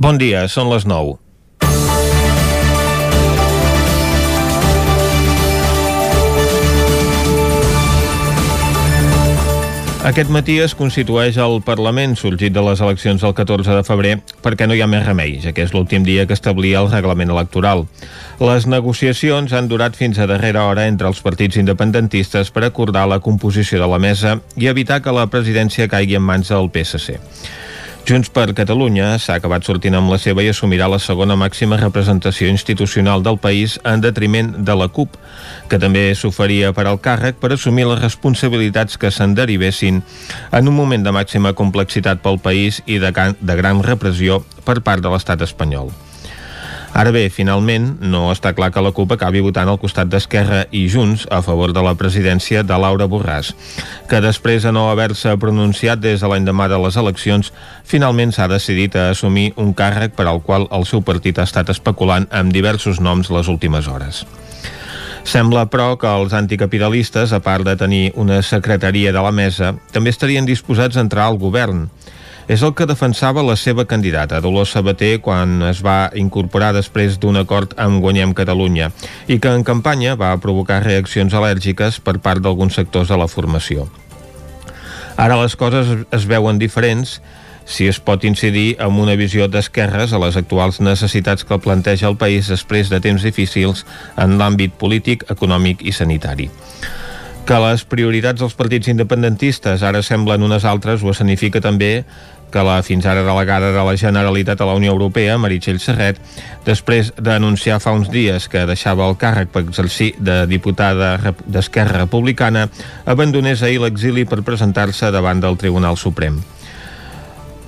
Bon dia, són les 9. Aquest matí es constitueix el Parlament sorgit de les eleccions del 14 de febrer perquè no hi ha més remei, ja que és l'últim dia que establia el reglament electoral. Les negociacions han durat fins a darrera hora entre els partits independentistes per acordar la composició de la mesa i evitar que la presidència caigui en mans del PSC. Junts per Catalunya s'ha acabat sortint amb la seva i assumirà la segona màxima representació institucional del país en detriment de la CUP, que també s'oferia per al càrrec per assumir les responsabilitats que se'n derivessin en un moment de màxima complexitat pel país i de, de gran repressió per part de l'estat espanyol. Ara bé, finalment, no està clar que la CUP acabi votant al costat d'Esquerra i Junts a favor de la presidència de Laura Borràs, que després de no haver-se pronunciat des de l'endemà de les eleccions, finalment s'ha decidit a assumir un càrrec per al qual el seu partit ha estat especulant amb diversos noms les últimes hores. Sembla, però, que els anticapitalistes, a part de tenir una secretaria de la mesa, també estarien disposats a entrar al govern, és el que defensava la seva candidata, Dolors Sabater, quan es va incorporar després d'un acord amb Guanyem Catalunya i que en campanya va provocar reaccions al·lèrgiques per part d'alguns sectors de la formació. Ara les coses es veuen diferents si es pot incidir amb una visió d'esquerres a les actuals necessitats que planteja el país després de temps difícils en l'àmbit polític, econòmic i sanitari. Que les prioritats dels partits independentistes ara semblen unes altres ho escenifica també que la fins ara delegada de la Generalitat a la Unió Europea, Meritxell Serret, després d'anunciar fa uns dies que deixava el càrrec per exercir de diputada d'Esquerra Republicana, abandonés ahir l'exili per presentar-se davant del Tribunal Suprem.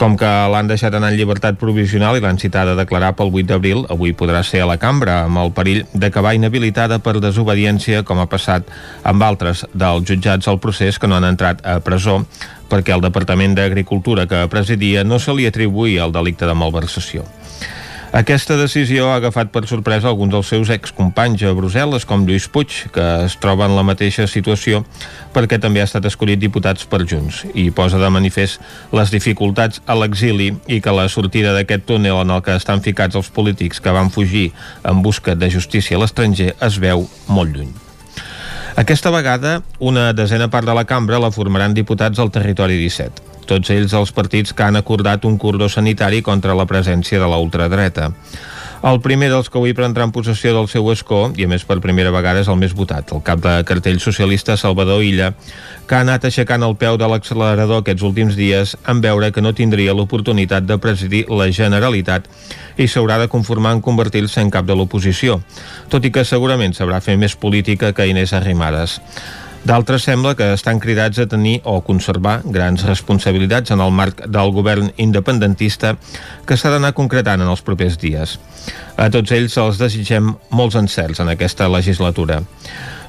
Com que l'han deixat anar en llibertat provisional i l'han citat a declarar pel 8 d'abril, avui podrà ser a la cambra amb el perill d'acabar inhabilitada per desobediència, com ha passat amb altres dels jutjats al procés que no han entrat a presó perquè el Departament d'Agricultura que presidia no se li atribuïa el delicte de malversació. Aquesta decisió ha agafat per sorpresa alguns dels seus excompanys a Brussel·les, com Lluís Puig, que es troba en la mateixa situació perquè també ha estat escollit diputats per Junts i posa de manifest les dificultats a l'exili i que la sortida d'aquest túnel en el que estan ficats els polítics que van fugir en busca de justícia a l'estranger es veu molt lluny. Aquesta vegada, una desena part de la cambra la formaran diputats al territori 17. Tots ells els partits que han acordat un cordó sanitari contra la presència de la ultradreta. El primer dels que avui prendran possessió del seu escó, i a més per primera vegada és el més votat, el cap de cartell socialista Salvador Illa, que ha anat aixecant el peu de l'accelerador aquests últims dies en veure que no tindria l'oportunitat de presidir la Generalitat i s'haurà de conformar en convertir-se en cap de l'oposició, tot i que segurament sabrà fer més política que Inés Arrimadas. D'altres sembla que estan cridats a tenir o conservar grans responsabilitats en el marc del govern independentista que s'ha d'anar concretant en els propers dies. A tots ells els desitgem molts encerts en aquesta legislatura.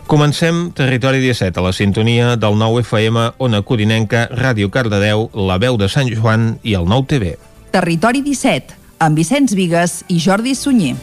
Comencem Territori 17 a la sintonia del 9 FM, Ona Codinenca, Ràdio Cardedeu, La Veu de Sant Joan i el 9 TV. Territori 17 amb Vicenç Vigues i Jordi Sunyer.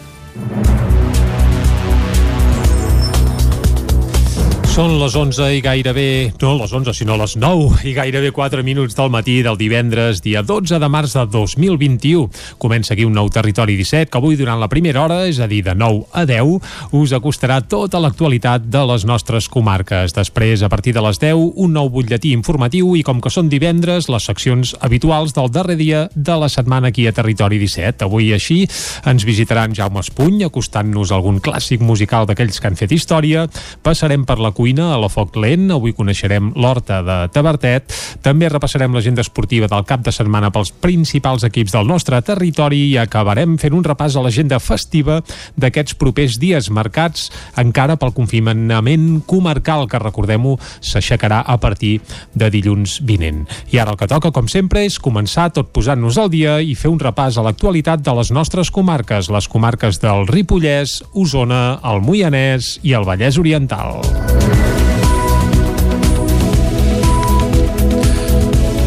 Són les 11 i gairebé... No les 11, sinó les 9 i gairebé 4 minuts del matí del divendres, dia 12 de març de 2021. Comença aquí un nou Territori 17 que avui durant la primera hora, és a dir, de 9 a 10, us acostarà tota l'actualitat de les nostres comarques. Després, a partir de les 10, un nou butlletí informatiu i com que són divendres, les seccions habituals del darrer dia de la setmana aquí a Territori 17. Avui així ens visitaran Jaume Espuny, acostant-nos algun clàssic musical d'aquells que han fet història. Passarem per la cuina a la Foc Lent. Avui coneixerem l'Horta de Tabertet. També repassarem l'agenda esportiva del cap de setmana pels principals equips del nostre territori i acabarem fent un repàs a l'agenda festiva d'aquests propers dies marcats encara pel confinament comarcal que, recordem-ho, s'aixecarà a partir de dilluns vinent. I ara el que toca, com sempre, és començar tot posant-nos al dia i fer un repàs a l'actualitat de les nostres comarques, les comarques del Ripollès, Osona, el Moianès i el Vallès Oriental. Thank you.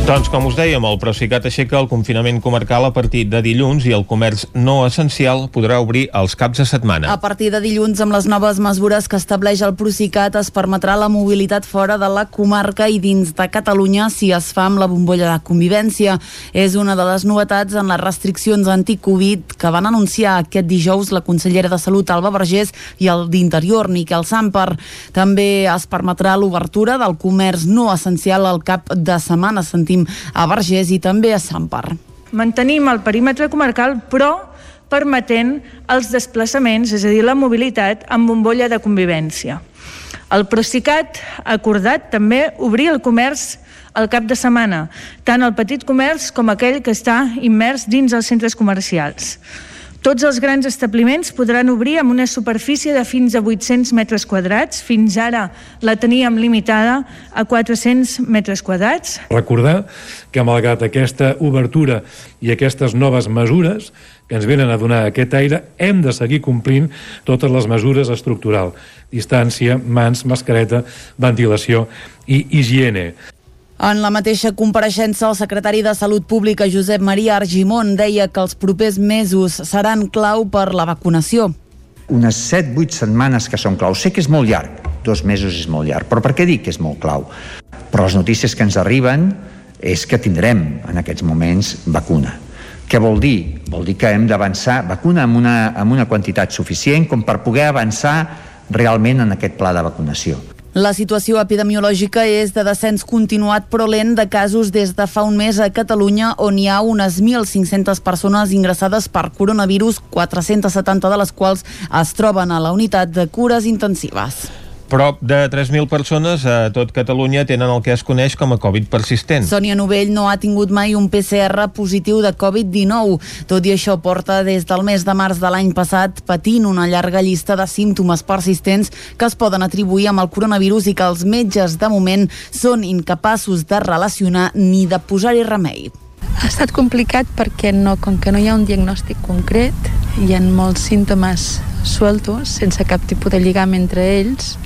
Doncs com us dèiem, el Procicat aixeca el confinament comarcal a partir de dilluns i el comerç no essencial podrà obrir els caps de setmana. A partir de dilluns, amb les noves mesures que estableix el Procicat, es permetrà la mobilitat fora de la comarca i dins de Catalunya si es fa amb la bombolla de convivència. És una de les novetats en les restriccions anti-Covid que van anunciar aquest dijous la consellera de Salut, Alba Vergés, i el d'Interior, Miquel Samper. També es permetrà l'obertura del comerç no essencial al cap de setmana, sentim sentim a Vergés i també a Sant Par. Mantenim el perímetre comarcal, però permetent els desplaçaments, és a dir, la mobilitat amb bombolla de convivència. El Procicat ha acordat també obrir el comerç al cap de setmana, tant el petit comerç com aquell que està immers dins els centres comercials. Tots els grans establiments podran obrir amb una superfície de fins a 800 metres quadrats. Fins ara la teníem limitada a 400 metres quadrats. Recordar que malgrat aquesta obertura i aquestes noves mesures que ens venen a donar aquest aire, hem de seguir complint totes les mesures estructurals. Distància, mans, mascareta, ventilació i higiene. En la mateixa compareixença, el secretari de Salut Pública, Josep Maria Argimon, deia que els propers mesos seran clau per la vacunació. Unes 7-8 setmanes que són clau. Sé que és molt llarg, dos mesos és molt llarg, però per què dic que és molt clau? Però les notícies que ens arriben és que tindrem en aquests moments vacuna. Què vol dir? Vol dir que hem d'avançar vacuna amb una, amb una quantitat suficient com per poder avançar realment en aquest pla de vacunació. La situació epidemiològica és de descens continuat però lent de casos des de fa un mes a Catalunya on hi ha unes 1.500 persones ingressades per coronavirus, 470 de les quals es troben a la unitat de cures intensives. Prop de 3.000 persones a tot Catalunya tenen el que es coneix com a Covid persistent. Sònia Novell no ha tingut mai un PCR positiu de Covid-19. Tot i això porta des del mes de març de l'any passat patint una llarga llista de símptomes persistents que es poden atribuir amb el coronavirus i que els metges de moment són incapaços de relacionar ni de posar-hi remei. Ha estat complicat perquè no, com que no hi ha un diagnòstic concret, hi ha molts símptomes sueltos, sense cap tipus de lligam entre ells,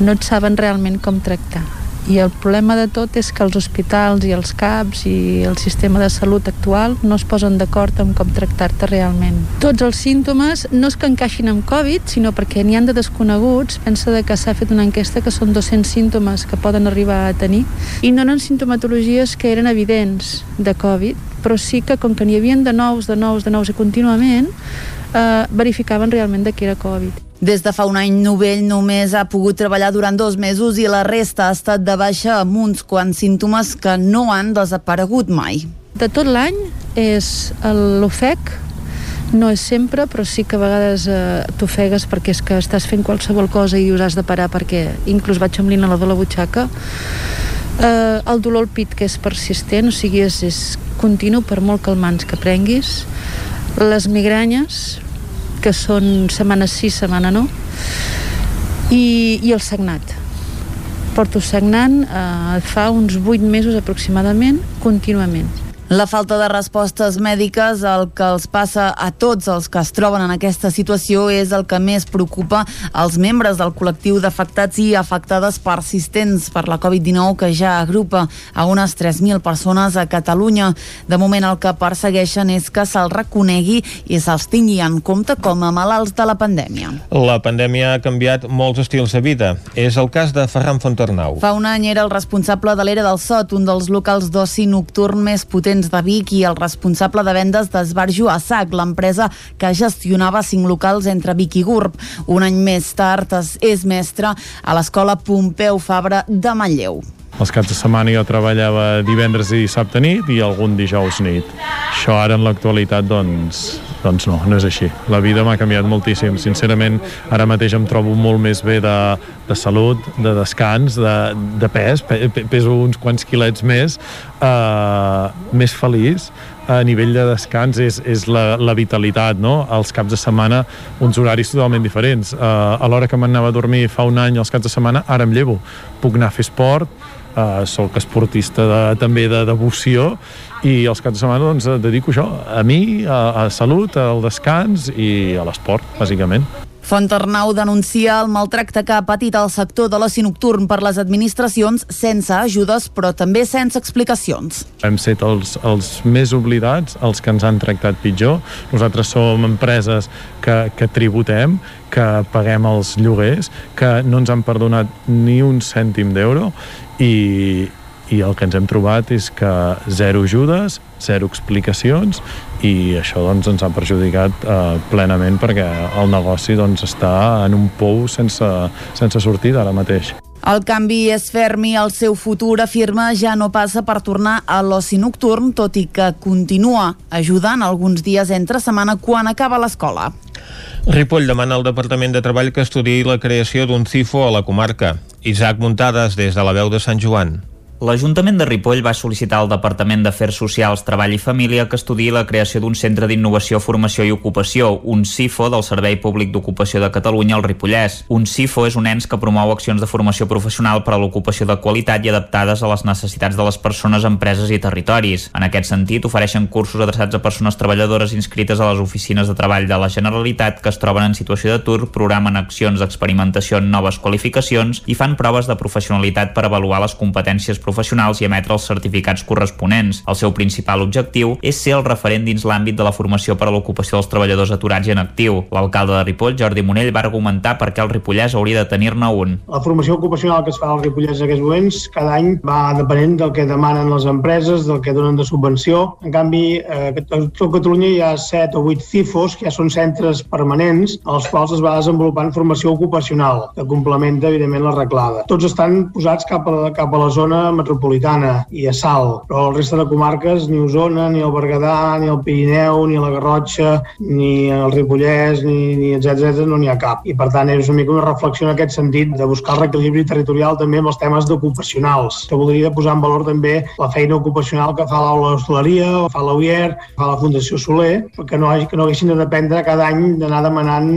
no et saben realment com tractar. I el problema de tot és que els hospitals i els CAPs i el sistema de salut actual no es posen d'acord amb com tractar-te realment. Tots els símptomes no és que encaixin amb Covid, sinó perquè n'hi han de desconeguts. Pensa de que s'ha fet una enquesta que són 200 símptomes que poden arribar a tenir i no eren sintomatologies que eren evidents de Covid, però sí que com que n'hi havien de nous, de nous, de nous i contínuament, eh, verificaven realment de que era Covid. Des de fa un any, Novell només ha pogut treballar durant dos mesos i la resta ha estat de baixa amb uns quants símptomes que no han desaparegut mai. De tot l'any és l'ofec, no és sempre, però sí que a vegades eh, t'ofegues perquè és que estàs fent qualsevol cosa i dius has de parar perquè inclús vaig amb l'inhalador a la butxaca. Eh, el dolor al pit, que és persistent, o sigui, és, és continu per molt calmants que prenguis. Les migranyes, que són setmana sí, setmana no, i, i el sagnat. Porto sagnant eh, fa uns 8 mesos aproximadament, contínuament. La falta de respostes mèdiques, el que els passa a tots els que es troben en aquesta situació, és el que més preocupa als membres del col·lectiu d'afectats i afectades persistents per la Covid-19, que ja agrupa a unes 3.000 persones a Catalunya. De moment el que persegueixen és que se'ls reconegui i se'ls tingui en compte com a malalts de la pandèmia. La pandèmia ha canviat molts estils de vida. És el cas de Ferran Fontornau. Fa un any era el responsable de l'Era del Sot, un dels locals d'oci nocturn més potents Corrents de Vic i el responsable de vendes d'Esbarjo a SAC, l'empresa que gestionava cinc locals entre Vic i Gurb. Un any més tard és mestre a l'escola Pompeu Fabra de Manlleu. Els caps de setmana jo treballava divendres i dissabte nit i algun dijous nit. Això ara en l'actualitat doncs, doncs no, no és així. La vida m'ha canviat moltíssim. Sincerament, ara mateix em trobo molt més bé de, de salut, de descans, de, de pes, peso uns quants quilets més, eh, més feliç, a nivell de descans és, és la, la vitalitat, no? Els caps de setmana, uns horaris totalment diferents. Uh, a l'hora que m'anava a dormir fa un any, els caps de setmana, ara em llevo. Puc anar a fer esport, uh, sóc esportista de, també de devoció, i els caps de setmana doncs, dedico això, a mi, a, a salut, al descans i a l'esport, bàsicament. Fontarnau denuncia el maltracte que ha patit el sector de l'oci nocturn per les administracions sense ajudes però també sense explicacions. Hem set els, els més oblidats, els que ens han tractat pitjor. Nosaltres som empreses que, que tributem, que paguem els lloguers, que no ens han perdonat ni un cèntim d'euro i, i el que ens hem trobat és que zero ajudes, zero explicacions i això doncs, ens ha perjudicat eh, plenament perquè el negoci doncs, està en un pou sense, sense sortida ara mateix. El canvi és ferm i el seu futur, afirma, ja no passa per tornar a l'oci nocturn, tot i que continua ajudant alguns dies entre setmana quan acaba l'escola. Ripoll demana al Departament de Treball que estudiï la creació d'un CIFO a la comarca. Isaac Muntades, des de la veu de Sant Joan. L'Ajuntament de Ripoll va sol·licitar al Departament d'Afers Socials, Treball i Família que estudiï la creació d'un centre d'innovació, formació i ocupació, un CIFO del Servei Públic d'Ocupació de Catalunya al Ripollès. Un CIFO és un ens que promou accions de formació professional per a l'ocupació de qualitat i adaptades a les necessitats de les persones, empreses i territoris. En aquest sentit, ofereixen cursos adreçats a persones treballadores inscrites a les oficines de treball de la Generalitat que es troben en situació d'atur, programen accions d'experimentació en noves qualificacions i fan proves de professionalitat per avaluar les competències professionals i emetre els certificats corresponents. El seu principal objectiu és ser el referent dins l'àmbit de la formació per a l'ocupació dels treballadors aturats i en actiu. L'alcalde de Ripoll, Jordi Monell, va argumentar per què el Ripollès hauria de tenir-ne un. La formació ocupacional que es fa al Ripollès en aquests moments cada any va depenent del que demanen les empreses, del que donen de subvenció. En canvi, eh, a tot Catalunya hi ha 7 o 8 CIFOs, que ja són centres permanents, als quals es va desenvolupant formació ocupacional, que complementa, evidentment, l'arreglada. Tots estan posats cap a, cap a la zona metropolitana i a Salt, però el resta de comarques, ni Osona, ni el Berguedà, ni el Pirineu, ni la Garrotxa, ni el Ripollès, ni, ni etc no n'hi ha cap. I per tant és una mica una reflexió en aquest sentit de buscar el reequilibri territorial també amb els temes d'ocupacionals, que voldria posar en valor també la feina ocupacional que fa l'aula d'hostaleria, fa l'UIER, fa la Fundació Soler, que no, que no haguessin de dependre cada any d'anar demanant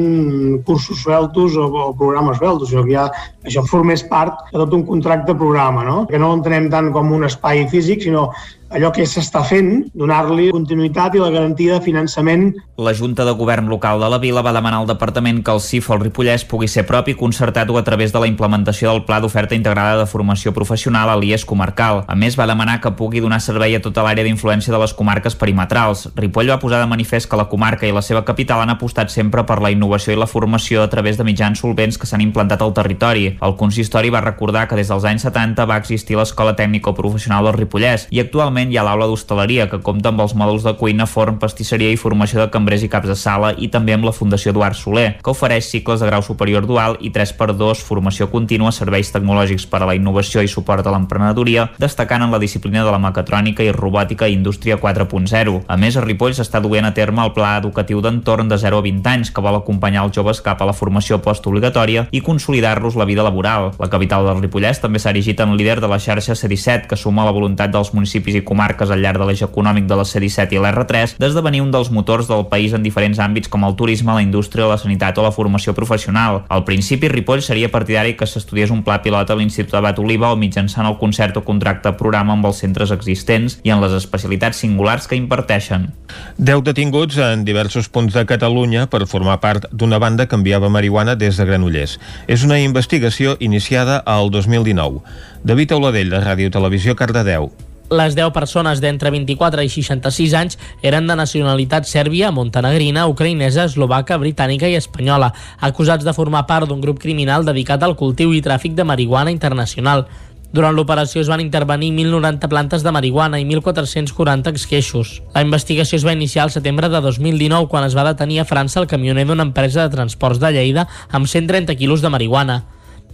cursos veltos o, o programes veltos, sinó que ja això formés part de tot un contracte programa, no? que no l'entenem tant com un espai físic, sinó allò que s'està fent, donar-li continuïtat i la garantia de finançament. La Junta de Govern Local de la Vila va demanar al Departament que el CIF al Ripollès pugui ser propi concertat o a través de la implementació del Pla d'Oferta Integrada de Formació Professional a l'IES comarcal. A més, va demanar que pugui donar servei a tota l'àrea d'influència de les comarques perimetrals. Ripoll va posar de manifest que la comarca i la seva capital han apostat sempre per la innovació i la formació a través de mitjans solvents que s'han implantat al territori. El consistori va recordar que des dels anys 70 va existir l'Escola Tècnica Professional del Ripollès i actualment Actualment hi ha l'aula d'hostaleria, que compta amb els mòduls de cuina, forn, pastisseria i formació de cambrers i caps de sala i també amb la Fundació Eduard Soler, que ofereix cicles de grau superior dual i 3x2 formació contínua, serveis tecnològics per a la innovació i suport a l'emprenedoria, destacant en la disciplina de la mecatrònica i robòtica i indústria 4.0. A més, a Ripoll s'està duent a terme el pla educatiu d'entorn de 0 a 20 anys, que vol acompanyar els joves cap a la formació postobligatòria i consolidar-los la vida laboral. La capital del Ripollès també s'ha erigit en líder de la xarxa C17, que suma la voluntat dels municipis i comarques al llarg de l'eix econòmic de la C-17 i l'R3 d'esdevenir un dels motors del país en diferents àmbits com el turisme, la indústria, la sanitat o la formació professional. Al principi, Ripoll seria partidari que s'estudiés un pla pilot a l'Institut Abat Oliva o mitjançant el concert o contracte programa amb els centres existents i en les especialitats singulars que imparteixen. Deu detinguts en diversos punts de Catalunya per formar part d'una banda que enviava marihuana des de Granollers. És una investigació iniciada al 2019. David Auladell, de Ràdio Televisió, Cardedeu. Les 10 persones d'entre 24 i 66 anys eren de nacionalitat sèrbia, montenegrina, ucraïnesa, eslovaca, britànica i espanyola, acusats de formar part d'un grup criminal dedicat al cultiu i tràfic de marihuana internacional. Durant l'operació es van intervenir 1.090 plantes de marihuana i 1.440 esqueixos. La investigació es va iniciar al setembre de 2019 quan es va detenir a França el camioner d'una empresa de transports de Lleida amb 130 quilos de marihuana.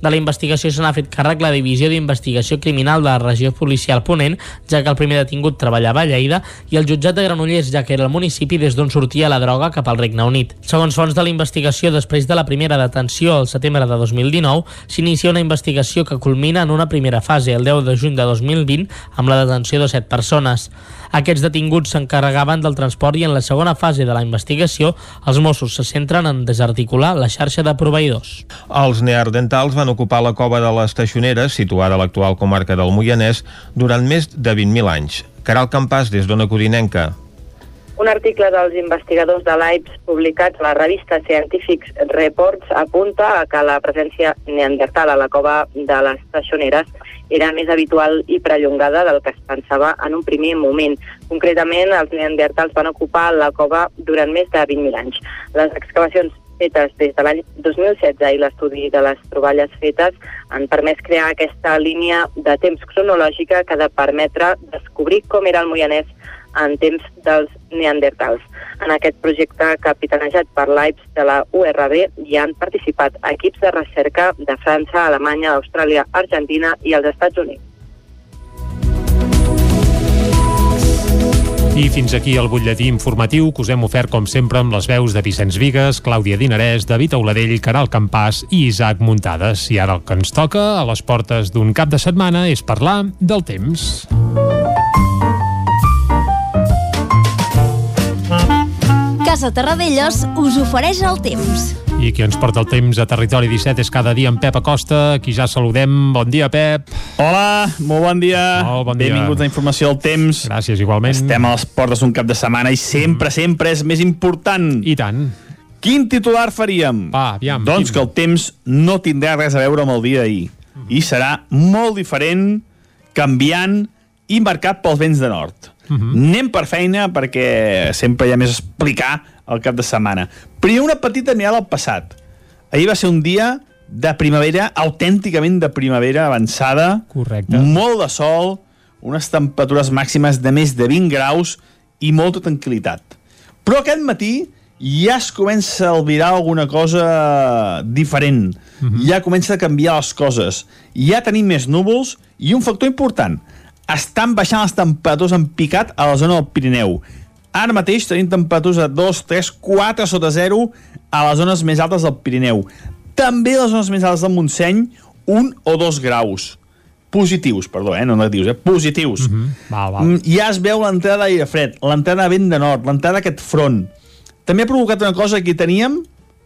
De la investigació se n'ha fet càrrec la Divisió d'Investigació Criminal de la Regió Policial Ponent, ja que el primer detingut treballava a Lleida, i el jutjat de Granollers, ja que era el municipi des d'on sortia la droga cap al Regne Unit. Segons fons de la investigació, després de la primera detenció al setembre de 2019, s'inicia una investigació que culmina en una primera fase, el 10 de juny de 2020, amb la detenció de 7 persones. Aquests detinguts s'encarregaven del transport i en la segona fase de la investigació els Mossos se centren en desarticular la xarxa de proveïdors. Els neardentals van ocupar la cova de les Taixoneres, situada a l'actual comarca del Moianès, durant més de 20.000 anys. Caral Campàs, des d'Ona Codinenca. Un article dels investigadors de l'AIPS publicat a la revista Scientific Reports apunta a que la presència neandertal a la cova de les Taixoneres era més habitual i prellongada del que es pensava en un primer moment. Concretament, els neandertals van ocupar la cova durant més de 20.000 anys. Les excavacions fetes des de l'any 2016 i l'estudi de les troballes fetes han permès crear aquesta línia de temps cronològica que ha de permetre descobrir com era el Moianès en temps dels neandertals. En aquest projecte capitanejat per l'AIPS de la URB hi han participat equips de recerca de França, Alemanya, Austràlia, Argentina i els Estats Units. I fins aquí el butlletí informatiu que us hem ofert com sempre amb les veus de Vicenç Vigues, Clàudia Dinarès, David Auladell, Caral Campàs i Isaac Muntades. I ara el que ens toca a les portes d'un cap de setmana és parlar del temps. Casa Terradellos us ofereix el temps. I qui ens porta el temps a Territori 17 és cada dia en Pep Acosta, qui ja saludem. Bon dia, Pep. Hola, molt bon dia. Molt bon dia. Benvinguts a Informació del Temps. Gràcies, igualment. Estem a les portes d'un cap de setmana i sempre, mm. sempre és més important. I tant. Quin titular faríem? Va, aviam. Doncs quin? que el temps no tindrà res a veure amb el dia d'ahir. Mm. I serà molt diferent, canviant i marcat pels vents de nord. Uh -huh. Anem per feina perquè sempre hi ha més a explicar al cap de setmana. Primer una petita mirada al passat. Ahir va ser un dia de primavera, autènticament de primavera avançada. Correcte. Molt de sol, unes temperatures màximes de més de 20 graus i molta tranquil·litat. Però aquest matí ja es comença a albirar alguna cosa diferent. Uh -huh. Ja comença a canviar les coses. Ja tenim més núvols i un factor important – estan baixant les temperatures en picat a la zona del Pirineu. Ara mateix tenim temperatures de 2, 3, 4 sota 0 a les zones més altes del Pirineu. També a les zones més altes del Montseny, 1 o 2 graus. Positius, perdó, eh? no negatius, eh? positius. Uh -huh. val, val. Ja es veu l'entrada d'aire fred, l'entrada de vent de nord, l'entrada d'aquest front. També ha provocat una cosa que teníem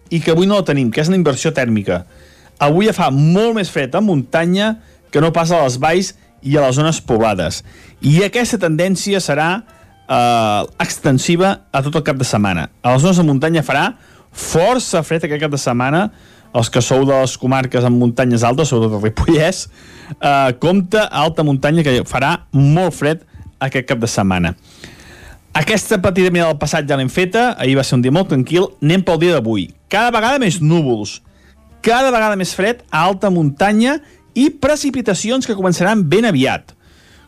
i que avui no la tenim, que és la inversió tèrmica. Avui ja fa molt més fred a muntanya que no passa a les valls i a les zones poblades. I aquesta tendència serà eh, extensiva a tot el cap de setmana. A les zones de muntanya farà força fred aquest cap de setmana, els que sou de les comarques amb muntanyes altes, sobretot el Ripollès, eh, compta alta muntanya que farà molt fred aquest cap de setmana. Aquesta petita mirada del passat ja l'hem feta, ahir va ser un dia molt tranquil, anem pel dia d'avui. Cada vegada més núvols, cada vegada més fred a alta muntanya i precipitacions que començaran ben aviat.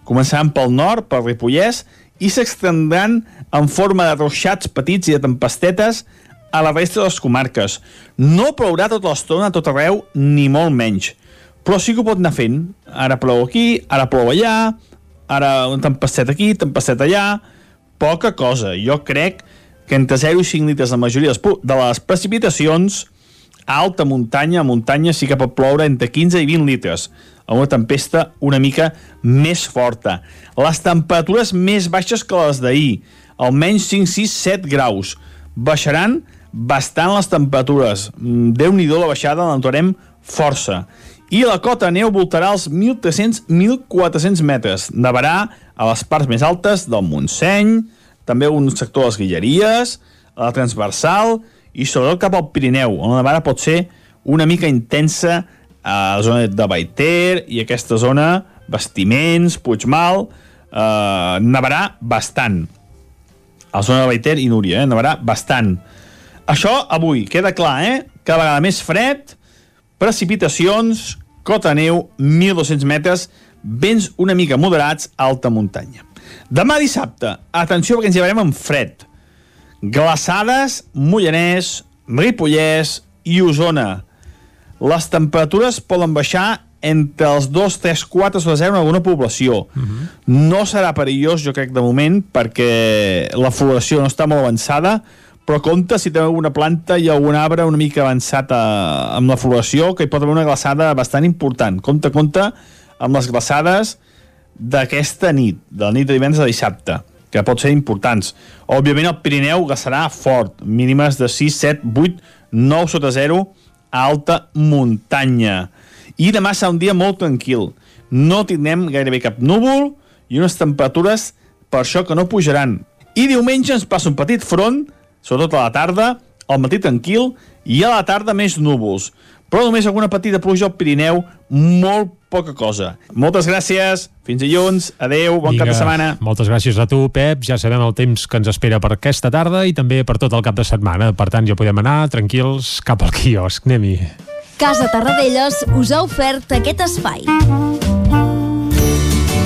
Començaran pel nord, pel Ripollès, i s'extendran en forma de ruixats petits i de tempestetes a la resta de les comarques. No plourà tota l'estona a tot arreu, ni molt menys. Però sí que ho pot anar fent. Ara plou aquí, ara plou allà, ara un tempestet aquí, tempestet allà... Poca cosa. Jo crec que entre 0 i 5 litres la majoria de les precipitacions a alta muntanya, a muntanya sí que pot ploure entre 15 i 20 litres, a una tempesta una mica més forta. Les temperatures més baixes que les d'ahir, almenys 5, 6, 7 graus. Baixaran bastant les temperatures. Mm, Déu-n'hi-do la baixada, l'entorem força. I la cota neu voltarà als 1.300-1.400 metres. Nevarà a les parts més altes del Montseny, també un sector de les Guilleries, a la transversal i sobretot cap al Pirineu, on la nevada pot ser una mica intensa a la zona de Baiter i aquesta zona, Vestiments, Puigmal, eh, nevarà bastant. A la zona de Baiter i Núria, eh, nevarà bastant. Això avui, queda clar, eh? Cada vegada més fred, precipitacions, cota neu, 1.200 metres, vents una mica moderats alta muntanya. Demà dissabte, atenció perquè ens llevarem amb fred glaçades, Mollanès, Ripollès i Osona. Les temperatures poden baixar entre els 2, 3, 4 sobre 0 en alguna població. Uh -huh. No serà perillós, jo crec, de moment, perquè la floració no està molt avançada, però compte si teniu alguna planta i algun arbre una mica avançat a, amb la floració, que hi pot haver una glaçada bastant important. Compte, compte amb les glaçades d'aquesta nit, de la nit de divendres a dissabte que pot ser importants. Òbviament el Pirineu gastarà fort, mínimes de 6, 7, 8, 9 sota 0 a alta muntanya. I demà serà un dia molt tranquil. No tindrem gairebé cap núvol i unes temperatures per això que no pujaran. I diumenge ens passa un petit front, sobretot a la tarda, al matí tranquil, i a la tarda més núvols. Però només alguna petita pluja al Pirineu, molt poca cosa. Moltes gràcies, fins dilluns, adeu, bon Vinga, cap de setmana. Moltes gràcies a tu, Pep. Ja sabem el temps que ens espera per aquesta tarda i també per tot el cap de setmana. Per tant, ja podem anar tranquils cap al quiosc. Anem-hi. Casa Tarradellas us ha ofert aquest espai.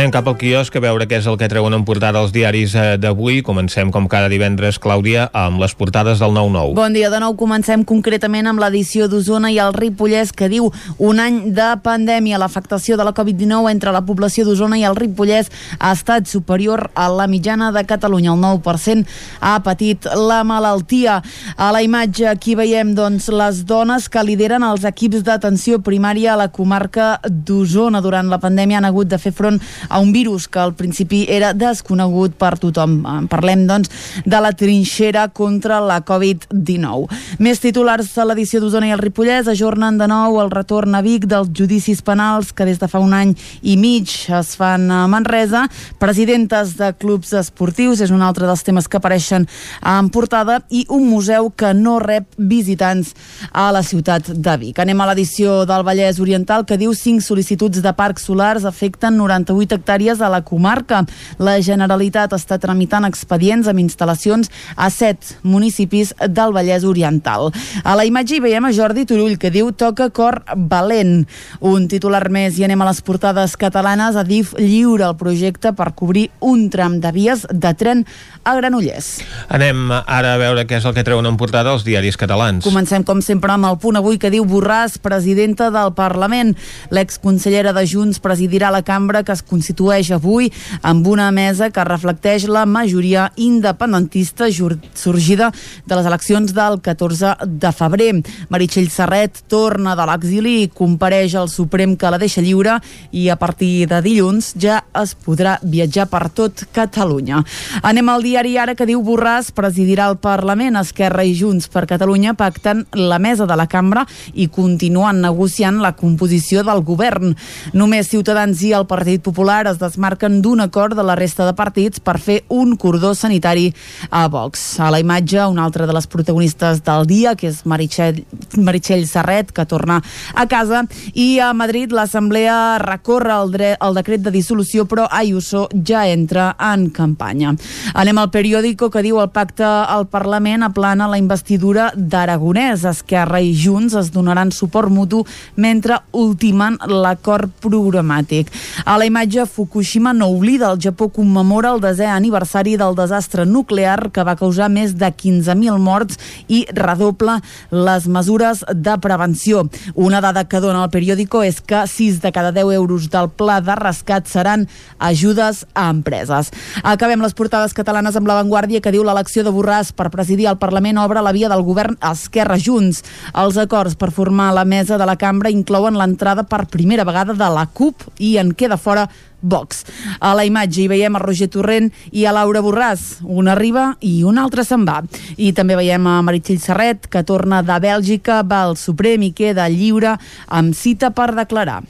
Anem cap al quiosc a veure què és el que treuen en portada els diaris eh, d'avui. Comencem, com cada divendres, Clàudia, amb les portades del 9-9. Bon dia de nou. Comencem concretament amb l'edició d'Osona i el Ripollès, que diu un any de pandèmia. L'afectació de la Covid-19 entre la població d'Osona i el Ripollès ha estat superior a la mitjana de Catalunya. El 9% ha patit la malaltia. A la imatge aquí veiem doncs, les dones que lideren els equips d'atenció primària a la comarca d'Osona. Durant la pandèmia han hagut de fer front a un virus que al principi era desconegut per tothom. Parlem, doncs, de la trinxera contra la Covid-19. Més titulars de l'edició d'Osona i el Ripollès ajornen de nou el retorn a Vic dels judicis penals que des de fa un any i mig es fan a Manresa. Presidentes de clubs esportius és un altre dels temes que apareixen en portada i un museu que no rep visitants a la ciutat de Vic. Anem a l'edició del Vallès Oriental que diu 5 sol·licituds de parcs solars afecten 98 8 hectàrees a la comarca. La Generalitat està tramitant expedients amb instal·lacions a 7 municipis del Vallès Oriental. A la imatge hi veiem a Jordi Turull que diu toca cor valent. Un titular més i anem a les portades catalanes. Adif lliura el projecte per cobrir un tram de vies de tren a Granollers. Anem ara a veure què és el que treuen en portada els diaris catalans. Comencem, com sempre, amb el punt avui que diu Borràs, presidenta del Parlament. L'exconsellera de Junts presidirà la cambra que es constitueix avui amb una mesa que reflecteix la majoria independentista sorgida de les eleccions del 14 de febrer. Meritxell Serret torna de l'exili i compareix al Suprem que la deixa lliure i a partir de dilluns ja es podrà viatjar per tot Catalunya. Anem al diari ara que diu Borràs presidirà el Parlament, Esquerra i Junts per Catalunya pacten la mesa de la cambra i continuen negociant la composició del govern. Només Ciutadans i el Partit Popular Popular es desmarquen d'un acord de la resta de partits per fer un cordó sanitari a Vox. A la imatge, una altra de les protagonistes del dia, que és Meritxell, Meritxell Serret, que torna a casa, i a Madrid l'Assemblea recorre el, dret, el decret de dissolució, però Ayuso ja entra en campanya. Anem al periòdico que diu el pacte al Parlament aplana la investidura d'Aragonès. Esquerra i Junts es donaran suport mutu mentre ultimen l'acord programàtic. A la imatge imatge, Fukushima no oblida. El Japó commemora el desè aniversari del desastre nuclear que va causar més de 15.000 morts i redobla les mesures de prevenció. Una dada que dona el periòdico és que 6 de cada 10 euros del pla de rescat seran ajudes a empreses. Acabem les portades catalanes amb l'avantguàrdia que diu l'elecció de Borràs per presidir el Parlament obre la via del govern Esquerra Junts. Els acords per formar la mesa de la cambra inclouen l'entrada per primera vegada de la CUP i en queda fora Vox. A la imatge hi veiem a Roger Torrent i a Laura Borràs. Un arriba i un altre se'n va. I també veiem a Meritxell Serret, que torna de Bèlgica, va al Suprem i queda lliure amb cita per declarar.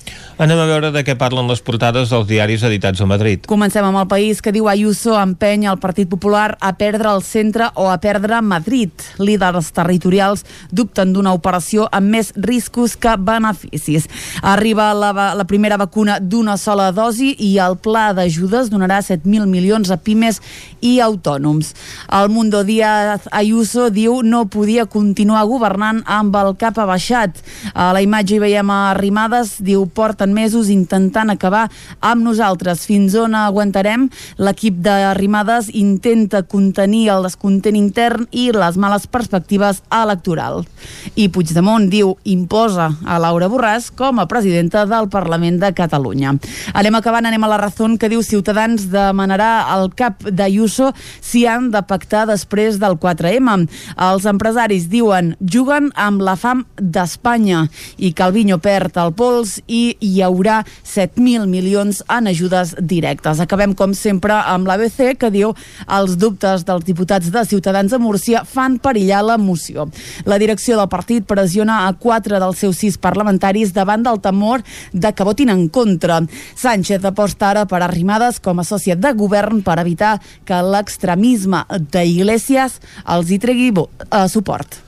Anem a veure de què parlen les portades dels diaris editats a Madrid. Comencem amb el país que diu Ayuso empeny el Partit Popular a perdre el centre o a perdre Madrid. Líders territorials dubten d'una operació amb més riscos que beneficis. Arriba la, la primera vacuna d'una sola dosi i el pla d'ajudes donarà 7.000 milions a pimes i autònoms. El Mundo Díaz Ayuso diu no podia continuar governant amb el cap abaixat. A la imatge hi veiem a Arrimadas, diu porten mesos intentant acabar amb nosaltres. Fins on aguantarem? L'equip d'Arrimades intenta contenir el descontent intern i les males perspectives electorals. I Puigdemont diu imposa a Laura Borràs com a presidenta del Parlament de Catalunya. Anem acabant, anem a la raó que diu Ciutadans demanarà al cap d'Ayuso si han de pactar després del 4M. Els empresaris diuen juguen amb la fam d'Espanya i Calviño perd el pols i hi haurà 7.000 milions en ajudes directes. Acabem, com sempre, amb l'ABC, que diu els dubtes dels diputats de Ciutadans a Múrcia fan perillar la moció. La direcció del partit pressiona a quatre dels seus sis parlamentaris davant del temor de que votin en contra. Sánchez aposta ara per arrimades com a soci de govern per evitar que l'extremisme d'Iglesias els hi tregui eh, suport.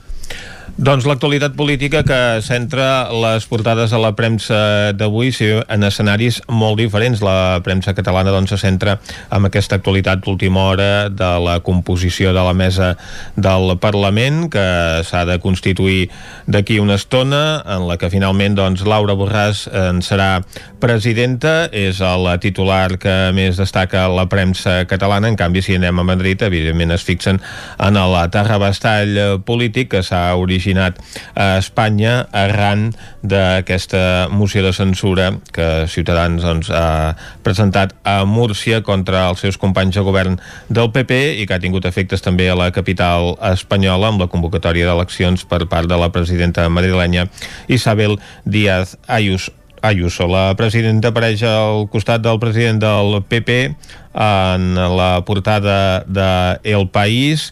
Doncs l'actualitat política que centra les portades de la premsa d'avui sí, en escenaris molt diferents. La premsa catalana doncs, se centra en aquesta actualitat d'última hora de la composició de la mesa del Parlament que s'ha de constituir d'aquí una estona en la que finalment doncs, Laura Borràs en serà presidenta. És el titular que més destaca la premsa catalana. En canvi, si anem a Madrid, evidentment es fixen en el terrabastall polític que s'ha originat originat a Espanya arran d'aquesta moció de censura que Ciutadans doncs, ha presentat a Múrcia contra els seus companys de govern del PP i que ha tingut efectes també a la capital espanyola amb la convocatòria d'eleccions per part de la presidenta madrilenya Isabel Díaz Ayuso Ayuso. La presidenta apareix al costat del president del PP en la portada de El País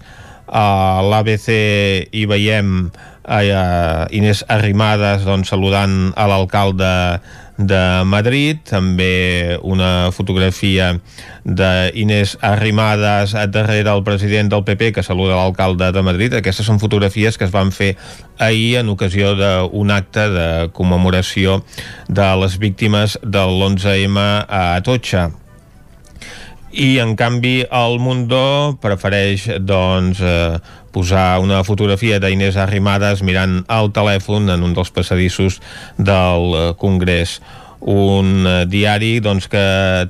a l'ABC hi veiem a Inés Arrimadas doncs, saludant a l'alcalde de Madrid, també una fotografia d'Inés Arrimadas darrere el president del PP que saluda l'alcalde de Madrid. Aquestes són fotografies que es van fer ahir en ocasió d'un acte de commemoració de les víctimes de l'11M a Atocha i en canvi el Mundo prefereix doncs eh, posar una fotografia d'Inés Arrimadas mirant el telèfon en un dels passadissos del eh, Congrés un eh, diari doncs, que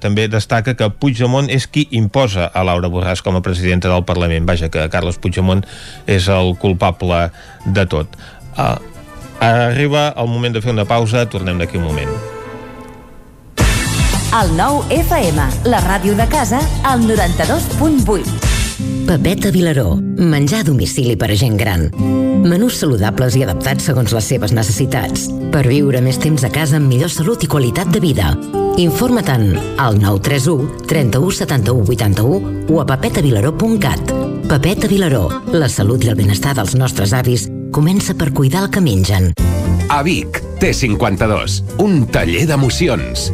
també destaca que Puigdemont és qui imposa a Laura Borràs com a presidenta del Parlament. Vaja, que Carles Puigdemont és el culpable de tot. Uh, arriba el moment de fer una pausa, tornem d'aquí un moment. El nou FM, la ràdio de casa, al 92.8. Pepeta Vilaró. Menjar a domicili per a gent gran. Menús saludables i adaptats segons les seves necessitats. Per viure més temps a casa amb millor salut i qualitat de vida. Informa-te'n al 931 31 71 81 o a pepetavilaró.cat. Pepeta Vilaró. La salut i el benestar dels nostres avis comença per cuidar el que mengen. A Vic, T52, un taller d'emocions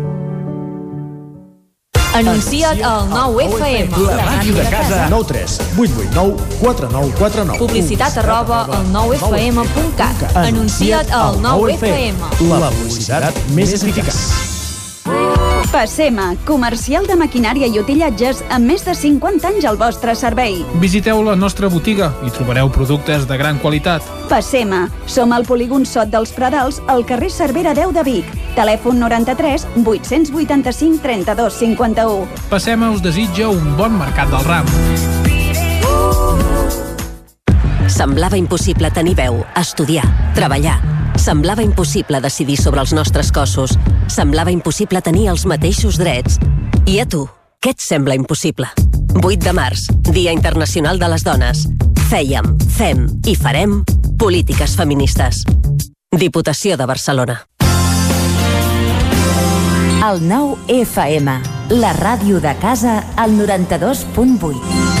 Anuncia't al 9FM. La màquina de casa. 9 3 8 8 9 4 9 4 9. Publicitat arroba al 9FM.cat. Anuncia't al 9FM. La publicitat més eficaç. Passema, comercial de maquinària i utillatges amb més de 50 anys al vostre servei. Visiteu la nostra botiga i trobareu productes de gran qualitat. Passema, som al polígon Sot dels Pradals, al carrer Cervera 10 de Vic. Telèfon 93 885 32 51. Passema us desitja un bon mercat del ram. Semblava impossible tenir veu, estudiar, treballar. Semblava impossible decidir sobre els nostres cossos. Semblava impossible tenir els mateixos drets. I a tu, què et sembla impossible? 8 de març, Dia Internacional de les Dones. Fèiem, fem i farem polítiques feministes. Diputació de Barcelona. El 9 FM, la ràdio de casa, al 92.8.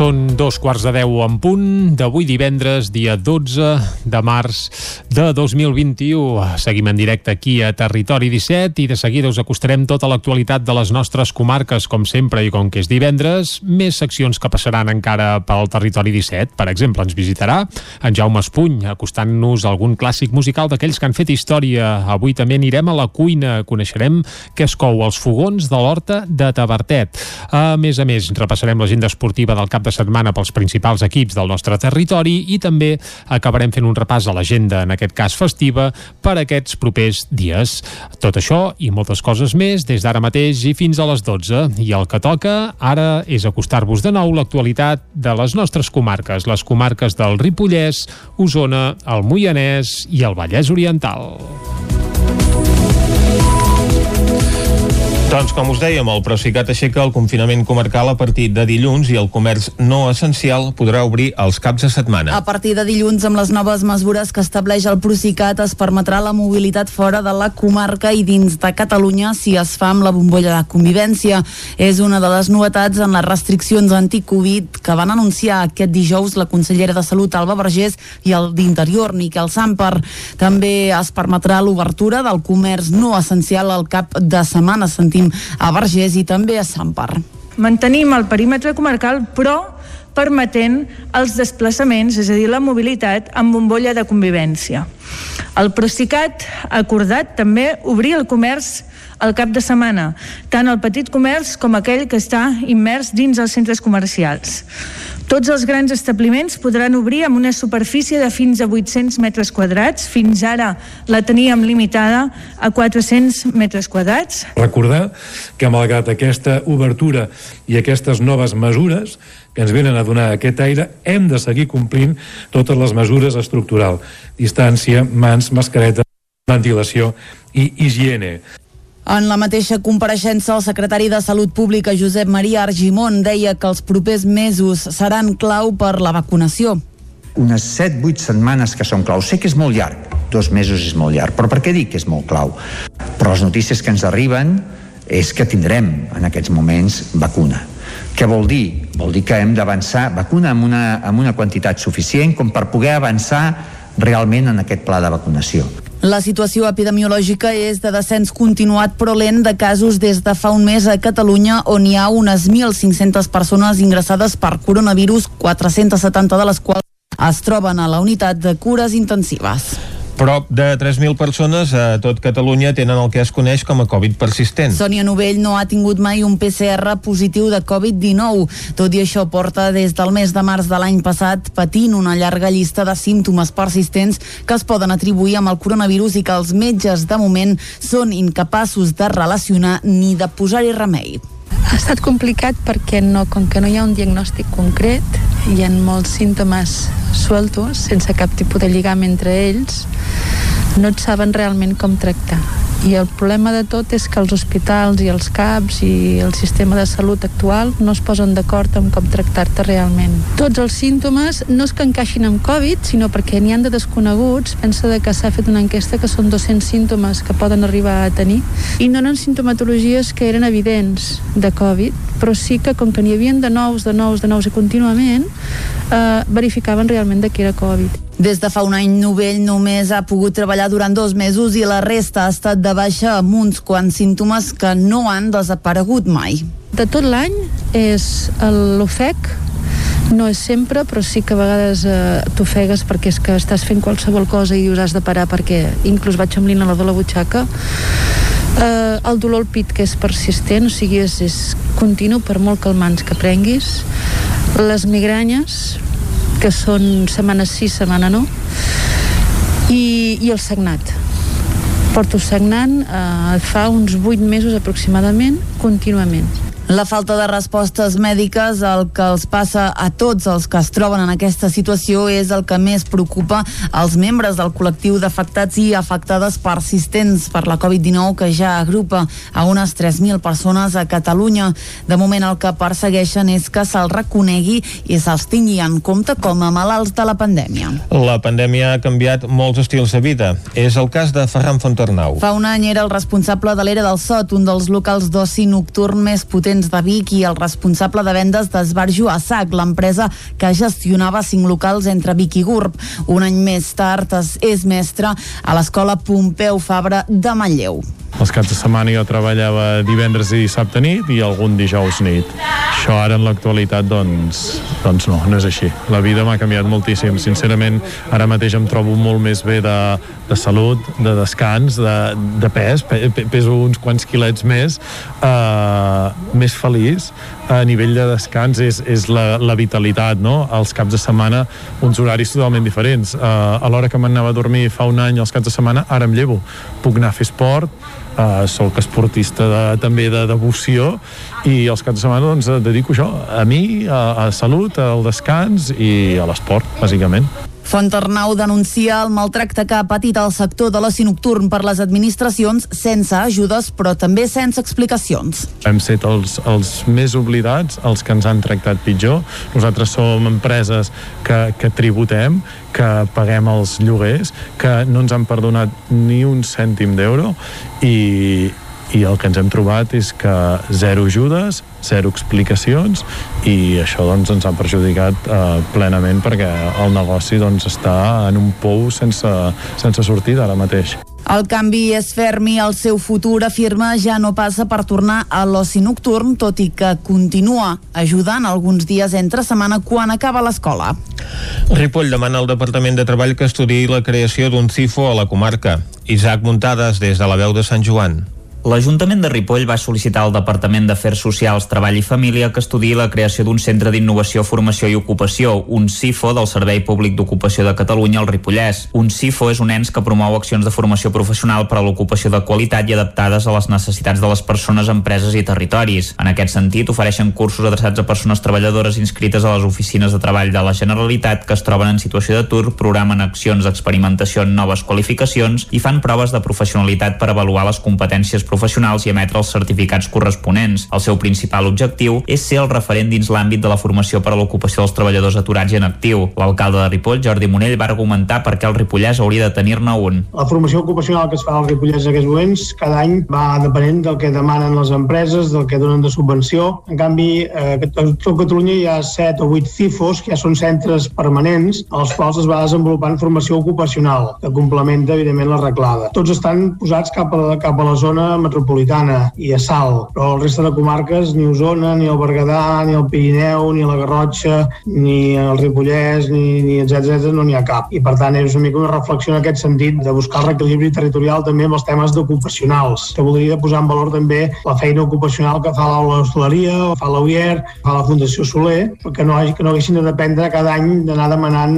Són dos quarts de deu en punt d'avui divendres, dia 12 de març de 2021. Seguim en directe aquí a Territori 17 i de seguida us acostarem tota l'actualitat de les nostres comarques, com sempre, i com que és divendres, més seccions que passaran encara pel Territori 17. Per exemple, ens visitarà en Jaume Espuny, acostant-nos algun clàssic musical d'aquells que han fet història. Avui també anirem a la cuina, coneixerem què es cou als fogons de l'Horta de Tavertet. A més a més, repassarem l'agenda esportiva del cap de setmana pels principals equips del nostre territori i també acabarem fent un repàs a l'agenda, en aquest cas festiva, per aquests propers dies. Tot això i moltes coses més des d'ara mateix i fins a les 12. I el que toca ara és acostar-vos de nou l'actualitat de les nostres comarques, les comarques del Ripollès, Osona, el Moianès i el Vallès Oriental. Doncs com us dèiem, el Procicat aixeca el confinament comarcal a partir de dilluns i el comerç no essencial podrà obrir els caps de setmana. A partir de dilluns, amb les noves mesures que estableix el Procicat, es permetrà la mobilitat fora de la comarca i dins de Catalunya si es fa amb la bombolla de convivència. És una de les novetats en les restriccions anti-Covid que van anunciar aquest dijous la consellera de Salut, Alba Vergés, i el d'Interior, Miquel Samper. També es permetrà l'obertura del comerç no essencial al cap de setmana, sentim a Vergés i també a Sant Par. Mantenim el perímetre comarcal, però permetent els desplaçaments, és a dir, la mobilitat amb bombolla de convivència. El Procicat ha acordat també obrir el comerç al cap de setmana, tant el petit comerç com aquell que està immers dins els centres comercials. Tots els grans establiments podran obrir amb una superfície de fins a 800 metres quadrats. Fins ara la teníem limitada a 400 metres quadrats. Recordar que malgrat aquesta obertura i aquestes noves mesures que ens venen a donar aquest aire, hem de seguir complint totes les mesures estructurals. Distància, mans, mascareta, ventilació i higiene. En la mateixa compareixença, el secretari de Salut Pública, Josep Maria Argimon, deia que els propers mesos seran clau per la vacunació. Unes 7-8 setmanes que són clau. Sé que és molt llarg, dos mesos és molt llarg, però per què dic que és molt clau? Però les notícies que ens arriben és que tindrem en aquests moments vacuna. Què vol dir? Vol dir que hem d'avançar vacuna amb una, amb una quantitat suficient com per poder avançar realment en aquest pla de vacunació. La situació epidemiològica és de descens continuat però lent de casos des de fa un mes a Catalunya on hi ha unes 1.500 persones ingressades per coronavirus, 470 de les quals es troben a la unitat de cures intensives. Prop de 3.000 persones a tot Catalunya tenen el que es coneix com a Covid persistent. Sònia Novell no ha tingut mai un PCR positiu de Covid-19. Tot i això porta des del mes de març de l'any passat patint una llarga llista de símptomes persistents que es poden atribuir amb el coronavirus i que els metges de moment són incapaços de relacionar ni de posar-hi remei. Ha estat complicat perquè no, com que no hi ha un diagnòstic concret, hi ha molts símptomes sueltos, sense cap tipus de lligam entre ells, no et saben realment com tractar. I el problema de tot és que els hospitals i els CAPs i el sistema de salut actual no es posen d'acord amb com tractar-te realment. Tots els símptomes no és que encaixin amb Covid, sinó perquè n'hi han de desconeguts. Pensa de que s'ha fet una enquesta que són 200 símptomes que poden arribar a tenir i no eren sintomatologies que eren evidents de Covid, però sí que com que n'hi havia de nous, de nous, de nous i contínuament, eh, verificaven realment de que era Covid. Des de fa un any, Novell només ha pogut treballar durant dos mesos i la resta ha estat de baixa amb uns quants símptomes que no han desaparegut mai. De tot l'any és l'ofec, no és sempre, però sí que a vegades eh, t'ofegues perquè és que estàs fent qualsevol cosa i us has de parar perquè inclús vaig amb l'inhalador a la butxaca. Eh, el dolor al pit que és persistent, o sigui, és, és continu per molt calmants que prenguis. Les migranyes, que són setmana sí, setmana no, i, i el sagnat. Porto sagnant eh, fa uns 8 mesos aproximadament, contínuament. La falta de respostes mèdiques, el que els passa a tots els que es troben en aquesta situació, és el que més preocupa als membres del col·lectiu d'afectats i afectades persistents per la Covid-19, que ja agrupa a unes 3.000 persones a Catalunya. De moment el que persegueixen és que se'ls reconegui i se'ls tingui en compte com a malalts de la pandèmia. La pandèmia ha canviat molts estils de vida. És el cas de Ferran Fontornau. Fa un any era el responsable de l'Era del Sot, un dels locals d'oci nocturn més potents de Vic i el responsable de vendes d'Esbarjo a SAC, l'empresa que gestionava cinc locals entre Vic i Gurb. Un any més tard és mestre a l'escola Pompeu Fabra de Manlleu. Els caps de setmana jo treballava divendres i dissabte nit i algun dijous nit. Això ara en l'actualitat doncs, doncs no, no és així. La vida m'ha canviat moltíssim. Sincerament, ara mateix em trobo molt més bé de, de salut, de descans, de, de pes, peso uns quants quilets més, uh, més feliç, a nivell de descans és, és la, la vitalitat, no? Els caps de setmana, uns horaris totalment diferents. Uh, a l'hora que m'anava a dormir fa un any, els caps de setmana, ara em llevo. Puc anar a fer esport, uh, soc esportista de, també de devoció i els caps de setmana doncs, dedico això a mi, a, a salut, al descans i a l'esport, bàsicament. Fontarnau denuncia el maltracte que ha patit el sector de l'oci nocturn per les administracions sense ajudes però també sense explicacions. Hem set els, els més oblidats, els que ens han tractat pitjor. Nosaltres som empreses que, que tributem, que paguem els lloguers, que no ens han perdonat ni un cèntim d'euro i, i el que ens hem trobat és que zero ajudes, zero explicacions i això doncs ens ha perjudicat eh, plenament perquè el negoci doncs està en un pou sense, sense sortida ara mateix. El canvi és ferm i el seu futur, afirma, ja no passa per tornar a l'oci nocturn, tot i que continua ajudant alguns dies entre setmana quan acaba l'escola. Ripoll demana al Departament de Treball que estudiï la creació d'un CIFO a la comarca. Isaac Muntades, des de la veu de Sant Joan. L'Ajuntament de Ripoll va sol·licitar al Departament d'Afers Socials, Treball i Família que estudiï la creació d'un centre d'innovació, formació i ocupació, un CIFO del Servei Públic d'Ocupació de Catalunya al Ripollès. Un CIFO és un ens que promou accions de formació professional per a l'ocupació de qualitat i adaptades a les necessitats de les persones, empreses i territoris. En aquest sentit, ofereixen cursos adreçats a persones treballadores inscrites a les oficines de treball de la Generalitat que es troben en situació d'atur, programen accions d'experimentació en noves qualificacions i fan proves de professionalitat per avaluar les competències professionals i emetre els certificats corresponents. El seu principal objectiu és ser el referent dins l'àmbit de la formació per a l'ocupació dels treballadors aturats i en actiu. L'alcalde de Ripoll, Jordi Monell, va argumentar per què el Ripollès hauria de tenir-ne un. La formació ocupacional que es fa al Ripollès en aquests moments cada any va depenent del que demanen les empreses, del que donen de subvenció. En canvi, eh, a tot Catalunya hi ha 7 o 8 CIFOs, que ja són centres permanents, als quals es va desenvolupant formació ocupacional, que complementa, evidentment, l'arreglada. Tots estan posats cap a la, cap a la zona metropolitana i a Salt, però el resta de comarques, ni Osona, ni el Berguedà, ni el Pirineu, ni la Garrotxa, ni el Ripollès, ni, ni etc no n'hi ha cap. I per tant és una mica una reflexió en aquest sentit de buscar el reequilibri territorial també amb els temes d'ocupacionals, que voldria posar en valor també la feina ocupacional que fa l'aula d'hostaleria, fa l'UIER, fa la Fundació Soler, que no, que no haguessin de dependre cada any d'anar demanant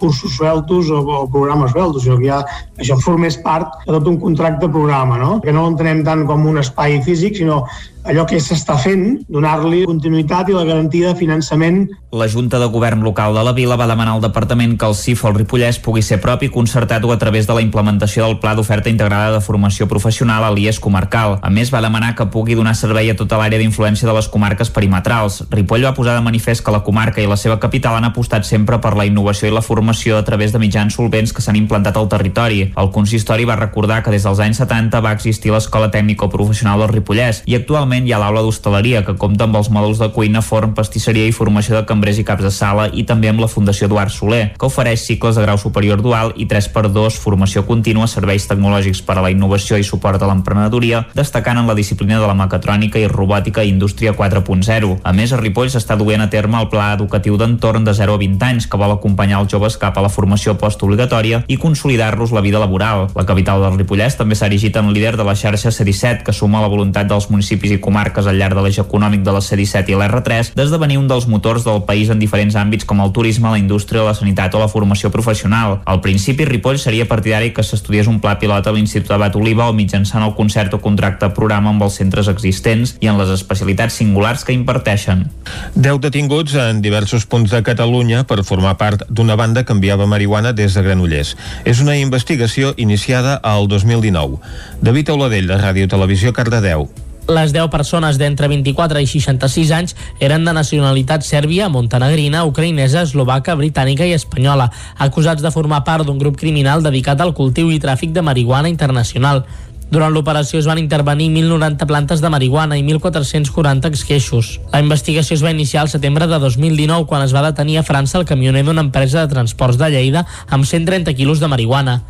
cursos sueltos o, o programes sueltos, sinó que ja això formés part de tot un contracte programa, no? que no l'entenem tant com un espai físic, sinó allò que s'està fent, donar-li continuïtat i la garantia de finançament La Junta de Govern Local de la Vila va demanar al Departament que el CIF al Ripollès pugui ser propi concertat o a través de la implementació del Pla d'Oferta Integrada de Formació Professional a l'IES comarcal. A més, va demanar que pugui donar servei a tota l'àrea d'influència de les comarques perimetrals. Ripoll va posar de manifest que la comarca i la seva capital han apostat sempre per la innovació i la formació a través de mitjans solvents que s'han implantat al territori. El consistori va recordar que des dels anys 70 va existir l'Escola Tècnica Professional del Ripollès i actualment hi ha l'aula d'hostaleria que compta amb els mòduls de cuina, forn, pastisseria i formació de cambrers i caps de sala i també amb la Fundació Eduard Soler, que ofereix cicles de grau superior dual i 3x2 formació contínua, serveis tecnològics per a la innovació i suport a l'emprenedoria, destacant en la disciplina de la mecatrònica i robòtica i indústria 4.0. A més, a Ripoll s'està duent a terme el pla educatiu d'entorn de 0 a 20 anys que vol acompanyar els joves cap a la formació postobligatòria i consolidar-los la vida laboral. La capital del Ripollès també s'ha erigit en líder de la xarxa C17, que suma la voluntat dels municipis i comarques al llarg de l'eix econòmic de la C17 i l'R3 d'esdevenir un dels motors del país en diferents àmbits com el turisme, la indústria, la sanitat o la formació professional. Al principi, Ripoll seria partidari que s'estudiés un pla pilot a l'Institut Abat Oliva o mitjançant el concert o contracte programa amb els centres existents i en les especialitats singulars que imparteixen. Deu detinguts en diversos punts de Catalunya per formar part d'una banda que enviava marihuana des de Granollers. És una investigació iniciada al 2019. David Auladell, de Ràdio Televisió, Cardedeu. Les 10 persones d'entre 24 i 66 anys eren de nacionalitat sèrbia, montenegrina, ucraïnesa, eslovaca, britànica i espanyola, acusats de formar part d'un grup criminal dedicat al cultiu i tràfic de marihuana internacional. Durant l'operació es van intervenir 1.090 plantes de marihuana i 1.440 esqueixos. La investigació es va iniciar al setembre de 2019 quan es va detenir a França el camioner d'una empresa de transports de Lleida amb 130 quilos de marihuana.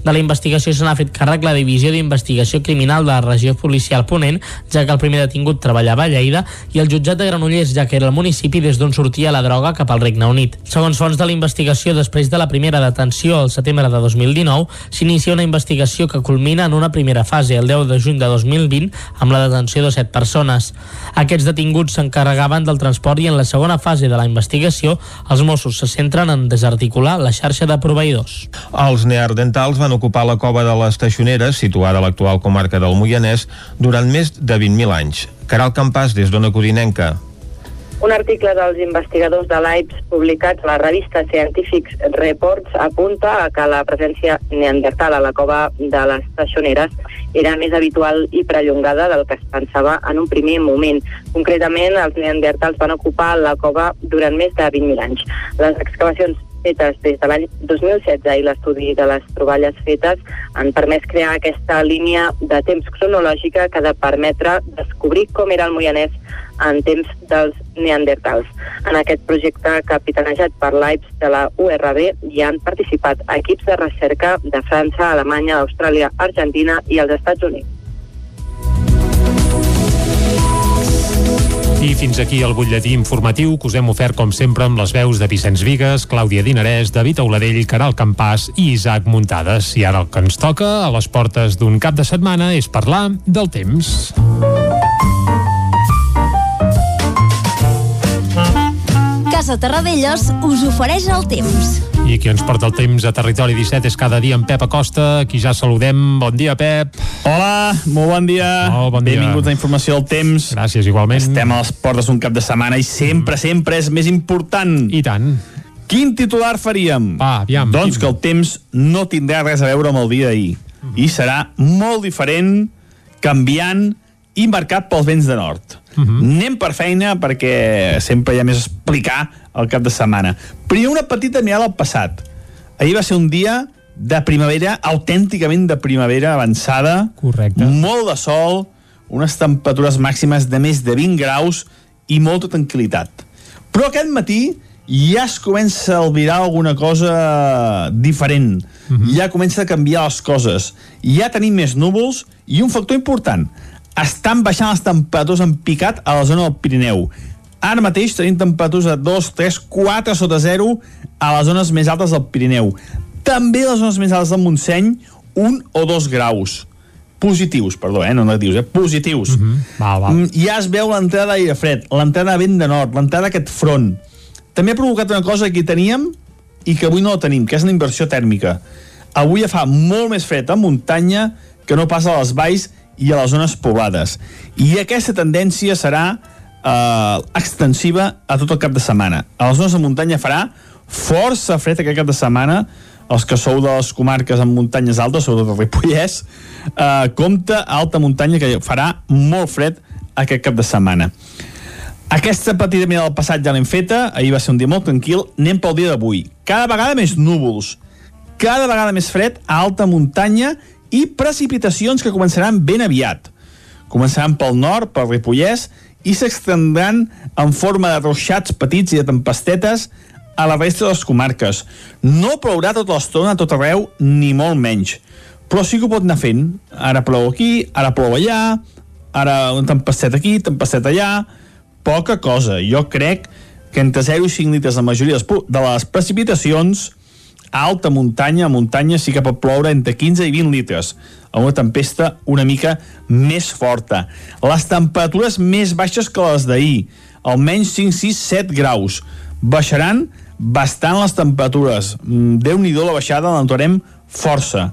De la investigació se n'ha fet càrrec la Divisió d'Investigació Criminal de la Regió Policial Ponent, ja que el primer detingut treballava a Lleida, i el jutjat de Granollers, ja que era el municipi des d'on sortia la droga cap al Regne Unit. Segons fonts de la investigació, després de la primera detenció al setembre de 2019, s'inicia una investigació que culmina en una primera fase, el 10 de juny de 2020, amb la detenció de 7 persones. Aquests detinguts s'encarregaven del transport i en la segona fase de la investigació, els Mossos se centren en desarticular la xarxa de proveïdors. Els neardentals van ocupar la cova de les Teixoneres, situada a l'actual comarca del Moianès, durant més de 20.000 anys. Caral Campàs, des d'Ona Codinenca. Un article dels investigadors de l'AIPS publicat a la revista Scientific Reports apunta que la presència neandertal a la cova de les Teixoneres era més habitual i prellongada del que es pensava en un primer moment. Concretament, els neandertals van ocupar la cova durant més de 20.000 anys. Les excavacions fetes des de l'any 2016 i l'estudi de les troballes fetes han permès crear aquesta línia de temps cronològica que ha de permetre descobrir com era el Moianès en temps dels neandertals. En aquest projecte capitanejat per l'AIPS de la URB hi han participat equips de recerca de França, Alemanya, Austràlia, Argentina i els Estats Units. I fins aquí el butlletí informatiu que us hem ofert com sempre amb les veus de Vicenç Vigues, Clàudia Dinarès, David Auladell, Caral Campàs i Isaac Muntades. I ara el que ens toca a les portes d'un cap de setmana és parlar del temps. Casa Terradellos us ofereix el temps. I qui ens porta el temps a Territori 17 és cada dia en Pep Acosta, qui ja saludem. Bon dia, Pep. Hola, molt bon dia. Oh, bon dia. Benvinguts a Informació del Temps. Gràcies, igualment. Estem a les portes d'un cap de setmana i sempre, sempre és més important. I tant. Quin titular faríem? Va, aviam. Doncs que el temps no tindrà res a veure amb el dia d'ahir. Mhm. I serà molt diferent, canviant i marcat pels vents de nord. Mhm. Anem per feina perquè sempre hi ha més a explicar al cap de setmana. Primer una petita mirada al passat. Ahir va ser un dia de primavera, autènticament de primavera avançada. Correcte. Molt de sol, unes temperatures màximes de més de 20 graus i molta tranquil·litat. Però aquest matí ja es comença a albirar alguna cosa diferent. Ja comença a canviar les coses. Ja tenim més núvols i un factor important. Estan baixant les temperatures en picat a la zona del Pirineu. Ara mateix tenim temperatures de 2, 3, 4 sota 0 a les zones més altes del Pirineu. També a les zones més altes del Montseny, 1 o 2 graus. Positius, perdó, eh? no negatius, eh? positius. Mhm. Val, val. Mm, Ja es veu l'entrada d'aire fred, l'entrada de vent de nord, l'entrada d'aquest front. També ha provocat una cosa que teníem i que avui no tenim, que és la inversió tèrmica. Avui ja fa molt més fred a muntanya que no passa a les valls i a les zones poblades. I aquesta tendència serà eh, extensiva a tot el cap de setmana. A les zones de muntanya farà força fred aquest cap de setmana, els que sou de les comarques amb muntanyes altes, sobretot el Ripollès, eh, compta alta muntanya que farà molt fred aquest cap de setmana. Aquesta petita mirada del passat ja l'hem feta, ahir va ser un dia molt tranquil, anem pel dia d'avui. Cada vegada més núvols, cada vegada més fred a alta muntanya i precipitacions que començaran ben aviat. Començaran pel nord, pel Ripollès, i s'extendran en forma de ruixats petits i de tempestetes a la resta de les comarques. No plourà tota l'estona a tot arreu, ni molt menys. Però sí que ho pot anar fent. Ara plou aquí, ara plou allà, ara una tempesteta aquí, tempesteta allà poca cosa. Jo crec que entre 0 i 5 litres la majoria de les precipitacions a alta muntanya, a muntanya sí que pot ploure entre 15 i 20 litres a una tempesta una mica més forta. Les temperatures més baixes que les d'ahir, almenys 5, 6, 7 graus. Baixaran bastant les temperatures. Mm, Déu-n'hi-do la baixada, l'entrarem força.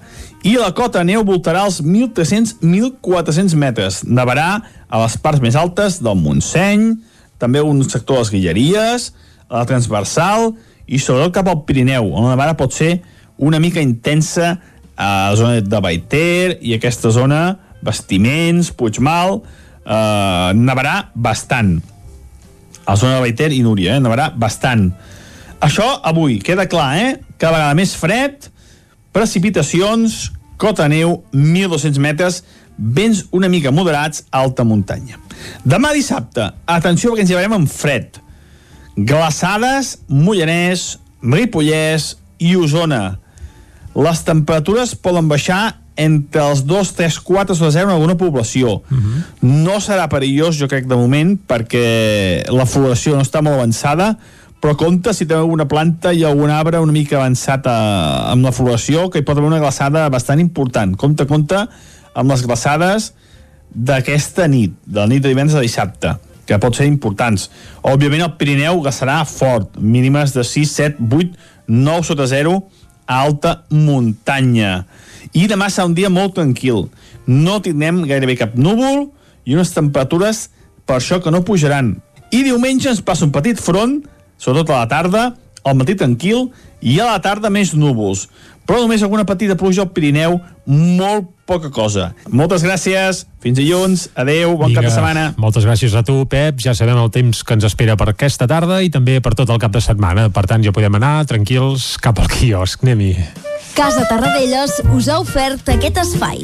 I la cota neu voltarà als 1.300-1.400 metres. Nevarà a les parts més altes del Montseny, també un sector de les Guilleries, a la transversal i sobretot cap al Pirineu, on la nevada pot ser una mica intensa a la zona de Baiter i aquesta zona, Vestiments, Puigmal, eh, nevarà bastant. A la zona de Baiter i Núria, eh, nevarà bastant. Això avui, queda clar, eh? Cada vegada més fred, precipitacions, cota neu, 1.200 metres, vents una mica moderats alta muntanya. Demà dissabte, atenció perquè ens llevarem amb fred. Glaçades, Mollanès, Ripollès i Osona. Les temperatures poden baixar entre els 2, 3, 4 o 0 en alguna població. Uh -huh. No serà perillós, jo crec, de moment, perquè la floració no està molt avançada, però compte si té alguna planta i algun arbre una mica avançat a, amb la floració, que hi pot haver una glaçada bastant important. Compte, compte amb les glaçades d'aquesta nit, de la nit de divendres a dissabte, que pot ser importants. Òbviament el Pirineu glaçarà fort, mínimes de 6, 7, 8, 9 sota 0 a alta muntanya. I demà serà un dia molt tranquil. No tindrem gairebé cap núvol i unes temperatures per això que no pujaran. I diumenge ens passa un petit front, sobretot a la tarda, al matí tranquil i a la tarda més núvols. Però només alguna petita pluja al Pirineu, molt poca cosa. Moltes gràcies, fins dilluns, adeu, bon Vinga, cap de setmana. Moltes gràcies a tu, Pep. Ja sabem el temps que ens espera per aquesta tarda i també per tot el cap de setmana. Per tant, ja podem anar tranquils cap al quiosc. Anem-hi. Casa Tarradellas us ha ofert aquest espai.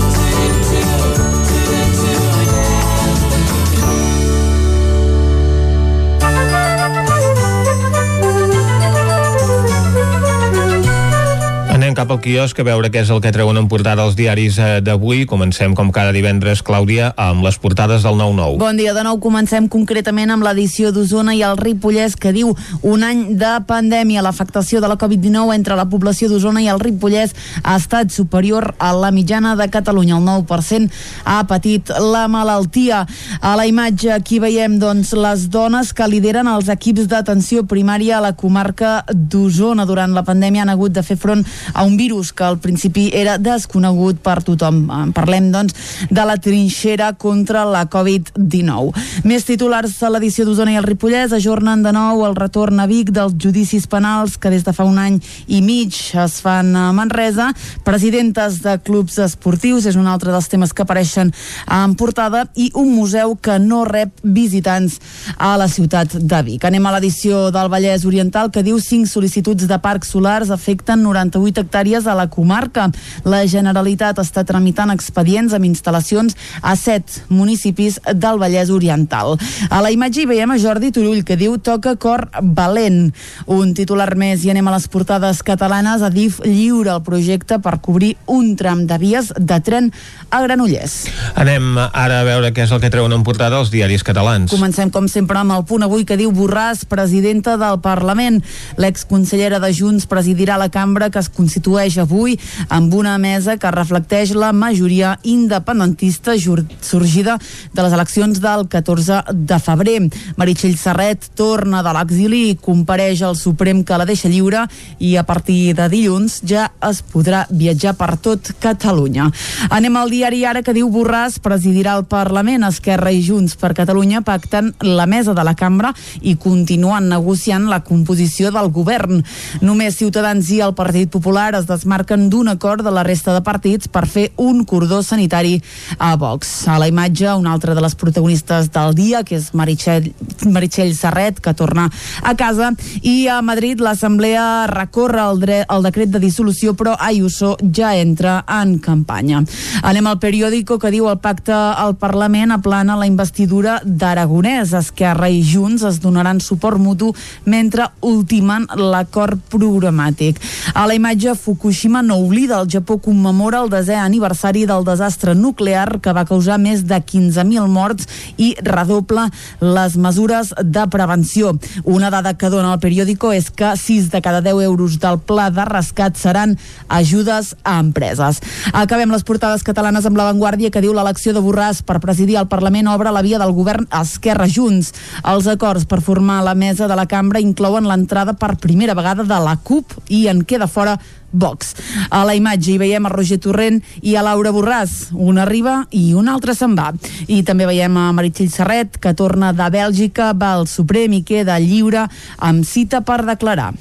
Cap al quiosc a veure què és el que treuen en portada els diaris eh, d'avui. Comencem, com cada divendres, Clàudia, amb les portades del 9-9. Bon dia de nou. Comencem concretament amb l'edició d'Osona i el Ripollès que diu un any de pandèmia. L'afectació de la Covid-19 entre la població d'Osona i el Ripollès ha estat superior a la mitjana de Catalunya. El 9% ha patit la malaltia. A la imatge aquí veiem doncs, les dones que lideren els equips d'atenció primària a la comarca d'Osona. Durant la pandèmia han hagut de fer front a un virus que al principi era desconegut per tothom. En Parlem, doncs, de la trinxera contra la Covid-19. Més titulars a l'edició d'Osona i el Ripollès ajornen de nou el retorn a Vic dels judicis penals que des de fa un any i mig es fan a Manresa. Presidentes de clubs esportius és un altre dels temes que apareixen en portada i un museu que no rep visitants a la ciutat de Vic. Anem a l'edició del Vallès Oriental que diu 5 sol·licituds de parcs solars afecten 98 hectàrees vies a la comarca. La Generalitat està tramitant expedients amb instal·lacions a set municipis del Vallès Oriental. A la imatge hi veiem a Jordi Turull que diu toca cor valent. Un titular més i anem a les portades catalanes. Adif lliure el projecte per cobrir un tram de vies de tren a Granollers. Anem ara a veure què és el que treuen en portada els diaris catalans. Comencem, com sempre, amb el punt avui que diu Borràs, presidenta del Parlament. L'exconsellera de Junts presidirà la cambra que es constitueix avui amb una mesa que reflecteix la majoria independentista sorgida de les eleccions del 14 de febrer. Meritxell Serret torna de l'exili i compareix al Suprem que la deixa lliure i a partir de dilluns ja es podrà viatjar per tot Catalunya. Anem al diari Ara que diu Borràs presidirà el Parlament, Esquerra i Junts per Catalunya pacten la mesa de la cambra i continuen negociant la composició del govern. Només Ciutadans i el Partit Popular es desmarquen d'un acord de la resta de partits per fer un cordó sanitari a Vox. A la imatge, una altra de les protagonistes del dia, que és Meritxell, Meritxell Serret, que torna a casa, i a Madrid l'Assemblea recorre el, dret, el decret de dissolució, però Ayuso ja entra en campanya. Anem al periòdico que diu el pacte al Parlament aplana la investidura d'Aragonès. Esquerra i Junts es donaran suport mutu mentre ultimen l'acord programàtic. A la imatge, Fukushima no oblida, el Japó commemora el desè aniversari del desastre nuclear que va causar més de 15.000 morts i redobla les mesures de prevenció. Una dada que dona el periòdico és que 6 de cada 10 euros del pla de rescat seran ajudes a empreses. Acabem les portades catalanes amb l'avantguàrdia que diu l'elecció de Borràs per presidir el Parlament obre la via del govern Esquerra Junts. Els acords per formar la mesa de la cambra inclouen l'entrada per primera vegada de la CUP i en queda fora Vox. A la imatge hi veiem a Roger Torrent i a Laura Borràs. Un arriba i un altre se'n va. I també veiem a Meritxell Serret, que torna de Bèlgica, va al Suprem i queda lliure amb cita per declarar.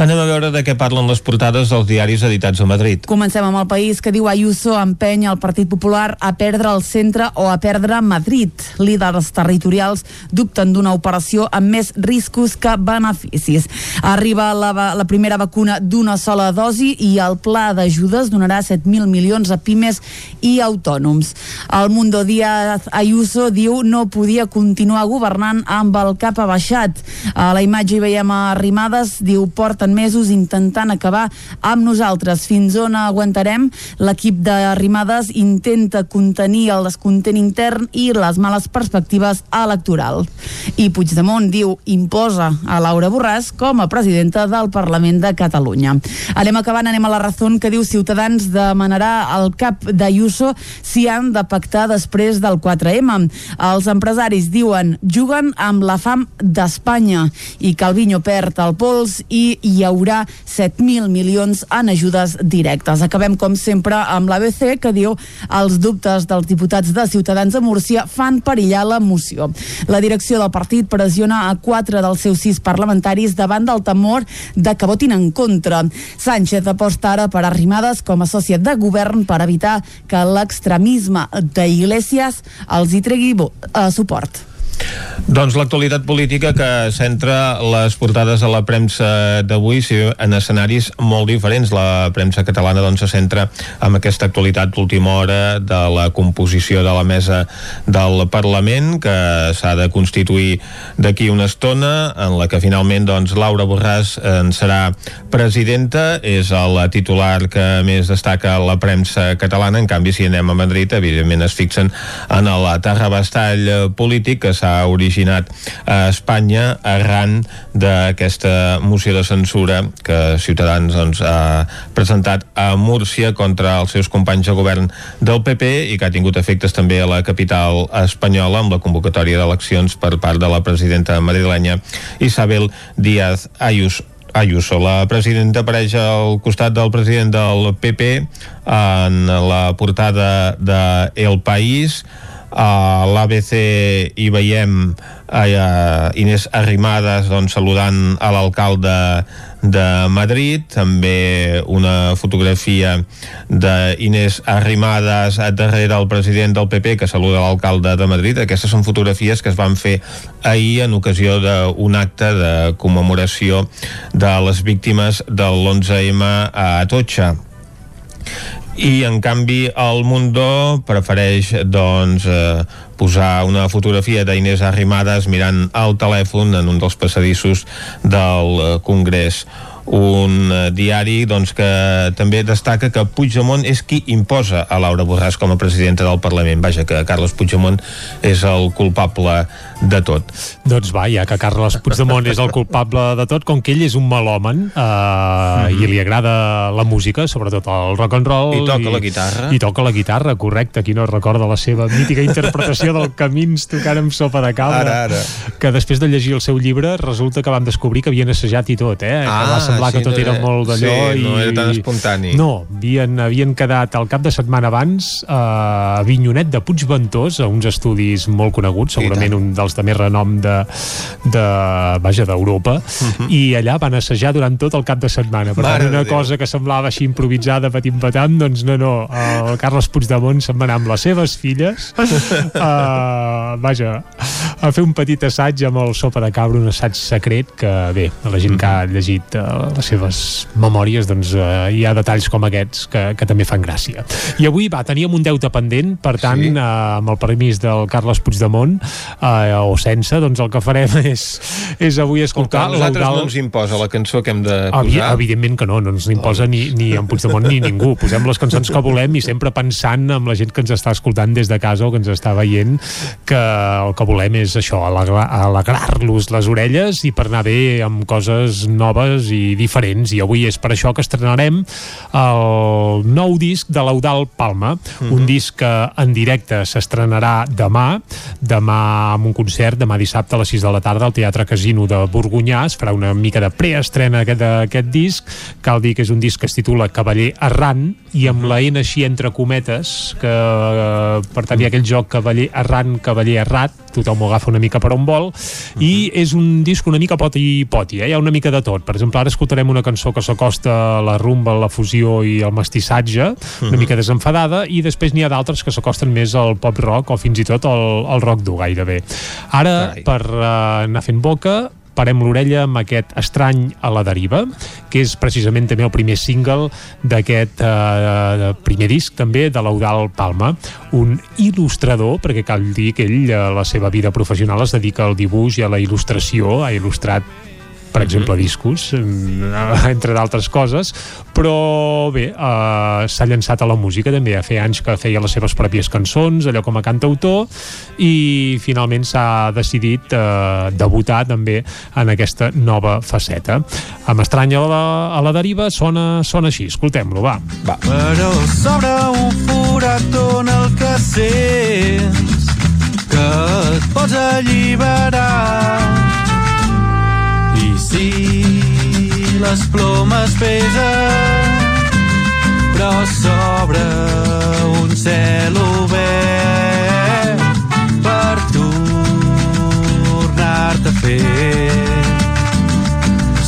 Anem a veure de què parlen les portades dels diaris editats a Madrid. Comencem amb el país que diu Ayuso empeny el Partit Popular a perdre el centre o a perdre Madrid. Líders territorials dubten d'una operació amb més riscos que beneficis. Arriba la, la primera vacuna d'una sola dosi i el pla d'ajudes donarà 7.000 milions a pimes i autònoms. El Mundo Díaz Ayuso diu no podia continuar governant amb el cap abaixat. A la imatge hi veiem a diu porten mesos intentant acabar amb nosaltres. Fins on aguantarem? L'equip d'Arrimades intenta contenir el descontent intern i les males perspectives electorals. I Puigdemont diu imposa a Laura Borràs com a presidenta del Parlament de Catalunya. Anem acabant anem a la raó que diu Ciutadans demanarà al cap d'Ayuso si han de pactar després del 4M. Els empresaris diuen juguen amb la fam d'Espanya i Calviño perd el pols i hi haurà 7.000 milions en ajudes directes. Acabem, com sempre, amb l'ABC, que diu els dubtes dels diputats de Ciutadans a Múrcia fan perillar la moció. La direcció del partit pressiona a quatre dels seus sis parlamentaris davant del temor de que votin en contra. Sánchez aposta ara per Arrimadas com a soci de govern per evitar que l'extremisme d'Iglesias els hi tregui eh, suport. Doncs l'actualitat política que centra les portades a la premsa d'avui sí, en escenaris molt diferents. La premsa catalana doncs, se centra en aquesta actualitat d'última hora de la composició de la mesa del Parlament que s'ha de constituir d'aquí una estona en la que finalment doncs, Laura Borràs en serà presidenta és el titular que més destaca la premsa catalana en canvi si anem a Madrid evidentment es fixen en el terrabastall polític que s'ha originat a Espanya arran d'aquesta moció de censura que Ciutadans doncs, ha presentat a Múrcia contra els seus companys de govern del PP i que ha tingut efectes també a la capital espanyola amb la convocatòria d'eleccions per part de la presidenta madrilenya Isabel Díaz Ayuso Ayuso. La presidenta apareix al costat del president del PP en la portada de El País a l'ABC hi veiem a Inés Arrimadas doncs, saludant a l'alcalde de Madrid, també una fotografia d'Inés Arrimadas darrere el president del PP que saluda l'alcalde de Madrid. Aquestes són fotografies que es van fer ahir en ocasió d'un acte de commemoració de les víctimes de l'11M a Atotxa i en canvi el Mundo prefereix doncs eh, posar una fotografia d'Inés Arrimadas mirant el telèfon en un dels passadissos del eh, Congrés un eh, diari doncs, que també destaca que Puigdemont és qui imposa a Laura Borràs com a presidenta del Parlament. Vaja, que Carles Puigdemont és el culpable de tot. Doncs va, ja que Carles Puigdemont és el culpable de tot, com que ell és un melòman eh, mm -hmm. i li agrada la música, sobretot el rock and roll... I toca i, la guitarra. I toca la guitarra, correcte. Qui no recorda la seva mítica interpretació del Camins tocant amb sopa de cabra. Ara, ara. Que després de llegir el seu llibre resulta que vam descobrir que havien assajat i tot, eh? Ah, que va sí, que tot era molt d'allò sí, i... no era tan espontani. No, havien, havien quedat el cap de setmana abans a Avinyonet de Puigventós, a uns estudis molt coneguts, segurament un dels de més renom de, de vaja, d'Europa, i allà van assajar durant tot el cap de setmana. Per Mhm. Mare tant, una Déu. cosa que semblava així improvisada, patim patam, doncs no, no, el Carles Puigdemont se'n va anar amb les seves filles uh, vaja, a fer un petit assaig amb el sopa de cabra, un assaig secret que, bé, la gent que ha llegit uh, les seves memòries, doncs uh, hi ha detalls com aquests que, que també fan gràcia. I avui, va, teníem un deute pendent, per tant, sí. uh, amb el permís del Carles Puigdemont, uh, o sense, doncs el que farem és, és avui escoltar A nosaltres no ens imposa la cançó que hem de Evi posar. evidentment que no, no ens imposa ni, ni en Puigdemont ni ningú. Posem les cançons que volem i sempre pensant amb la gent que ens està escoltant des de casa o que ens està veient que el que volem és això, alegrar- alegrar-los les orelles i per anar bé amb coses noves i diferents. I avui és per això que estrenarem el nou disc de l'Eudal Palma, un disc que en directe s'estrenarà demà, demà amb un concert, demà dissabte a les 6 de la tarda al Teatre Casino de Borgunyà, es farà una mica de preestrena aquest, aquest disc, cal dir que és un disc que es titula Cavaller Errant i amb la N així entre cometes que eh, per tant hi ha aquell joc Cavaller Errant, Cavaller Errat tothom ho agafa una mica per on vol i és un disc una mica poti i poti eh? hi ha una mica de tot, per exemple ara escoltarem una cançó que s'acosta a la rumba, la fusió i el mestissatge, una Mhm. mica desenfadada i després n'hi ha d'altres que s'acosten més al pop rock o fins i tot al, al rock dur gairebé ara Carai. per uh, anar fent boca parem l'orella amb aquest estrany a la deriva, que és precisament també el primer single d'aquest eh, primer disc també de l'Eudal Palma, un il·lustrador, perquè cal dir que ell a la seva vida professional es dedica al dibuix i a la il·lustració, ha il·lustrat per exemple, discos, eh, entre d'altres coses, però bé, eh, s'ha llançat a la música també, a fer anys que feia les seves pròpies cançons, allò com a cantautor, i finalment s'ha decidit eh, debutar també en aquesta nova faceta. Amb Estranya a la, a la deriva sona, sona així, escoltem-lo, va. Va. Però sobre un forat on el que sents que et pots alliberar les plomes pesen però sobre un cel obert per tornar-te a fer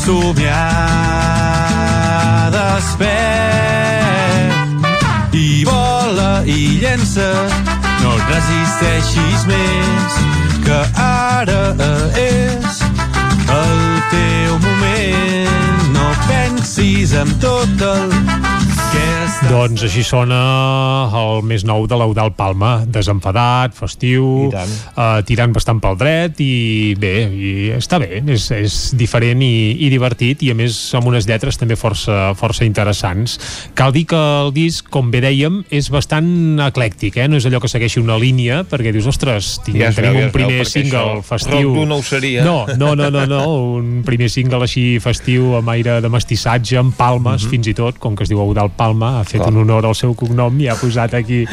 somiar despert. I vola i llença no et resisteixis més que ara és el no pensis en tot el que està Doncs així sona el més nou de l'Eudal Palma, desenfadat, festiu, eh, tirant bastant pel dret i bé, i està bé, és, és diferent i, i divertit i a més amb unes lletres també força, força interessants. Cal dir que el disc, com bé dèiem, és bastant eclèctic, eh? no és allò que segueixi una línia, perquè dius, ostres, tinc, Ja veu, tenim ja un veu, primer perquè single festiu. no ho seria. No, no, no, no, no, un primer single així festiu amb aire de mestissatge, amb palmes, fins i tot, com que es diu Eudal Palma, fet Mhm. Clar. un honor al seu cognom i ha posat aquí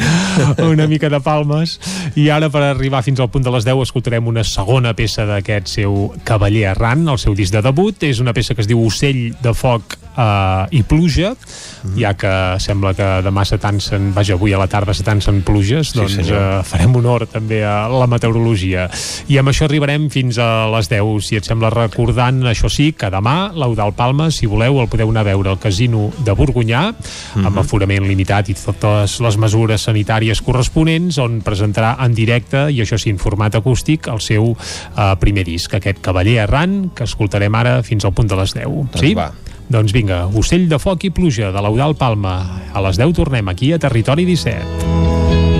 una mica de palmes. I ara, per arribar fins al punt de les 10, escoltarem una segona peça d'aquest seu Cavaller Errant, el seu disc de debut. És una peça que es diu Ocell de foc eh, i pluja, Mhm. ja que sembla que demà s'atancen, vaja, avui a la tarda s'atancen pluges, Sí, doncs eh, farem honor també a la meteorologia. I amb això arribarem fins a les 10, si et sembla recordant, això sí, que demà l'Eudal Palma, si voleu, el podeu anar a veure al casino de Borgunyà, amb aforament limitat i totes les mesures sanitàries corresponents, on presentarà en directe, i això sí, en format acústic, el seu eh, primer disc, aquest Cavaller Errant, que escoltarem ara fins al punt de les 10. Doncs sí? va. Doncs vinga, ocell de foc i pluja de l'Eudal Palma. A les 10 tornem aquí a Territori 17.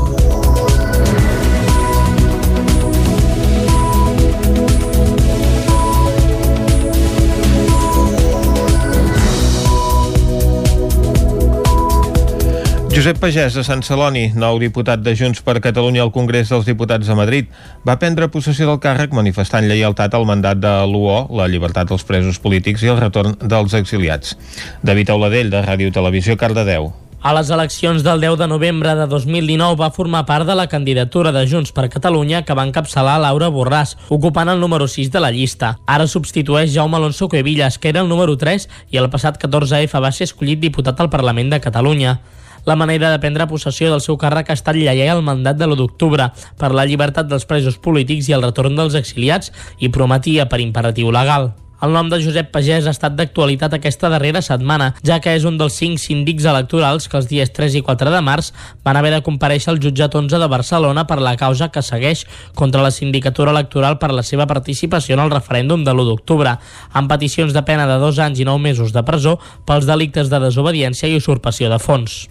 Josep Pagès, de Sant Celoni, nou diputat de Junts per Catalunya al Congrés dels Diputats de Madrid, va prendre possessió del càrrec manifestant lleialtat al mandat de l'UO, la llibertat dels presos polítics i el retorn dels exiliats. David Auladell, de Ràdio Televisió, Cardedeu. A les eleccions del 10 de novembre de 2019 va formar part de la candidatura de Junts per Catalunya que va encapçalar Laura Borràs, ocupant el número 6 de la llista. Ara substitueix Jaume Alonso Cuevillas, que era el número 3 i el passat 14F va ser escollit diputat al Parlament de Catalunya. La manera de prendre possessió del seu càrrec ha estat lleial al mandat de l'1 d'octubre per la llibertat dels presos polítics i el retorn dels exiliats i prometia per imperatiu legal. El nom de Josep Pagès ha estat d'actualitat aquesta darrera setmana, ja que és un dels cinc síndics electorals que els dies 3 i 4 de març van haver de compareixer al jutjat 11 de Barcelona per la causa que segueix contra la sindicatura electoral per la seva participació en el referèndum de l'1 d'octubre, amb peticions de pena de dos anys i nou mesos de presó pels delictes de desobediència i usurpació de fons.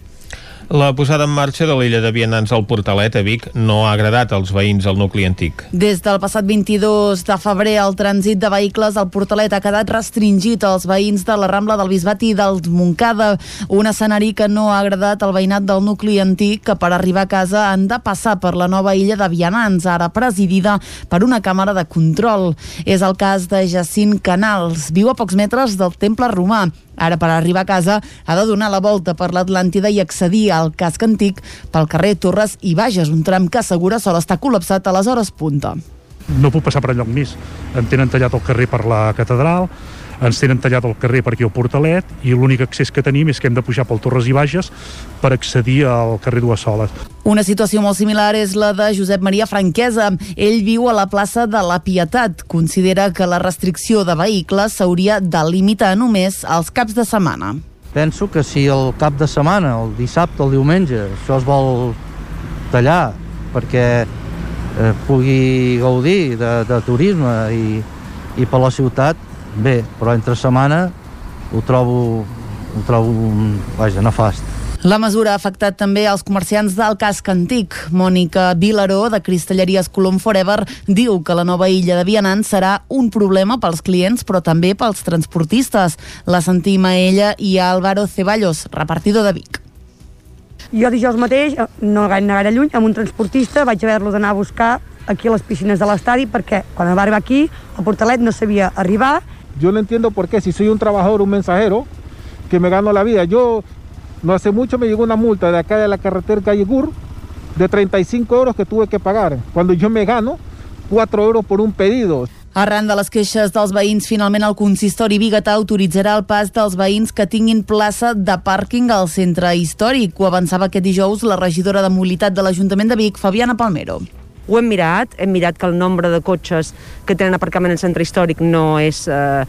La posada en marxa de l'illa de Vianants al Portalet a Vic no ha agradat als veïns del nucli antic. Des del passat 22 de febrer, el trànsit de vehicles al Portalet ha quedat restringit als veïns de la Rambla del Bisbat i del Montcada, un escenari que no ha agradat al veïnat del nucli antic, que per arribar a casa han de passar per la nova illa de Vianants, ara presidida per una càmera de control. És el cas de Jacint Canals, viu a pocs metres del temple romà. Ara, per arribar a casa, ha de donar la volta per l'Atlàntida i accedir al casc antic pel carrer Torres i Bages, un tram que assegura sol estar col·lapsat a les hores punta. no puc passar per enlloc més. Em tenen tallat el carrer per la catedral, ens tenen tallat el carrer per aquí al Portalet i l'únic accés que tenim és que hem de pujar pel Torres i Bages per accedir al carrer Dues Soles. Una situació molt similar és la de Josep Maria Franquesa. Ell viu a la plaça de la Pietat. Considera que la restricció de vehicles s'hauria de limitar només als caps de setmana. Penso que si el cap de setmana, el dissabte, el diumenge, això es vol tallar perquè eh, pugui gaudir de, de turisme i, i per la ciutat, bé, però entre setmana ho trobo, ho trobo vaja, nefast. La mesura ha afectat també els comerciants del casc antic. Mònica Vilaró, de Cristalleries Colom Forever, diu que la nova illa de Vianants serà un problema pels clients, però també pels transportistes. La sentim a ella i a Álvaro Ceballos, repartidor de Vic. Jo dijous mateix, eh, no gaire, no gaire lluny, amb un transportista vaig haver-lo d'anar a buscar aquí a les piscines de l'estadi perquè quan va arribar aquí, el portalet no sabia arribar. Yo no entiendo por qué, si soy un trabajador, un mensajero, que me gano la vida. Yo, no hace mucho me llegó una multa de acá de la carretera Calle Gur de 35 euros que tuve que pagar, cuando yo me gano 4 euros por un pedido. Arran de les queixes dels veïns, finalment el consistori biguetà autoritzarà el pas dels veïns que tinguin plaça de pàrquing al centre històric. Ho avançava aquest dijous la regidora de mobilitat de l'Ajuntament de Vic, Fabiana Palmero. Ho hem mirat, hem mirat que el nombre de cotxes que tenen aparcament al centre històric no és eh,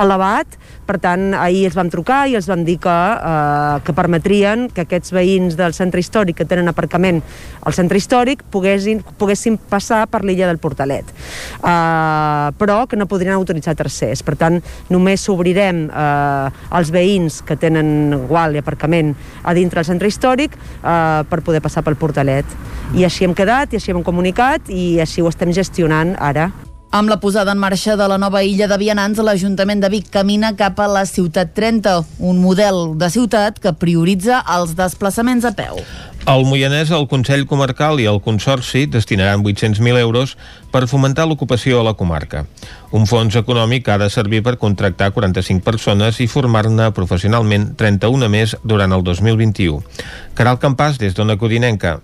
elevat, per tant, ahir els vam trucar i els vam dir que, eh, que permetrien que aquests veïns del centre històric que tenen aparcament al centre històric poguessin, poguessin passar per l'illa del Portalet, eh, però que no podrien autoritzar tercers. Per tant, només s'obrirem eh, als veïns que tenen gual i aparcament a dintre del centre històric eh, per poder passar pel Portalet. I així hem quedat, i així hem comunicat, i així ho estem gestionant ara. Amb la posada en marxa de la nova illa de Vianants, l'Ajuntament de Vic camina cap a la Ciutat 30, un model de ciutat que prioritza els desplaçaments a peu. Al Moianès, el Consell Comarcal i el Consorci destinaran 800.000 euros per fomentar l'ocupació a la comarca. Un fons econòmic ha de servir per contractar 45 persones i formar-ne professionalment 31 més durant el 2021. Caral Campàs, des d'Ona Codinenca.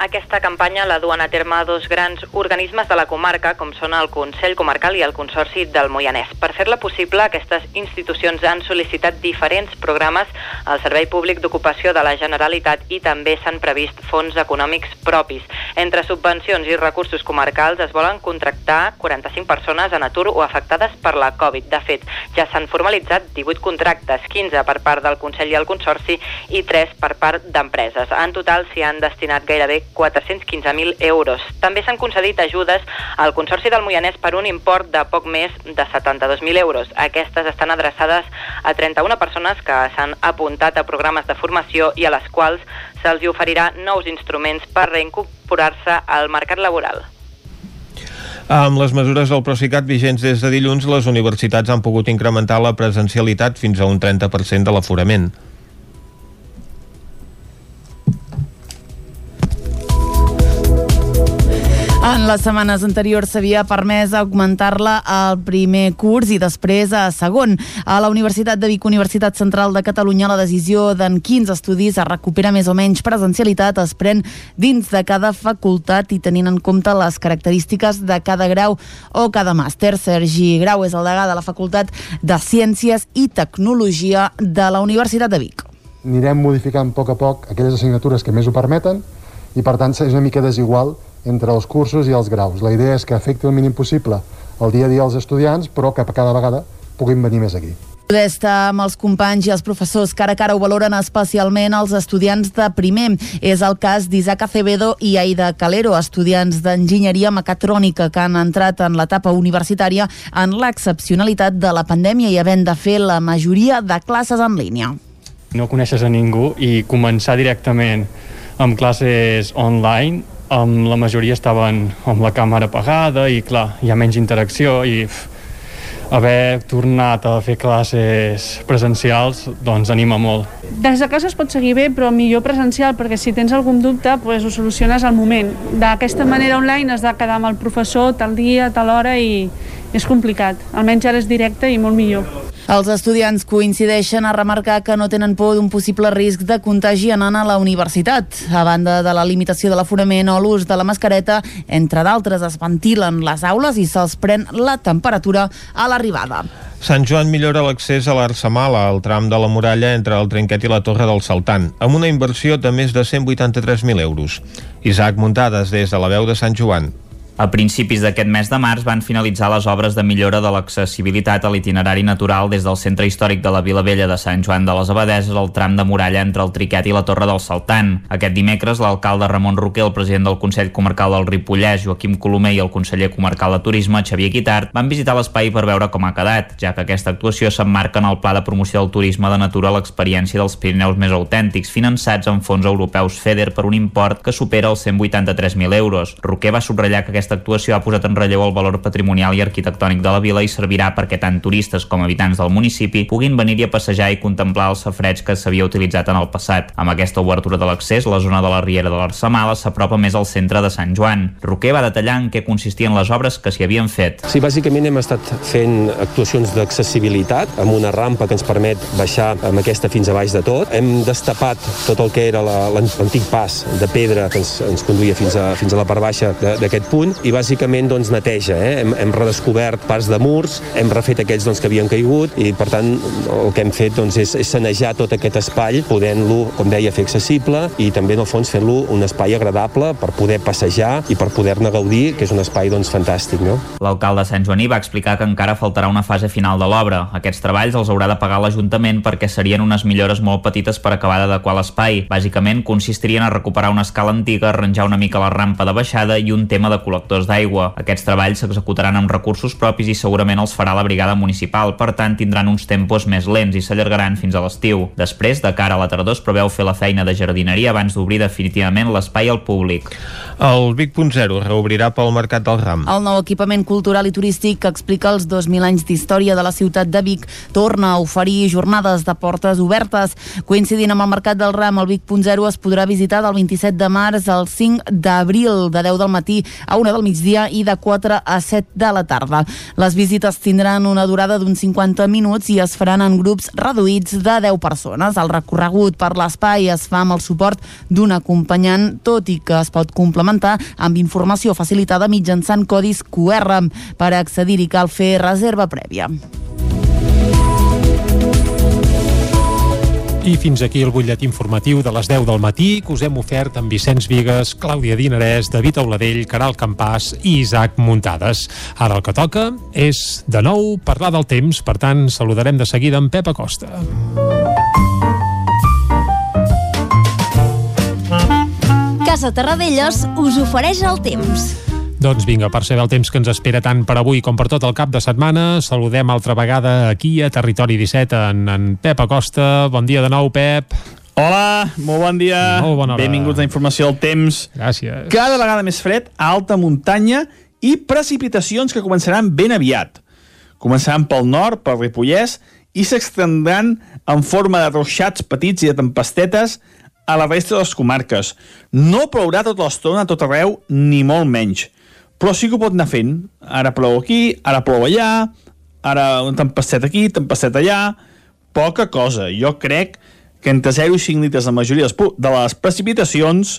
Aquesta campanya la duen a terme dos grans organismes de la comarca, com són el Consell Comarcal i el Consorci del Moianès. Per fer-la possible, aquestes institucions han sol·licitat diferents programes al Servei Públic d'Ocupació de la Generalitat i també s'han previst fons econòmics propis. Entre subvencions i recursos comarcals es volen contractar 45 persones en atur o afectades per la Covid. De fet, ja s'han formalitzat 18 contractes, 15 per part del Consell i el Consorci i 3 per part d'empreses. En total s'hi han destinat gairebé 415.000 euros. També s'han concedit ajudes al Consorci del Moianès per un import de poc més de 72.000 euros. Aquestes estan adreçades a 31 persones que s'han apuntat a programes de formació i a les quals se'ls oferirà nous instruments per reincorporar-se al mercat laboral. Amb les mesures del Procicat vigents des de dilluns, les universitats han pogut incrementar la presencialitat fins a un 30% de l'aforament. En les setmanes anteriors s'havia permès augmentar-la al primer curs i després a segon. A la Universitat de Vic, Universitat Central de Catalunya, la decisió d'en quins estudis es recupera més o menys presencialitat es pren dins de cada facultat i tenint en compte les característiques de cada grau o cada màster. Sergi Grau és el degà de la Facultat de Ciències i Tecnologia de la Universitat de Vic. Anirem modificant a poc a poc aquelles assignatures que més ho permeten i per tant és una mica desigual entre els cursos i els graus. La idea és que afecti el mínim possible el dia a dia dels estudiants, però que cada vegada puguin venir més aquí. Poder estar amb els companys i els professors cara a cara ho valoren especialment els estudiants de primer. És el cas d'Isaac Acevedo i Aida Calero, estudiants d'enginyeria mecatrònica que han entrat en l'etapa universitària en l'excepcionalitat de la pandèmia i havent de fer la majoria de classes en línia. No coneixes a ningú i començar directament amb classes online amb la majoria estaven amb la càmera apagada i clar, hi ha menys interacció i uf, haver tornat a fer classes presencials doncs anima molt. Des de casa es pot seguir bé, però millor presencial, perquè si tens algun dubte, pues, ho soluciones al moment. D'aquesta manera online has de quedar amb el professor tal dia, tal hora i és complicat. Almenys ara és directe i molt millor. Els estudiants coincideixen a remarcar que no tenen por d'un possible risc de contagi anant a la universitat. A banda de la limitació de l'aforament o l'ús de la mascareta, entre d'altres es ventilen les aules i se'ls pren la temperatura a l'arribada. Sant Joan millora l'accés a l'Arsamala, al tram de la muralla entre el Trinquet i la Torre del Saltant, amb una inversió de més de 183.000 euros. Isaac Muntades, des de la veu de Sant Joan. A principis d'aquest mes de març van finalitzar les obres de millora de l'accessibilitat a l'itinerari natural des del centre històric de la Vila Vella de Sant Joan de les Abadeses al tram de muralla entre el Triquet i la Torre del Saltant. Aquest dimecres, l'alcalde Ramon Roquer, el president del Consell Comarcal del Ripollès, Joaquim Colomer i el conseller comarcal de Turisme, Xavier Guitart, van visitar l'espai per veure com ha quedat, ja que aquesta actuació s'emmarca en el Pla de Promoció del Turisme de Natura a l'experiència dels Pirineus més autèntics, finançats amb fons europeus FEDER per un import que supera els 183.000 euros. Roquer va subratllar que aquesta aquesta actuació ha posat en relleu el valor patrimonial i arquitectònic de la vila i servirà perquè tant turistes com habitants del municipi puguin venir-hi a passejar i contemplar el safreig que s'havia utilitzat en el passat. Amb aquesta obertura de l'accés, la zona de la Riera de l'Arsamala s'apropa més al centre de Sant Joan. Roquer va detallar en què consistien les obres que s'hi havien fet. Sí, bàsicament hem estat fent actuacions d'accessibilitat amb una rampa que ens permet baixar amb aquesta fins a baix de tot. Hem destapat tot el que era la- l'antic pas de pedra que ens, ens conduïa fins a, fins a la part baixa d'aquest punt i bàsicament doncs, neteja. Eh? Hem, hem redescobert parts de murs, hem refet aquells doncs, que havien caigut i per tant el que hem fet doncs, és, és sanejar tot aquest espai podent-lo, com deia, fer accessible i també en el fons fer-lo un espai agradable per poder passejar i per poder-ne gaudir, que és un espai doncs, fantàstic. No? L'alcalde Sant Joaní va explicar que encara faltarà una fase final de l'obra. Aquests treballs els haurà de pagar l'Ajuntament perquè serien unes millores molt petites per acabar d'adequar l'espai. Bàsicament consistirien a recuperar una escala antiga, arranjar una mica la rampa de baixada i un tema de col·lectors d'aigua. Aquests treballs s'executaran amb recursos propis i segurament els farà la brigada municipal, per tant tindran uns tempos més lents i s'allargaran fins a l'estiu. Després, de cara a la tardor, es preveu fer la feina de jardineria abans d'obrir definitivament l'espai al públic. El Vic.0 reobrirà pel Mercat del Ram. El nou equipament cultural i turístic que explica els 2.000 anys d'història de la ciutat de Vic torna a oferir jornades de portes obertes. Coincidint amb el Mercat del Ram, el Vic.0 es podrà visitar del 27 de març al 5 d'abril, de 10 del matí a 1 del migdia i de 4 a 7 de la tarda. Les visites tindran una durada d'uns 50 minuts i es faran en grups reduïts de 10 persones. El recorregut per l'espai es fa amb el suport d'un acompanyant, tot i que es pot complementar amb informació facilitada mitjançant codis QR. Per accedir-hi cal fer reserva prèvia. I fins aquí el butlletí informatiu de les 10 del matí que us hem ofert amb Vicenç Vigues, Clàudia Dinarès, David Auladell, Caral Campàs i Isaac Muntades. Ara el que toca és, de nou, parlar del temps. Per tant, saludarem de seguida en Pep Acosta. Casa Terradellos us ofereix el temps. Doncs vinga, per saber el temps que ens espera tant per avui com per tot el cap de setmana, saludem altra vegada aquí a Territori 17 en, en Pep Acosta. Bon dia de nou, Pep. Hola, molt bon dia. Molt bona hora. Benvinguts a Informació del Temps. Gràcies. Cada vegada més fred, a alta muntanya i precipitacions que començaran ben aviat. Començaran pel nord, pel Ripollès, i s'extendran en forma de ruixats petits i de tempestetes a la resta de les comarques. No plourà tota l'estona a tot arreu, ni molt menys. Però sí que ho pot anar fent. Ara plou aquí, ara plou allà, ara un tempestet aquí, tempestet allà... Poca cosa. Jo crec que entre 0 i 5 litres la majoria de les precipitacions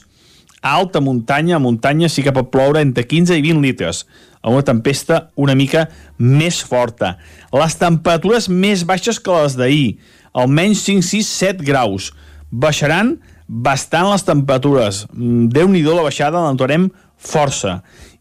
a alta muntanya, a muntanya sí que pot ploure entre 15 i 20 litres, a una tempesta una mica més forta. Les temperatures més baixes que les d'ahir, almenys 5, 6, 7 graus. Baixaran bastant les temperatures. Mm, Déu-n'hi-do la baixada, la notarem força.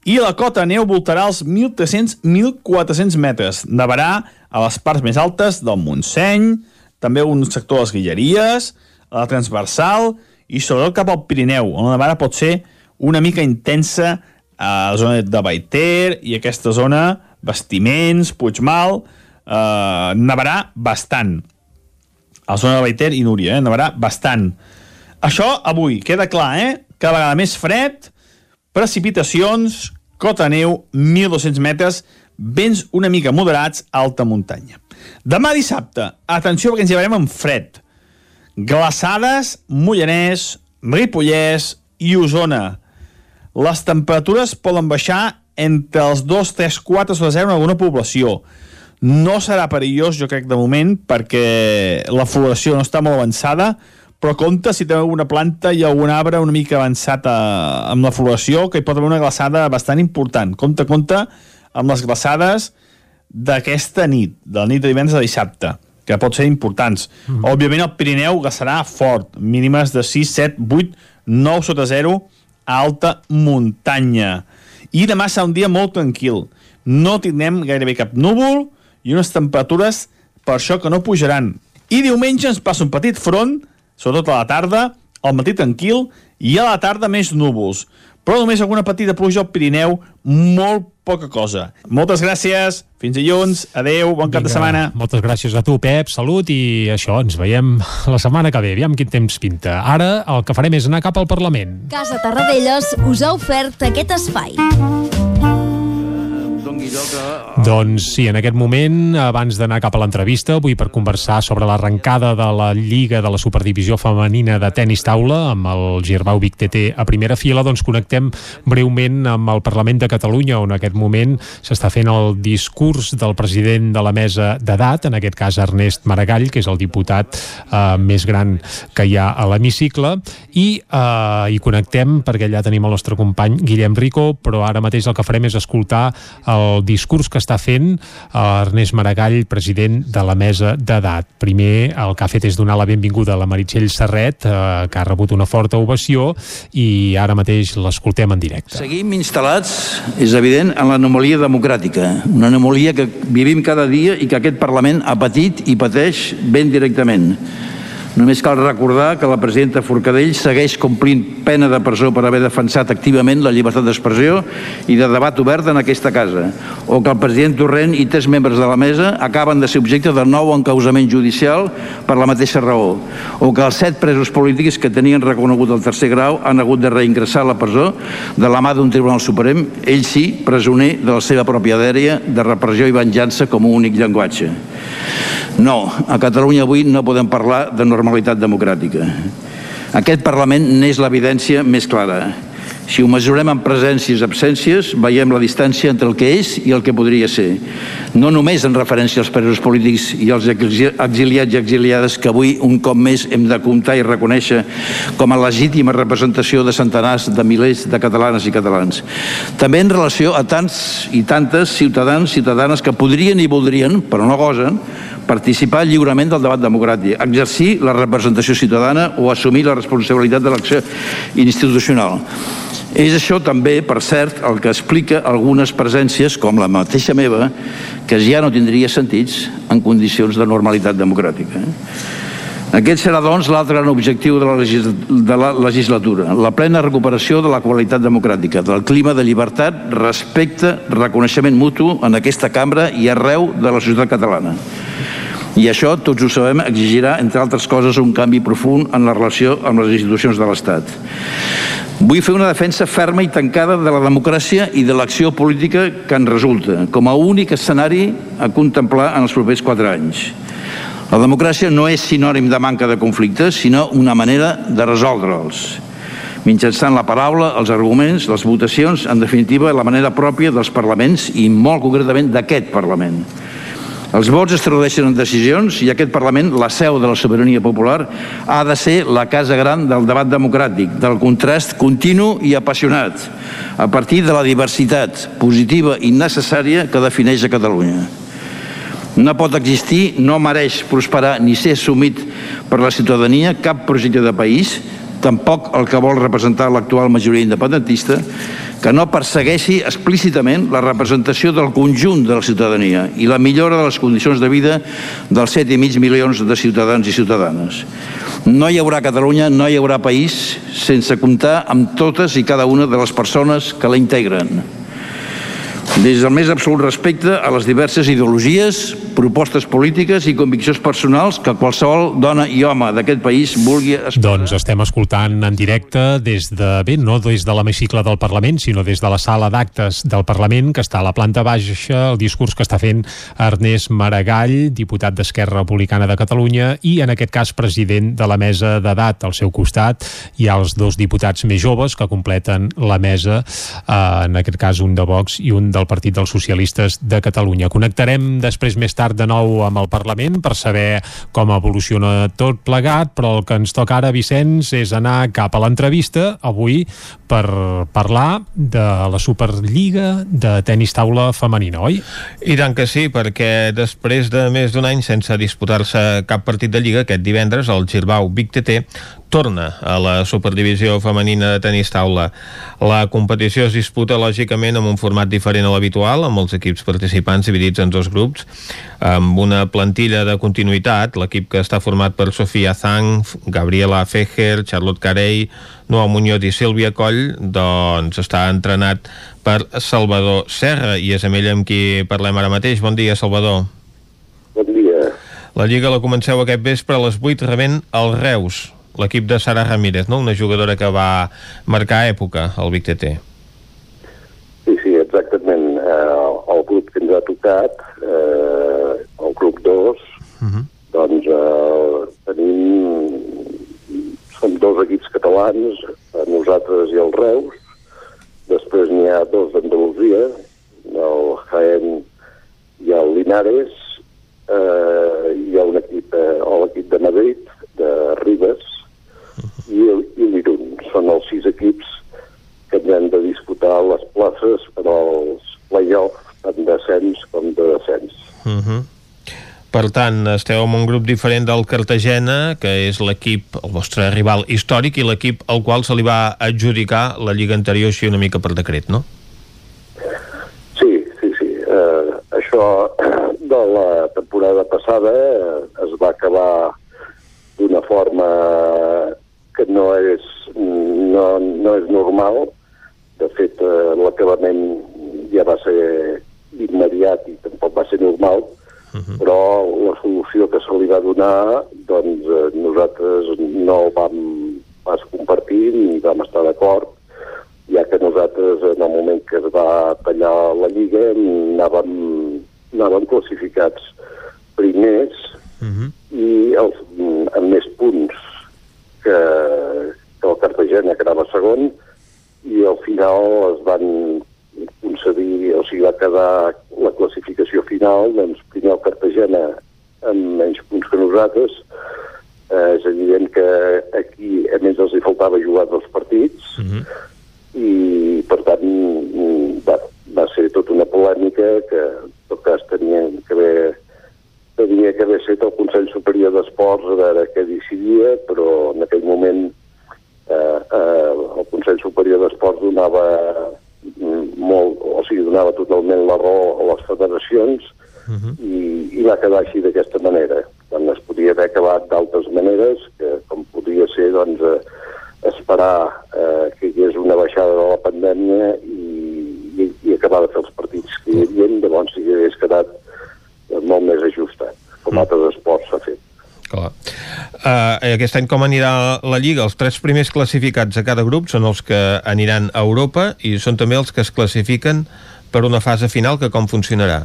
I la cota neu voltarà als 1.300-1.400 metres. Nevarà a les parts més altes del Montseny, també un sector de les Guilleries, a la transversal i sobretot cap al Pirineu, on la nevada pot ser una mica intensa a la zona de Baiter i aquesta zona, Vestiments, Puigmal, eh, nevarà bastant. A la zona de Baiter i Núria, eh, nevarà bastant. Això avui, queda clar, eh? Cada vegada més fred, precipitacions, cota neu, 1.200 metres, vents una mica moderats alta muntanya. Demà dissabte, atenció perquè ens llevarem amb fred. Glaçades, Mollanès, Ripollès i Osona. Les temperatures poden baixar entre els 2, 3, 4 sota 0 en alguna població. No serà perillós, jo crec, de moment, perquè la floració no està molt avançada, però compte si teniu alguna planta i algun arbre una mica avançat a, amb la floració, que hi pot haver una glaçada bastant important. Compte, compte amb les glaçades d'aquesta nit, de la nit de divendres a dissabte, que pot ser importants. Mm. Òbviament el Pirineu glaçarà fort, mínimes de 6, 7, 8, 9 sota 0 a alta muntanya. I demà serà un dia molt tranquil. No tindrem gairebé cap núvol i unes temperatures per això que no pujaran. I diumenge ens passa un petit front, sobretot a la tarda, al matí tranquil, i a la tarda més núvols. Però només alguna petita pluja al Pirineu, molt poca cosa. Moltes gràcies, fins dilluns, adeu, bon cap de setmana. Moltes gràcies a tu, Pep, salut i això, ens veiem la setmana que ve. Aviam quin temps pinta. Ara el que farem és anar cap al Parlament. Casa Tarradellas us ha ofert aquest espai. Doncs sí, en aquest moment, abans d'anar cap a l'entrevista, avui per conversar sobre l'arrencada de la Lliga de la Superdivisió Femenina de Tenis Taula amb el Girbau Vic TT a primera fila, doncs connectem breument amb el Parlament de Catalunya, on en aquest moment s'està fent el discurs del president de la mesa d'edat, en aquest cas Ernest Maragall, que és el diputat eh, més gran que hi ha a l'hemicicle, i eh, hi connectem perquè allà tenim el nostre company Guillem Rico, però ara mateix el que farem és escoltar el discurs que està fent Ernest Maragall, president de la mesa d'edat. Primer el que ha fet és donar la benvinguda a la Meritxell Serret, eh, que ha rebut una forta ovació, i ara mateix l'escoltem en directe. Seguim instal·lats, és evident, en l'anomalia democràtica, una anomalia que vivim cada dia i que aquest Parlament ha patit i pateix ben directament. Només cal recordar que la presidenta Forcadell segueix complint pena de presó per haver defensat activament la llibertat d'expressió i de debat obert en aquesta casa, o que el president Torrent i tres membres de la mesa acaben de ser objecte de nou encausament judicial per la mateixa raó, o que els set presos polítics que tenien reconegut el tercer grau han hagut de reingressar a la presó de la mà d'un tribunal suprem, ell sí, presoner de la seva pròpia dèria de repressió i venjança com a únic llenguatge. No, a Catalunya avui no podem parlar de normalitat democràtica. Aquest Parlament n'és l'evidència més clara. Si ho mesurem en presències i absències, veiem la distància entre el que és i el que podria ser. No només en referència als presos polítics i als exili- exiliats i exiliades que avui, un cop més, hem de comptar i reconèixer com a legítima representació de centenars de milers de catalanes i catalans. També en relació a tants i tantes ciutadans, ciutadanes que podrien i voldrien, però no gosen, participar lliurement del debat democràtic, exercir la representació ciutadana o assumir la responsabilitat de l'acció institucional. És això també, per cert, el que explica algunes presències, com la mateixa meva, que ja no tindria sentits en condicions de normalitat democràtica. Aquest serà, doncs, l'altre gran objectiu de la, de la legislatura, la plena recuperació de la qualitat democràtica, del clima de llibertat, respecte, reconeixement mutu en aquesta cambra i arreu de la societat catalana. I això, tots ho sabem, exigirà, entre altres coses, un canvi profund en la relació amb les institucions de l'Estat. Vull fer una defensa ferma i tancada de la democràcia i de l'acció política que en resulta, com a únic escenari a contemplar en els propers quatre anys. La democràcia no és sinònim de manca de conflictes, sinó una manera de resoldre'ls mitjançant la paraula, els arguments, les votacions, en definitiva, la manera pròpia dels parlaments i molt concretament d'aquest Parlament. Els vots es tradueixen en decisions i aquest Parlament, la seu de la sobirania popular, ha de ser la casa gran del debat democràtic, del contrast continu i apassionat, a partir de la diversitat positiva i necessària que defineix a Catalunya. No pot existir, no mereix prosperar ni ser assumit per la ciutadania cap projecte de país, tampoc el que vol representar l'actual majoria independentista, que no persegueixi explícitament la representació del conjunt de la ciutadania i la millora de les condicions de vida dels 7,5 milions de ciutadans i ciutadanes. No hi haurà Catalunya, no hi haurà país sense comptar amb totes i cada una de les persones que la integren. Des del més absolut respecte a les diverses ideologies, propostes polítiques i conviccions personals que qualsevol dona i home d'aquest país vulgui Doncs estem escoltant en directe des de, bé, no des de l'hemicicle del Parlament, sinó des de la sala d'actes del Parlament, que està a la planta baixa, el discurs que està fent Ernest Maragall, diputat d'Esquerra Republicana de Catalunya i, en aquest cas, president de la mesa d'edat. Al seu costat hi ha els dos diputats més joves que completen la mesa, eh, en aquest cas un de Vox i un del Partit dels Socialistes de Catalunya. Connectarem després més tard de nou amb el Parlament per saber com evoluciona tot plegat, però el que ens toca ara, Vicenç, és anar cap a l'entrevista avui per parlar de la Superliga de tenis taula femenina, oi? I tant que sí, perquè després de més d'un any sense disputar-se cap partit de Lliga, aquest divendres el Girbau Vic TT torna a la Superdivisió femenina de tenis taula. La competició es disputa lògicament amb un format diferent a l'habitual, amb els equips participants dividits en dos grups, amb una plantilla de continuïtat, l'equip que està format per Sofia Zhang, Gabriela Fejer, Charlotte Carey, Noa Muñoz i Sílvia Coll, doncs està entrenat per Salvador Serra, i és amb ell amb qui parlem ara mateix. Bon dia, Salvador. Bon dia. La Lliga la comenceu aquest vespre a les 8 rebent el Reus, l'equip de Sara Ramírez, no? una jugadora que va marcar època al Vic TT. Sí, sí, exactament. Eh, el grup ciutat, eh, el grup 2, doncs eh, tenim... Som dos equips catalans, nosaltres i el Reus. Després n'hi ha dos d'Andalusia, el Jaén i el Linares. Eh, hi ha un equip, eh, l'equip de Madrid, de Ribes, i, i l'Irun. Són els sis equips que han de disputar les places per als play-offs, tant d'ascens com de descens. Uh -huh. Per tant, esteu en un grup diferent del Cartagena, que és l'equip, el vostre rival històric, i l'equip al qual se li va adjudicar la lliga anterior així una mica per decret, no? Sí, sí, sí. Eh, això de la temporada passada eh, es va acabar d'una forma que no és, no, no és normal. De fet, eh, l'acabament ja va ser immediat i tampoc va ser normal, uh -huh. però la solució que se li va donar, doncs eh, nosaltres no ho vam pas compartir ni vam estar d'acord, ja que nosaltres en el moment que es va tallar la Lliga anàvem, anàvem classificats primers uh -huh. i els, amb més punts que, que el Cartagena, que anava segon, i al final es van concedir, o sigui, va quedar la classificació final, doncs primer el Cartagena amb menys punts que nosaltres, eh, és evident que aquí a més els hi faltava jugar dos partits, Uh -huh. i per tant mm, va, va ser tota una polèmica que en tot cas tenia que haver tenia que haver set el Consell Superior d'Esports a veure què decidia, però en aquell moment eh, eh, el Consell Superior d'Esports donava mm, molt, o sigui, donava totalment la raó a les federacions Uh -huh. i, i va quedar així d'aquesta manera. Quan es podia haver acabat d'altres maneres, que com podria ser doncs, eh, esperar eh, que hi hagués una baixada de la pandèmia i, i, i acabar de fer els partits que hi havia, llavors sí que hagués quedat eh, molt més ajustat, com Mm. altres esports s'ha fet. Clar. Uh, aquest any com anirà la Lliga? Els tres primers classificats a cada grup són els que aniran a Europa i són també els que es classifiquen per una fase final que com funcionarà?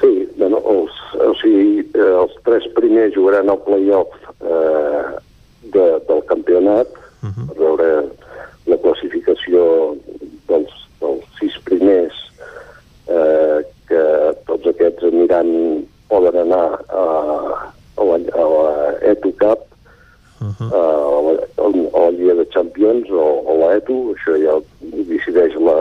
Sí, bueno, els, o sigui, eh, els tres primers jugaran al play-off eh, de, del campionat uh -huh. per veure la classificació dels, dels sis primers eh, que tots aquests aniran, poden anar a, a la, a la Eto Cup uh -huh. a, la, a la Lliga de Champions o, o la Eto, això ja ho decideix la,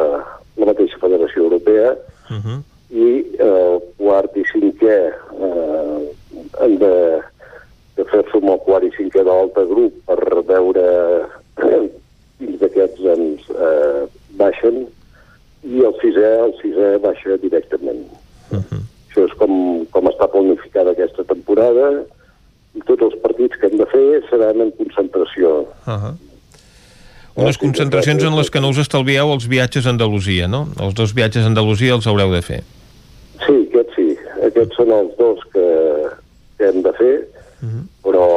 la mateixa Federació Europea Uh -huh. i el quart i cinquè eh, han de, de fer-se amb el quart i cinquè de l'altre grup per veure quins d'aquests ens eh, baixen i el sisè, el sisè baixa directament. Uh -huh. Això és com, com està planificada aquesta temporada i tots els partits que hem de fer seran en concentració. Uh -huh. Unes concentracions en les que no us estalvieu els viatges a Andalusia, no? Els dos viatges a Andalusia els haureu de fer. Sí, aquests sí. Aquests són els dos que, que hem de fer, uh -huh. però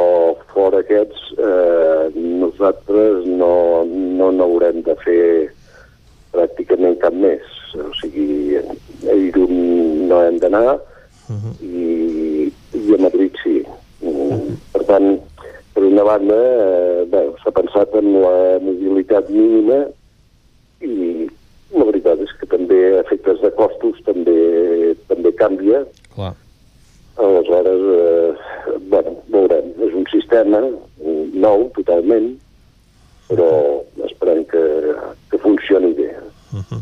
fora aquests eh, nosaltres no no n'haurem de fer pràcticament cap més. O sigui, a Irún no hem d'anar uh -huh. i, i a Madrid sí. Mm, Per tant, per una banda, eh, bé, s'ha pensat en la mobilitat mínima i la veritat és que també a efectes de costos també també canvia. Clar. Aleshores, eh, bueno, veurem. És un sistema mm, nou, totalment, però esperem que, que funcioni bé. Uh -huh.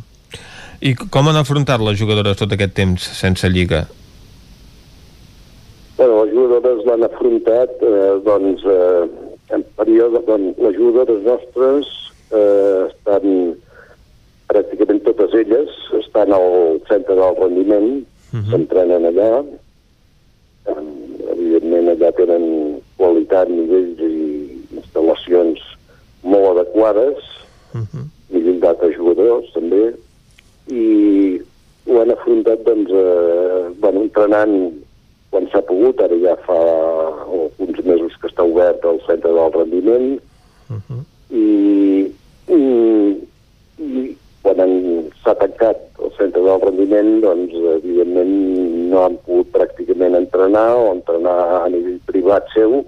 I com han afrontat les jugadores tot aquest temps sense lliga? Bueno, les jugadores l'han afrontat, eh, doncs, eh, en període, doncs, les jugadores nostres eh, estan, pràcticament totes elles, estan al centre del rendiment, uh -huh. s'entrenen allà, eh, evidentment allà tenen qualitat, nivells i instal·lacions molt adequades, uh -huh. nivell d'altres jugadors també, i ho han afrontat doncs, eh, bueno, entrenant quan s'ha pogut, ara ja fa uns mesos que està obert el centre del rendiment, uh -huh. i, i, i quan han- s'ha tancat el centre del rendiment evidentment, doncs, evidentment no han pogut pràcticament entrenar o entrenar a nivell privat seu,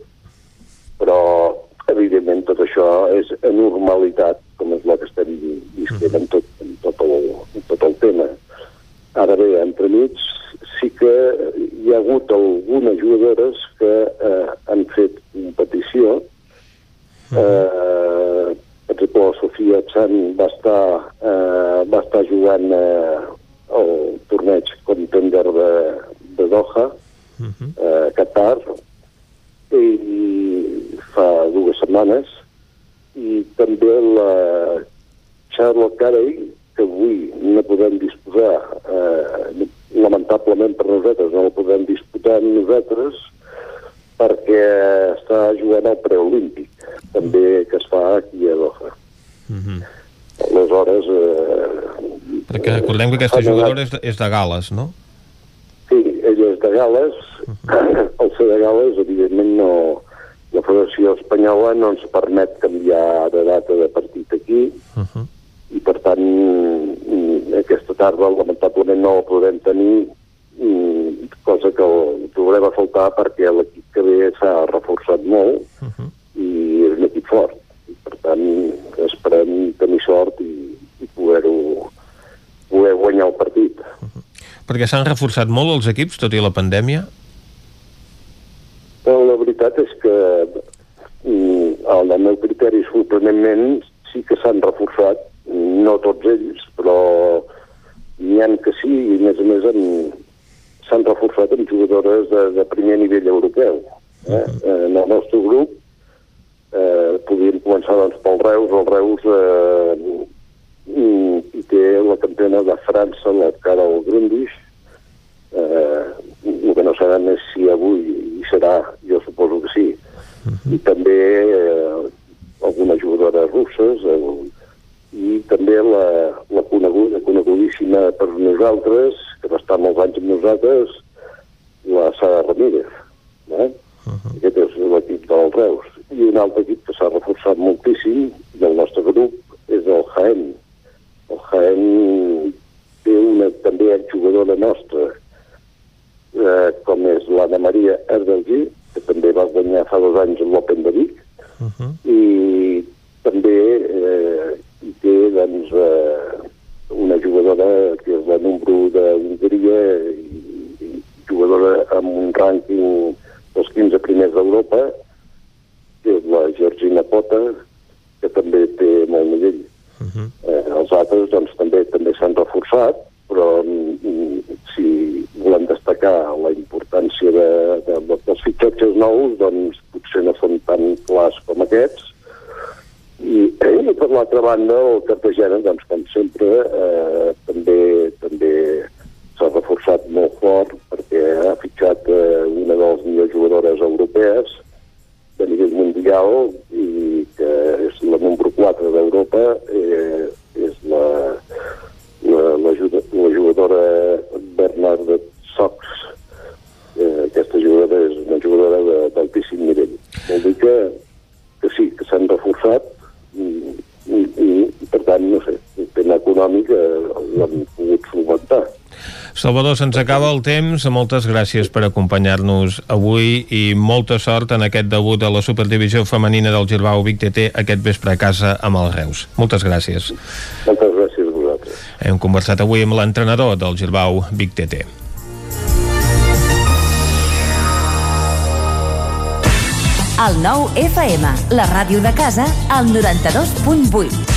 però evidentment tot això és anormalitat, com és la que estem visquent en tot, en tot, el, en tot el tema. Ara bé, entremig sí que hi ha hagut algunes jugadores que eh, han fet competició. Eh, per exemple, la Sofia Chan va estar, eh, va estar jugant eh, el torneig Contender de, de Doha, eh, Qatar, i fa dues setmanes, i també la Charlotte Carey, que avui no podem disposar, eh, lamentablement per nosaltres no la podem disputar nosaltres, perquè està jugant al preolímpic, també que es fa aquí a Doha. Aleshores... Eh, Perquè jugadora és de, és de Gales, no? Sí, ella és de Gales. El ser de Gales, evidentment, no... La Federació Espanyola no ens permet canviar de data de partit aquí i, per tant, mm, aquesta tarda, lamentablement, no la podem tenir, mm, cosa que el trobem a faltar perquè l'equip que ve s'ha reforçat molt i és un equip fort. I, per tant, esperem tenir sort i, i poder-ho poder guanyar el partit. S'han reforçat molt els equips, tot i la pandèmia. Però la veritat és que, mm, el meu criteri, sorprenentment, sí que s'han reforçat, no tots ells, però n'hi ha que sí, i a més a més s'han reforçat amb jugadores de, de primer nivell europeu. Eh? En el nostre grup eh, podríem començar doncs, pel Reus. El Reus eh, mm, hi té la campiona de França, la Carol Grundis, eh, el que no sabem és si avui hi serà, jo suposo que sí. I també eh, algunes jugadores russes, eh, i també la, la coneguda, conegudíssima per nosaltres, que va estar molts anys amb nosaltres, la Sara Ramírez. Eh? Aquest és l'equip del Reus. I un altre equip que s'ha reforçat moltíssim del nostre grup és el Jaén. El Jaén té una també jugadora nostra, eh, com és l'Anna Maria Erdelgui, que també va guanyar fa dos anys l'Open de Vic, i també eh, hi té doncs, eh, una jugadora que és la número de Hongria i, i jugadora amb un rànquing dels 15 primers d'Europa, que és la Georgina Pota, que també té molt nivell. eh, els altres doncs, també també s'han reforçat, però mm, si volem destacar la importància de, de, de, dels fitxatges nous, doncs potser no són tan clars com aquests, i, i per l'altra banda, el Cartagena, doncs, com sempre, eh, també també s'ha reforçat molt fort perquè ha fitxat eh, una de les millors jugadores europees de nivell mundial i que és la número 4 d'Europa, eh, és la, la, la jugadora Bernarda Sox. Eh, aquesta jugadora és una jugadora d'altíssim nivell. Vol dir que, que sí, que s'han reforçat i, i, i, per tant, no sé, el tema econòmic eh, l'han pogut solventar. Salvador, se'ns acaba el temps. Moltes gràcies per acompanyar-nos avui i molta sort en aquest debut de la Superdivisió Femenina del Girbau Vic TT aquest vespre a casa amb els Reus. Moltes gràcies. Moltes gràcies a. Hem conversat avui amb l'entrenador del Girbau Vic TT. El nou FM, la ràdio de casa, al 92.8.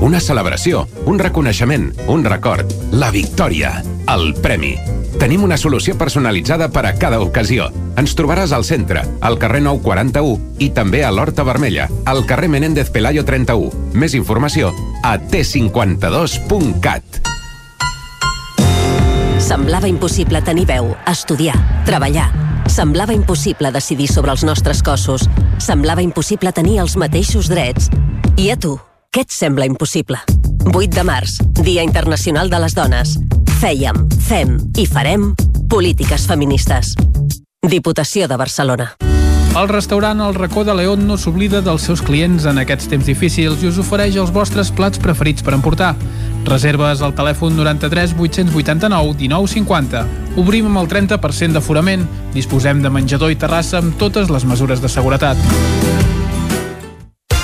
Una celebració, un reconeixement, un record, la victòria, el premi. Tenim una solució personalitzada per a cada ocasió. Ens trobaràs al centre, al carrer 941 i també a l'Horta Vermella, al carrer Menéndez Pelayo 31. Més informació a t52.cat. Semblava impossible tenir veu, estudiar, treballar. Semblava impossible decidir sobre els nostres cossos. Semblava impossible tenir els mateixos drets. I a tu, què et sembla impossible? 8 de març, Dia Internacional de les Dones. Fèiem, fem i farem polítiques feministes. Diputació de Barcelona. El restaurant El Racó de León no s'oblida dels seus clients en aquests temps difícils i us ofereix els vostres plats preferits per emportar. Reserves al telèfon 93 889 1950. Obrim amb el 30% d'aforament. Disposem de menjador i terrassa amb totes les mesures de seguretat.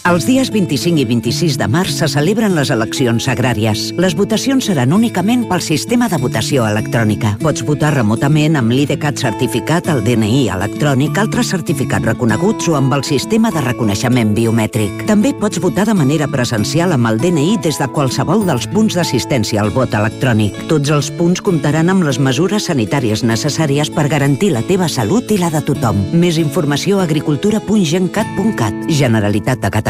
Els dies 25 i 26 de març se celebren les eleccions agràries. Les votacions seran únicament pel sistema de votació electrònica. Pots votar remotament amb l'IDCAT certificat, el DNI electrònic, altres certificats reconeguts o amb el sistema de reconeixement biomètric. També pots votar de manera presencial amb el DNI des de qualsevol dels punts d'assistència al vot electrònic. Tots els punts comptaran amb les mesures sanitàries necessàries per garantir la teva salut i la de tothom. Més informació a agricultura.gencat.cat. Generalitat de Catalunya.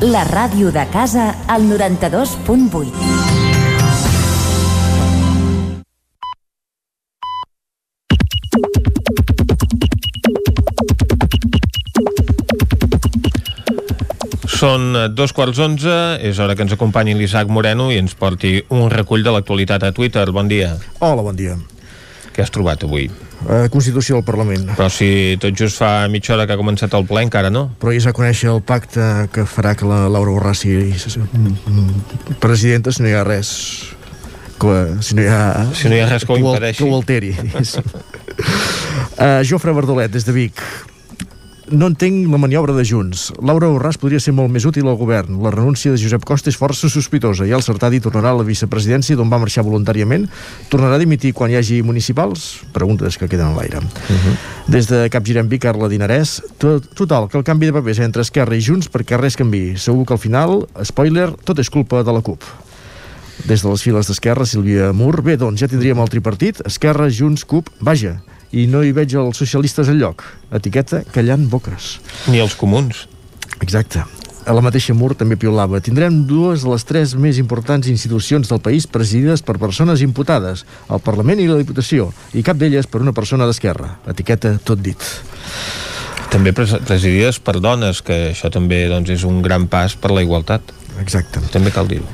la ràdio de casa, al 92.8. Són dos quarts onze, és hora que ens acompanyi l'Isaac Moreno i ens porti un recull de l'actualitat a Twitter. Bon dia. Hola, bon dia. Què has trobat avui? Uh, Constitució del Parlament. Però si tot just fa mitja hora que ha començat el ple, encara no. Però ja s'ha conèixer el pacte que farà que la Laura Borràs sigui presidenta si no hi ha res que, si no hi ha, Si no hi ha res que ho impedeixi. que ho alteri uh, Jofre Verdolet des de Vic no entenc la maniobra de Junts. Laura Borràs podria ser molt més útil al govern. La renúncia de Josep Costa és força sospitosa i el Sartadi tornarà a la vicepresidència d'on va marxar voluntàriament. Tornarà a dimitir quan hi hagi municipals? Preguntes que queden a l'aire. Des de Capgirem Vic, Carla Dinarès, tot, total, que el canvi de papers entre Esquerra i Junts perquè res canvi. Segur que al final, spoiler, tot és culpa de la CUP. Des de les files d'Esquerra, Sílvia Mur. Bé, doncs ja tindríem el tripartit, Esquerra, Junts, CUP, vaja. I no hi veig els socialistes enlloc. Etiqueta callant boques. Ni els comuns. Exacte. A la mateixa Mur també piolava. Tindrem dues de les tres més importants institucions del país presidides per persones imputades, el Parlament i la Diputació, i cap d'elles per una persona d'esquerra. Etiqueta tot dit. També pres- presidides per dones, que això també doncs, és un gran pas per la igualtat. Exacte. També cal dir-ho.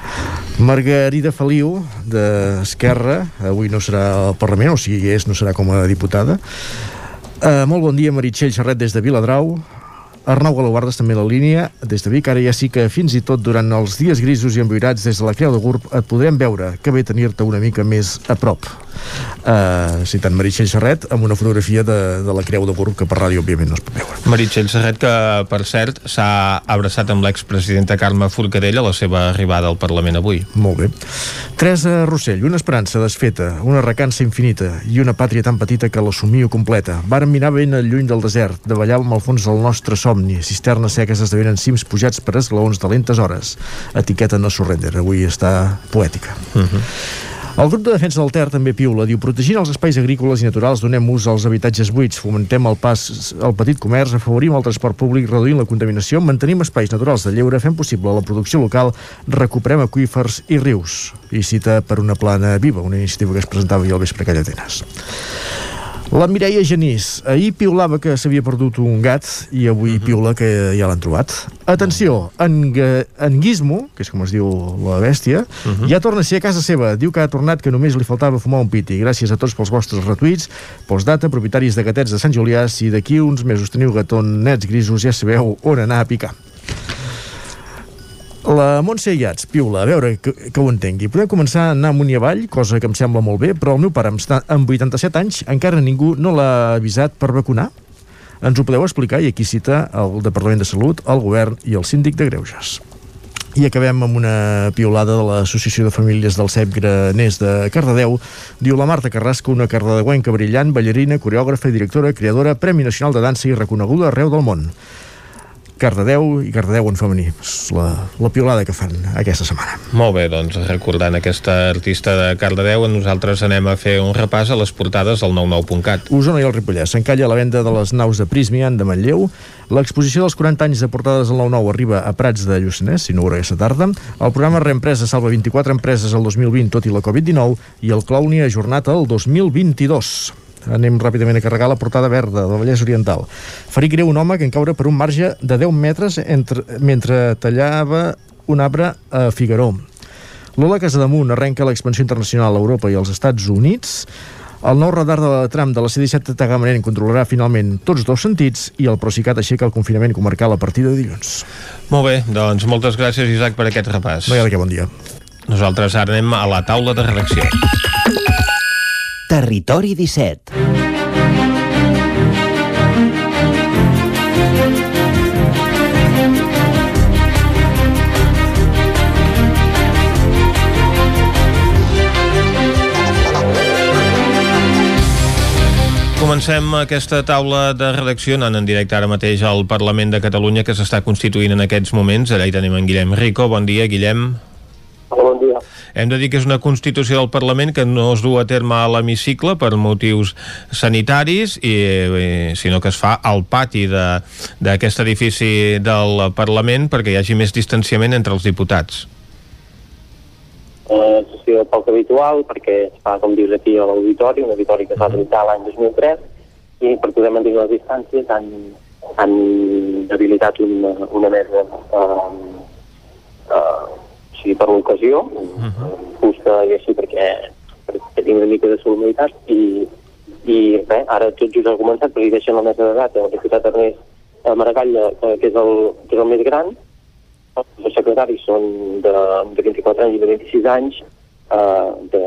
Margarida Feliu, d'Esquerra, avui no serà al Parlament, o si hi és, no serà com a diputada. Uh, molt bon dia, Meritxell Serret, des de Viladrau. Arnau Galobardes també a la línia, des de Vic. Ara ja sí que fins i tot durant els dies grisos i emboirats des de la Creu de Gurb et podrem veure. Que bé tenir-te una mica més a prop. Uh, citant Meritxell Serret, amb una fotografia de, de la Creu de Gurb, que per ràdio òbviament no es pot veure. Meritxell Serret, que per cert s'ha abraçat amb l'expresidenta Carme Forcadell a la seva arribada al Parlament avui. Molt bé. Teresa Rossell, una esperança desfeta, una recança infinita i una pàtria tan petita que l'assumio completa. Varen mirar ben lluny del desert, davallàvem al fons del nostre somni, cisternes seques esdevenen cims pujats per esglaons de lentes hores. Etiqueta no surrender, avui està poètica. Uh -huh. El grup de defensa del Ter també piula. Diu, protegint els espais agrícoles i naturals donem ús als habitatges buits, fomentem el pas al petit comerç, afavorim el transport públic, reduint la contaminació, mantenim espais naturals de lleure, fem possible la producció local, recuperem aquífers i rius. I cita per una plana viva, una iniciativa que es presentava ahir al vespre a Calla Atenes. La Mireia Genís, ahir piulava que s'havia perdut un gat i avui piula que ja l'han trobat. Atenció, en, en Gizmo, que és com es diu la bèstia, ja torna a ser a casa seva. Diu que ha tornat que només li faltava fumar un piti. Gràcies a tots pels vostres retuits. Postdata, propietaris de gatets de Sant Julià, si d'aquí uns mesos teniu gatonets grisos ja sabeu on anar a picar. La Montse Iats, piula, a veure que, que ho entengui. Podem començar a anar amunt i avall, cosa que em sembla molt bé, però el meu pare, amb 87 anys, encara ningú no l'ha avisat per vacunar? Ens ho podeu explicar? I aquí cita el Departament de Salut, el Govern i el Síndic de Greuges. I acabem amb una piolada de l'Associació de Famílies del CEP Graners de Cardedeu. Diu la Marta Carrasco, una cardedeuenca brillant, ballarina, coreògrafa i directora, creadora, Premi Nacional de Dansa i reconeguda arreu del món. Cardedeu i Cardedeu en femení. És la, la piolada que fan aquesta setmana. Molt bé, doncs recordant aquesta artista de Cardedeu, nosaltres anem a fer un repàs a les portades del 99.cat. Osona i el Ripollès. S'encalla la venda de les naus de Prismian de Manlleu. L'exposició dels 40 anys de portades del 99 arriba a Prats de Lluçanès, si no ho aquesta tarda. El programa Reempresa salva 24 empreses el 2020, tot i la Covid-19, i el Clowny ajornat el 2022 anem ràpidament a carregar la portada verda del Vallès Oriental. Ferir greu un home que encaure per un marge de 10 metres entre, mentre tallava un arbre a Figaró. Lola Casademunt arrenca l'expansió internacional a Europa i als Estats Units. El nou radar de la tram de la C-17 de Tagamanent controlarà finalment tots dos sentits i el Procicat aixeca el confinament comarcal a partir de dilluns. Molt bé, doncs moltes gràcies, Isaac, per aquest repàs. No hi ha de què, bon dia. Nosaltres ara anem a la taula de redacció. Territori 17 Comencem aquesta taula de redacció anant en directe ara mateix al Parlament de Catalunya que s'està constituint en aquests moments. Allà hi tenim en Guillem Rico. Bon dia, Guillem. Hola, bon dia. Hem de dir que és una Constitució del Parlament que no es du a terme a l'hemicicle per motius sanitaris, i, i, sinó que es fa al pati d'aquest edifici del Parlament perquè hi hagi més distanciament entre els diputats. Una sessió poc habitual perquè es fa, com dius aquí, a l'auditori, un auditori que es va tramitar l'any 2003, i per poder mantenir les distàncies han, han habilitat una, una mesa eh, eh, sigui per l'ocasió, uh -huh. fusta i així perquè, perquè tinc una mica de solemnitat i, i bé, ara tot just ha començat perquè hi deixen la mesa de data el diputat Ernest Maragall, que és el, que és el més gran, els secretaris són de, de 24 anys i de 26 anys, eh, de,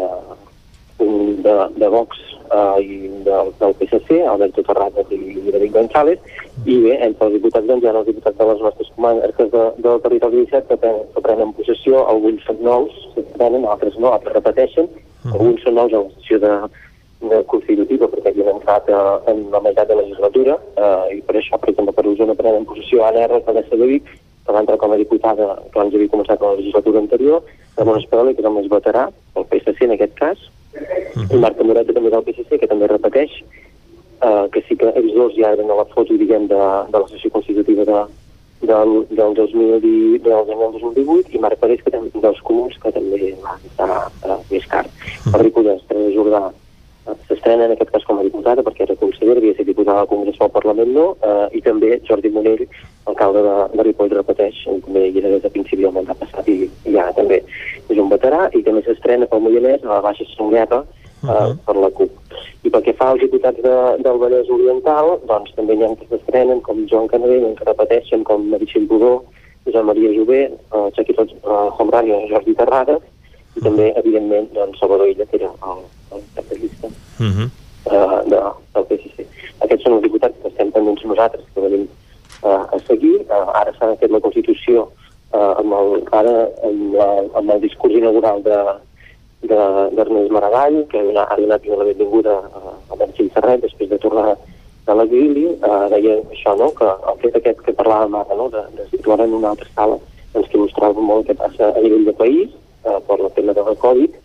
de, de Vox eh, i del, del PSC, Alberto Terradas i David González, i bé, entre els diputats doncs, hi ha els diputats de les nostres comarques de, del territori 17 que, prenen, que prenen possessió, alguns són nous, prenen, altres no, altres repeteixen, alguns són nous a la sessió de, de constitutiva perquè havien entrat a, en la meitat de la legislatura eh, i per això, per exemple, per Osona prenen possessió Anna R, alcaldessa de Vic, que va entrar com a diputada que abans havia començat la legislatura anterior, Ramon Espadoli, que és el més veterà, el PSC en aquest cas, uh -huh. Marta Moreta també del PSC, que també repeteix, eh, que sí que ells dos ja eren a la foto, diguem, de, de la sessió constitutiva de, del, del, 2010, del 2018 i Marc Parés, que també dels comuns, que també va estar uh, més car. Uh -huh. El Ripollès, Teresa Jordà, s'estrena en aquest cas com a diputada perquè era consellera, havia estat diputada al Congrés del Parlament no, eh, i també Jordi Monell, alcalde de, de Ripoll, repeteix, també hi era des de principi del mandat passat i, i ja també és un veterà i també s'estrena pel Moianès a la Baixa Songueta uh, -huh. per la CUP. I pel que fa als diputats de, del Vallès Oriental, doncs també hi ha que s'estrenen, com Joan Canadell, que repeteixen, com Meritxell Budó, Josep Maria Jové, uh, Xaquito uh, Homrani Jordi Terrades, i també, evidentment, doncs, Salvador Illa, que era el, el cap de llista uh -huh. uh, de, del PSC. Aquests són els diputats que estem pendents nosaltres, que venim uh, a seguir. Uh, ara s'ha fet la Constitució uh, amb, el, ara, amb, la, amb el discurs inaugural de, d'Ernest Maragall, que ha donat la benvinguda a Benjim Serret després de tornar de l'exili, eh, deia això, no?, que el fet aquest que parlàvem ara, no?, de, de situar en una altra sala, doncs que il·lustrava molt que passa a nivell de país, eh, per la tema de la Covid,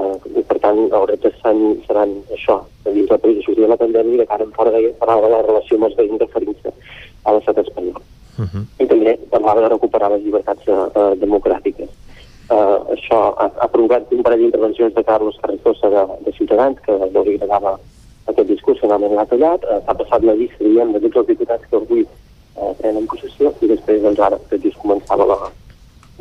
eh, i per tant els reptes seran, seran això, dins del país, de sortir de la pandèmia i de cara en fora de parlar de la relació amb els veïns referint-se a l'estat espanyol. Uh -huh. I també parlava de recuperar les llibertats eh, democràtiques eh, això ha, ha provocat un parell d'intervencions de Carlos Carrizosa de, de Ciutadans, que no li agradava aquest discurs, finalment l'ha tallat, eh, s'ha passat la llista, diguem, de tots els diputats que avui eh, prenen possessió, i després, doncs, ara, tot just començava la,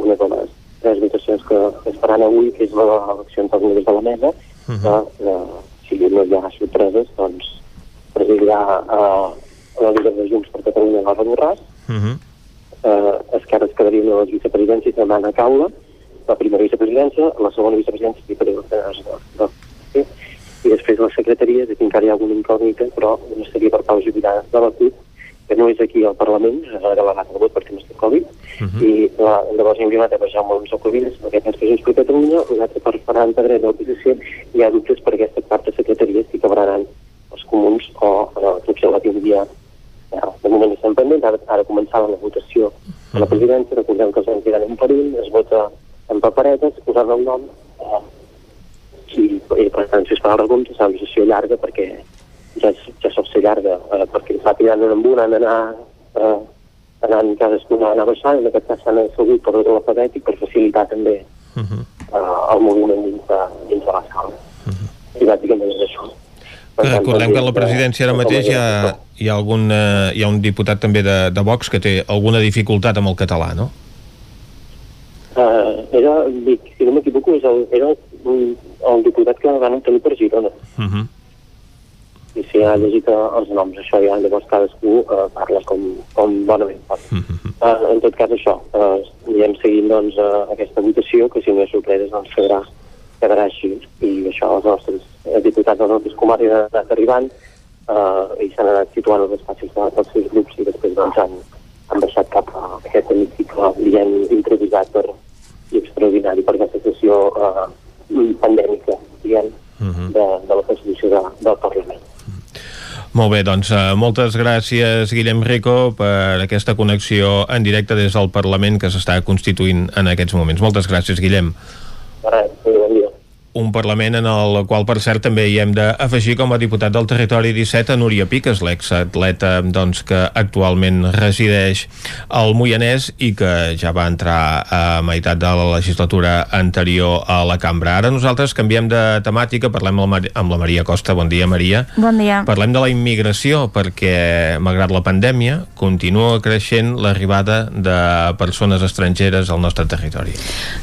una de les tres votacions que es faran avui, que és l'elecció dels membres de la mesa, uh -huh. que, eh, si no hi ha sorpreses, doncs, presidirà eh, la líder de Junts per Catalunya, Laura Borràs, uh -huh. eh, Esquerra es quedaria una de les vicepresidències de Mana Caula, la primera vicepresidència, la segona vicepresidència i per de, i després la secretaria, de que encara hi ha alguna incògnita, però no seria per Pau Jubirà de la CUP, que no és aquí al Parlament, és delegat de vot per temes de Covid, uh -huh. i la, llavors hi hauria una altra per Jaume Alonso Covillas, aquest és Junts per Catalunya, una altra per Ferran Pedret de l'oposició, i hi ha dubtes per aquesta quarta secretaria si acabaran els comuns o eh, potser la tindria ja, de moment estem pendents, ara, ara començava la votació de la presidència, recordem que els anys eren un perill, es vota en paperetes, posant el nom, eh, i, i per tant, si es fa la recompte, serà una sessió llarga perquè ja, ja sol ser llarga, eh, perquè fa tirant en un, han d'anar eh, anant cadascun a anar baixant, en aquest cas s'han assegut per ordre alfabètic per facilitar també uh -huh. eh, el moviment dins de, dins de la sala. Uh -huh. I bàsicament és això. Recordem que a la presidència ara mateix hi ha, hi ha, algun, eh, hi ha un diputat també de, de Vox que té alguna dificultat amb el català, no? Uh, era, si no m'equivoco, el, era un, el diputat que van obtenir per Girona. Uh -huh i si ha llegit els noms, això ja llavors cadascú uh, parla com, com bonament pot. Uh, en tot cas això, uh, anirem seguint doncs, uh, aquesta votació, que si no és sorpreses doncs quedarà, quedarà així, i això els nostres eh, diputats dels nostres comarques han anat arribant uh, i s'han anat situant els espais de, dels seus grups i després doncs, han, han baixat cap a aquest hemicicle, diguem, improvisat per, i extraordinari per aquesta sessió uh, pandèmica, diguem, uh -huh. de, de la Constitució de, del Parlament. Molt bé, doncs uh, moltes gràcies Guillem Rico per aquesta connexió en directe des del Parlament que s'està constituint en aquests moments. Moltes gràcies, Guillem. Res, bon dia un Parlament en el qual, per cert, també hi hem d'afegir com a diputat del territori 17 a Núria Piques, l'exatleta doncs, que actualment resideix al Moianès i que ja va entrar a meitat de la legislatura anterior a la cambra. Ara nosaltres canviem de temàtica, parlem amb la Maria Costa. Bon dia, Maria. Bon dia. Parlem de la immigració, perquè, malgrat la pandèmia, continua creixent l'arribada de persones estrangeres al nostre territori.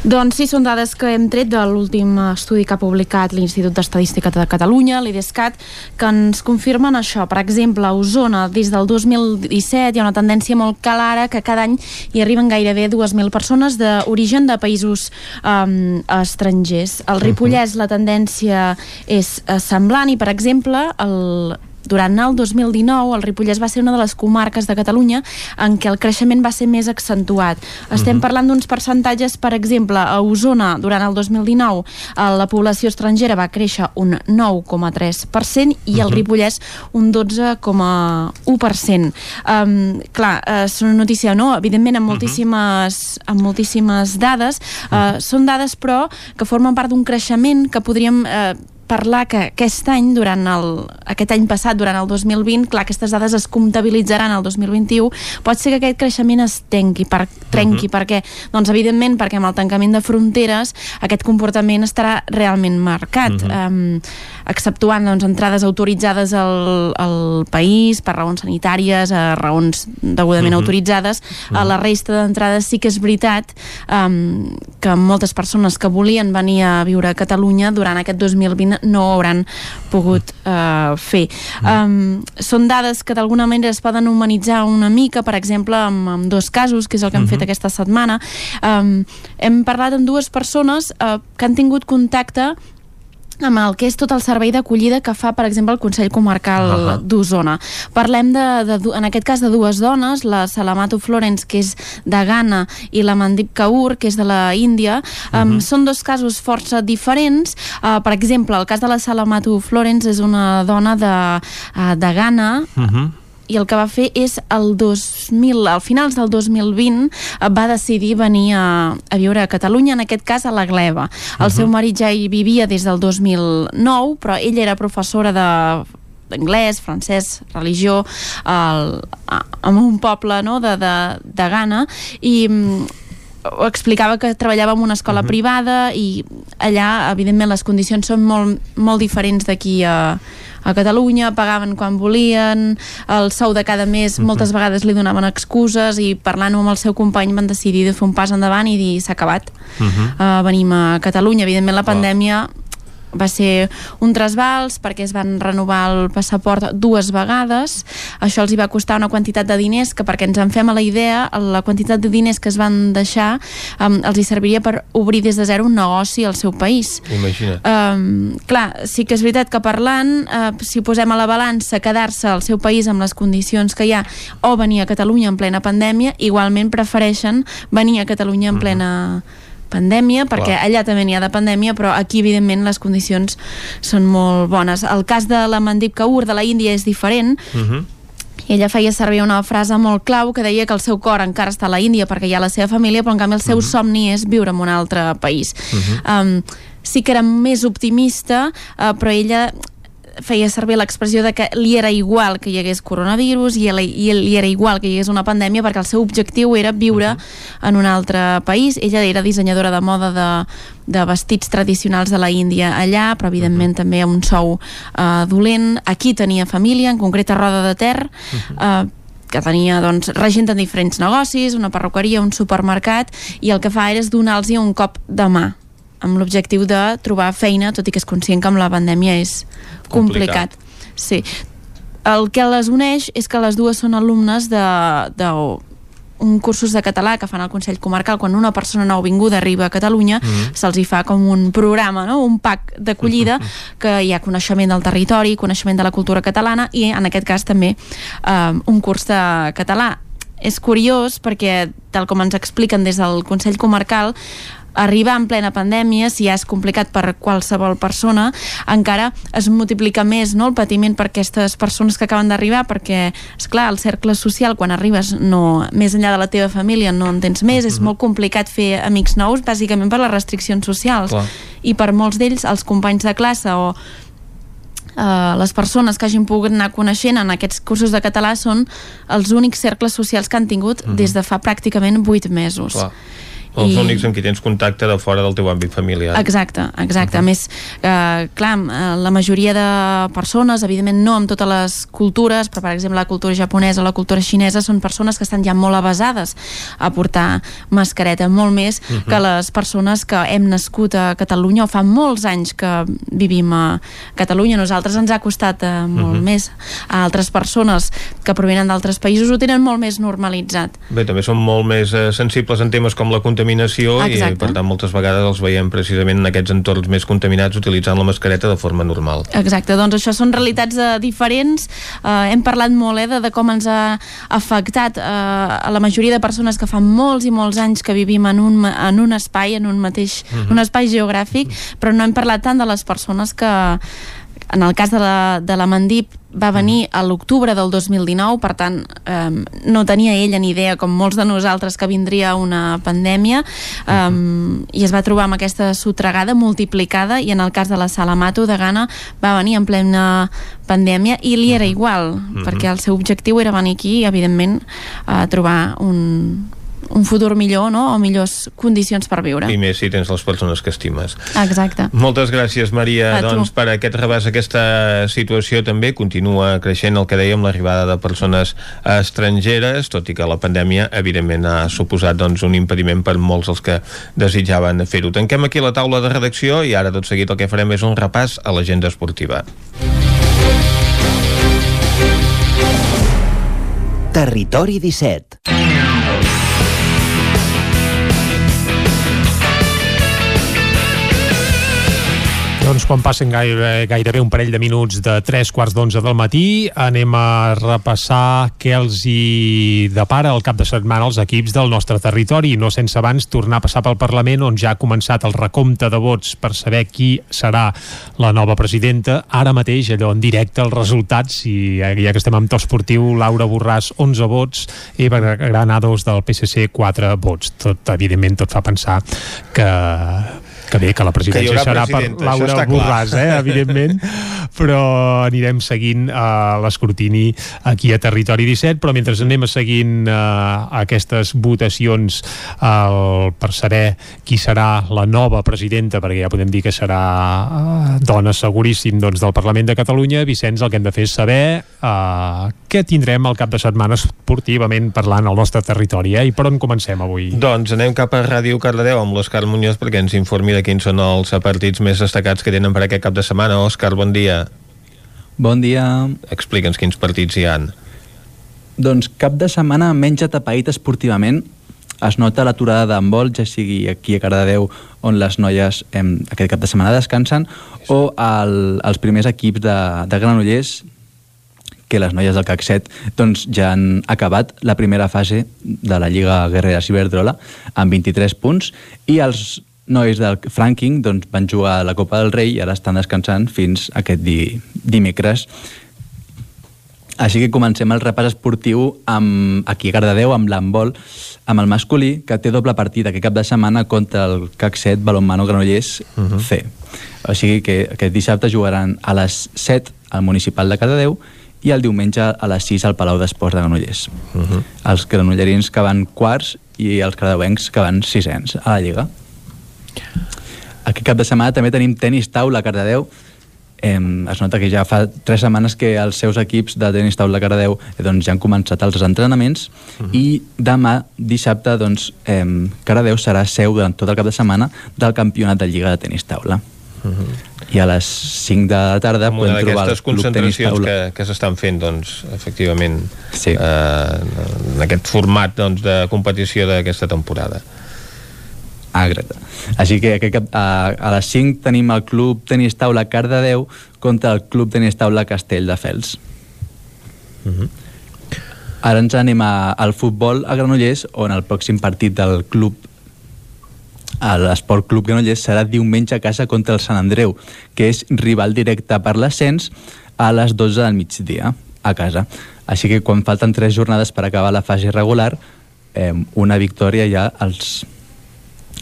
Doncs sí, són dades que hem tret de l'últim estudi estudi que ha publicat l'Institut d'Estadística de Catalunya, l'IDESCAT, que ens confirmen això. Per exemple, a Osona, des del 2017 hi ha una tendència molt clara que cada any hi arriben gairebé 2.000 persones d'origen de països um, estrangers. Al Ripollès la tendència és uh, semblant i, per exemple, el durant el 2019, el Ripollès va ser una de les comarques de Catalunya en què el creixement va ser més accentuat. Estem uh mhm. -huh. parlant d'uns percentatges, per exemple, a Osona, durant el 2019, la població estrangera va créixer un 9,3% i el uh mhm. -huh. Ripollès un 12,1%. Um, clar, uh, és una notícia, no? Evidentment, amb mhm. moltíssimes, amb moltíssimes dades. Uh, uh -huh. Són dades, però, que formen part d'un creixement que podríem uh, parlar que aquest any, durant el, aquest any passat, durant el 2020, clar, aquestes dades es comptabilitzaran el 2021, pot ser que aquest creixement es tenqui, per, trenqui, uh -huh. perquè, doncs, evidentment, perquè amb el tancament de fronteres aquest comportament estarà realment marcat. Uh -huh. um, exceptuant doncs, entrades autoritzades al, al país per raons sanitàries, a raons degudament uh -huh. autoritzades, uh -huh. a la resta d'entrades sí que és veritat um, que moltes persones que volien venir a viure a Catalunya durant aquest 2020 no ho hauran pogut uh, fer. Um, són dades que d'alguna manera es poden humanitzar una mica, per exemple, amb, amb dos casos, que és el que hem uh -huh. fet aquesta setmana. Um, hem parlat amb dues persones uh, que han tingut contacte amb el que és tot el servei d'acollida que fa, per exemple, el Consell Comarcal uh -huh. d'Osona. Parlem, de, de, en aquest cas, de dues dones, la Salamato Florence, que és de Ghana, i la Mandip Kaur, que és de la Índia. Uh -huh. um, són dos casos força diferents. Uh, per exemple, el cas de la Salamato Florence és una dona de, uh, de Ghana, uh -huh i el que va fer és el 2000, al finals del 2020 eh, va decidir venir a, a viure a Catalunya, en aquest cas a la Gleva. El uh -huh. seu marit ja hi vivia des del 2009, però ella era professora de d'anglès, francès, religió a, en un poble no, de, de, de Ghana i mm, explicava que treballava en una escola uh -huh. privada i allà, evidentment, les condicions són molt, molt diferents d'aquí a, a Catalunya, pagaven quan volien, el sou de cada mes uh -huh. moltes vegades li donaven excuses i parlant amb el seu company van decidir de fer un pas endavant i dir s'ha acabat, uh -huh. uh, venim a Catalunya. Evidentment la pandèmia va ser un trasbals perquè es van renovar el passaport dues vegades. Això els hi va costar una quantitat de diners que perquè ens en fem a la idea, la quantitat de diners que es van deixar um, els hi serviria per obrir des de zero un negoci al seu país. Imagina't. Um, clar, sí que és veritat que parlant, uh, si posem a la balança, quedar-se al seu país amb les condicions que hi ha o venir a Catalunya en plena pandèmia, igualment prefereixen venir a Catalunya en plena pandèmia, perquè Clar. allà també n'hi ha de pandèmia, però aquí, evidentment, les condicions són molt bones. El cas de la Mandip Kaur de la Índia és diferent, Mhm. i ella feia servir una frase molt clau que deia que el seu cor encara està a la Índia perquè hi ha la seva família, però en canvi el seu somni és viure en un altre país. um, sí que era més optimista, uh, però ella feia servir l'expressió de que li era igual que hi hagués coronavirus i li, li era igual que hi hagués una pandèmia perquè el seu objectiu era viure en un altre país. Ella era dissenyadora de moda de, de vestits tradicionals de la Índia allà, però evidentment també amb un sou uh, dolent. Aquí tenia família, en concret a Roda de Ter, uh, que tenia doncs, regent en diferents negocis, una perruqueria, un supermercat, i el que fa era és donar-los un cop de mà amb l'objectiu de trobar feina, tot i que és conscient que amb la pandèmia és complicat. Complicat. Sí. El que les uneix és que les dues són alumnes de, de un cursos de català que fan al Consell Comarcal quan una persona nouvinguda arriba a Catalunya Mhm. se'ls hi fa com un programa, no? un pack d'acollida que hi ha coneixement del territori, coneixement de la cultura catalana i en aquest cas també eh, un curs de català és curiós perquè, tal com ens expliquen des del Consell Comarcal, arribar en plena pandèmia, si ja és complicat per qualsevol persona, encara es multiplica més no, el patiment per aquestes persones que acaben d'arribar, perquè, és clar el cercle social, quan arribes no, més enllà de la teva família, no en tens més, és molt complicat fer amics nous, bàsicament per les restriccions socials. Clar. I per molts d'ells, els companys de classe o Uh, les persones que hagin pogut anar coneixent en aquests cursos de català són els únics cercles socials que han tingut des de fa pràcticament 8 mesos. Clar. Els I- únics amb qui tens contacte de fora del teu àmbit familiar. Exacte, exacte. A més, eh, clar, eh, la majoria de persones, evidentment no amb totes les cultures, però per exemple la cultura japonesa o la cultura xinesa són persones que estan ja molt avasades a portar mascareta, molt més Mhm. que les persones que hem nascut a Catalunya o fa molts anys que vivim a Catalunya. Nosaltres ens ha costat eh, molt Mhm. més. A altres persones que provenen d'altres països ho tenen molt més normalitzat. Bé, també són molt més eh, sensibles en temes com la contaminació i Exacte. per tant moltes vegades els veiem precisament en aquests entorns més contaminats utilitzant la mascareta de forma normal. Exacte, doncs això són realitats eh, diferents. Eh, hem parlat molt eh, de, de com ens ha afectat eh, a la majoria de persones que fa molts i molts anys que vivim en un, en un espai, en un mateix, Mhm. un espai geogràfic, però no hem parlat tant de les persones que en el cas de la, de la Mandip va venir a l'octubre del 2019, per tant eh, no tenia ella ni idea, com molts de nosaltres, que vindria una pandèmia. Eh, i es va trobar amb aquesta sotregada multiplicada i en el cas de la Salamato de Ghana va venir en plena pandèmia i li era igual, perquè el seu objectiu era venir aquí i evidentment a trobar un, un futur millor no? o millors condicions per viure. I més si tens les persones que estimes. Exacte. Moltes gràcies, Maria, A tu. doncs, per aquest rebàs. Aquesta situació també continua creixent, el que dèiem, l'arribada de persones estrangeres, tot i que la pandèmia, evidentment, ha suposat doncs, un impediment per molts els que desitjaven fer-ho. Tanquem aquí la taula de redacció i ara tot seguit el que farem és un repàs a l'agenda esportiva. Territori 17 Doncs quan passen gairebé, gairebé un parell de minuts de 3 quarts d'onze del matí, anem a repassar què els hi depara el cap de setmana als equips del nostre territori, no sense abans tornar a passar pel Parlament, on ja ha començat el recompte de vots per saber qui serà la nova presidenta. Ara mateix, allò en directe, els resultats, i ja ja que estem amb to esportiu, Laura Borràs, 11 vots, Eva Granados del PSC, 4 vots. Tot, evidentment, tot fa pensar que que bé, que la Que presidència haurà serà per Laura. Borràs, eh, evidentment, però anirem seguint uh, l'escrutini aquí a Territori 17, però mentre anem seguint uh, aquestes votacions uh, per saber qui serà la nova presidenta, perquè ja podem dir que serà uh, dona seguríssim doncs, del Parlament de Catalunya, Vicenç, el que hem de fer és saber uh, què tindrem el cap de setmana esportivament parlant al nostre territori, eh? I per on comencem avui? Doncs anem cap a Ràdio Cardedeu amb l'Òscar Muñoz perquè ens informi de quins són els partits més destacats que tenen per aquest cap de setmana. Òscar, bon dia. Bon dia. Explica'ns quins partits hi han. Doncs cap de setmana menys atapeït esportivament es nota l'aturada d'handbol, ja sigui aquí a Cardedeu, on les noies em, aquest cap de setmana descansen, o el, els primers equips de, de Granollers, que les noies del CAC 7 doncs, ja han acabat la primera fase de la Lliga Guerrera Ciberdrola amb 23 punts, i els nois del Franking doncs, van jugar a la Copa del Rei i ara estan descansant fins aquest di, dimecres així que comencem el repàs esportiu amb, aquí a Cardedeu, amb l'handbol, amb el masculí, que té doble partit aquest cap de setmana contra el CAC 7 Balonmano Granollers uh -huh. C. O sigui que aquest dissabte jugaran a les 7 al municipal de Cardedeu i el diumenge a les 6 al Palau d'Esports de Granollers. Uh -huh. Els granollerins que van quarts i els cardeuencs que van sisens a la Lliga. Aquest cap de setmana també tenim tenis taula a Cardedeu, eh, es nota que ja fa tres setmanes que els seus equips de tenis taula Cardedeu eh, doncs, ja han començat els entrenaments uh -huh. i demà, dissabte, doncs, eh, Cardedeu serà seu durant tot el cap de setmana del campionat de Lliga de tenis taula. Uh -huh. I a les 5 de la tarda Amb podem una trobar el Club Tenis concentracions Taula. que, que s'estan fent, doncs, efectivament, sí. eh, en aquest format doncs, de competició d'aquesta temporada. Ah, exacte. Així que aquest a, a les 5 tenim el Club Tenis Taula Cardedeu contra el Club Tenis Taula Castelldefels. Uh -huh. Ara ens anem a, al futbol a Granollers, on el pròxim partit del club a l'Esport Club Granollers serà diumenge a casa contra el Sant Andreu, que és rival directe per l'ascens a les 12 del migdia a casa. Així que quan falten tres jornades per acabar la fase regular, eh, una victòria ja els,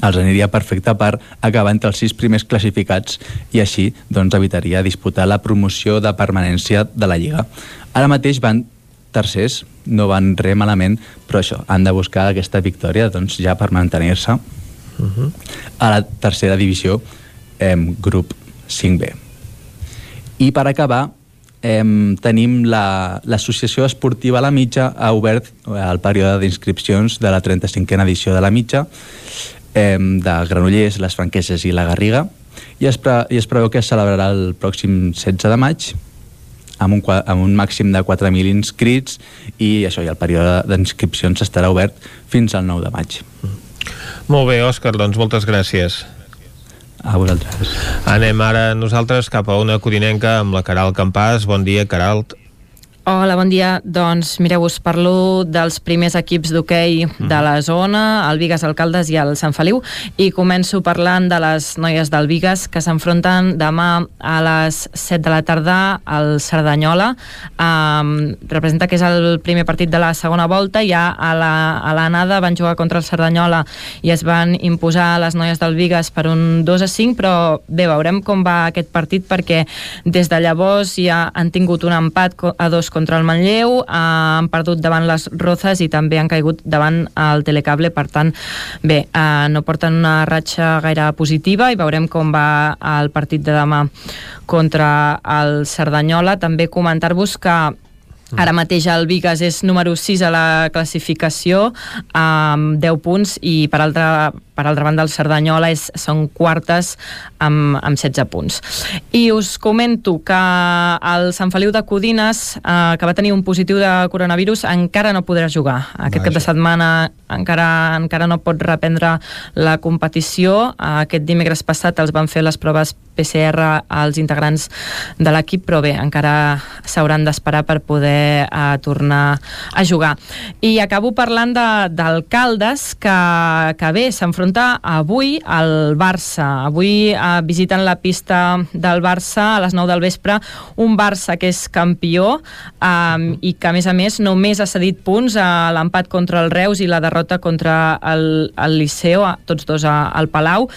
els aniria perfecte per acabar entre els sis primers classificats i així doncs, evitaria disputar la promoció de permanència de la Lliga. Ara mateix van tercers, no van res malament, però això, han de buscar aquesta victòria doncs, ja per mantenir-se Uh -huh. a la tercera divisió, eh, grup 5B. I per acabar, eh, tenim la- l'Associació Esportiva La Mitja ha obert eh, el període d'inscripcions de la 35a edició de La Mitja eh, de Granollers, les Franqueses i la Garriga i es, pre i es preveu que es celebrarà el pròxim 16 de maig amb un, amb un màxim de 4.000 inscrits i això, i el període d'inscripcions estarà obert fins al 9 de maig. Molt bé, Òscar, doncs moltes gràcies. A vosaltres. Anem ara nosaltres cap a una codinenca amb la Caral Campàs. Bon dia, Caralt. Hola, bon dia. Doncs mireu, us parlo dels primers equips d'hoquei de la zona, el Vigas Alcaldes i el Sant Feliu, i començo parlant de les noies del Vigas que s'enfronten demà a les 7 de la tarda al Cerdanyola. Um, representa que és el primer partit de la segona volta, ja a la- a l'anada van jugar contra el Cerdanyola i es van imposar les noies del Vigas per un 2 a 5, però bé, veurem com va aquest partit perquè des de llavors ja han tingut un empat a dos contra el Manlleu, eh, han perdut davant les Rozas i també han caigut davant el Telecable, per tant, bé, eh, no porten una ratxa gaire positiva i veurem com va el partit de demà contra el Cerdanyola. També comentar-vos que Ara mateix el Vigas és número 6 a la classificació amb 10 punts i per altra, per altra banda el Cerdanyola és, són quartes amb, amb 16 punts. I us comento que el Sant Feliu de Codines, eh, que va tenir un positiu de coronavirus, encara no podrà jugar. Aquest cap de setmana encara, encara no pot reprendre la competició. Aquest dimecres passat els van fer les proves PCR als integrants de l'equip, però bé, encara s'hauran d'esperar per poder eh, tornar a jugar. I acabo parlant de- d'alcaldes que, que bé, s'enfronta avui al Barça. Avui eh, visiten la pista del Barça a les 9 del vespre, un Barça que és campió eh, i que a més a més només ha cedit punts a l'empat contra el Reus i la derrota contra el, el Liceo, a- tots dos a- al Palau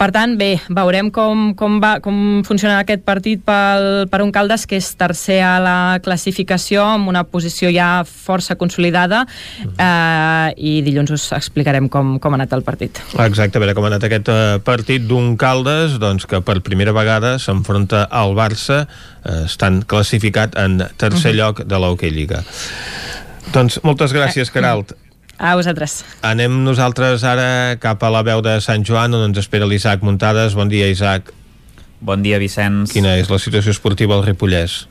Per tant, bé, veurem com, com, va, com funciona aquest partit pel, per un Caldes que és tercer a la classificació amb una posició ja força consolidada eh, i dilluns us explicarem com, com ha anat el partit. Exacte, a veure com ha anat aquest eh, partit d'un Caldes doncs, que per primera vegada s'enfronta al Barça eh, estan classificat en tercer uh -huh. lloc de l'Hockey Lliga. Doncs moltes gràcies, Caralt. A vosaltres. Anem nosaltres ara cap a la veu de Sant Joan, on ens espera l'Isaac Muntades. Bon dia, Isaac. Bon dia, Vicenç. Quina és la situació esportiva al Ripollès?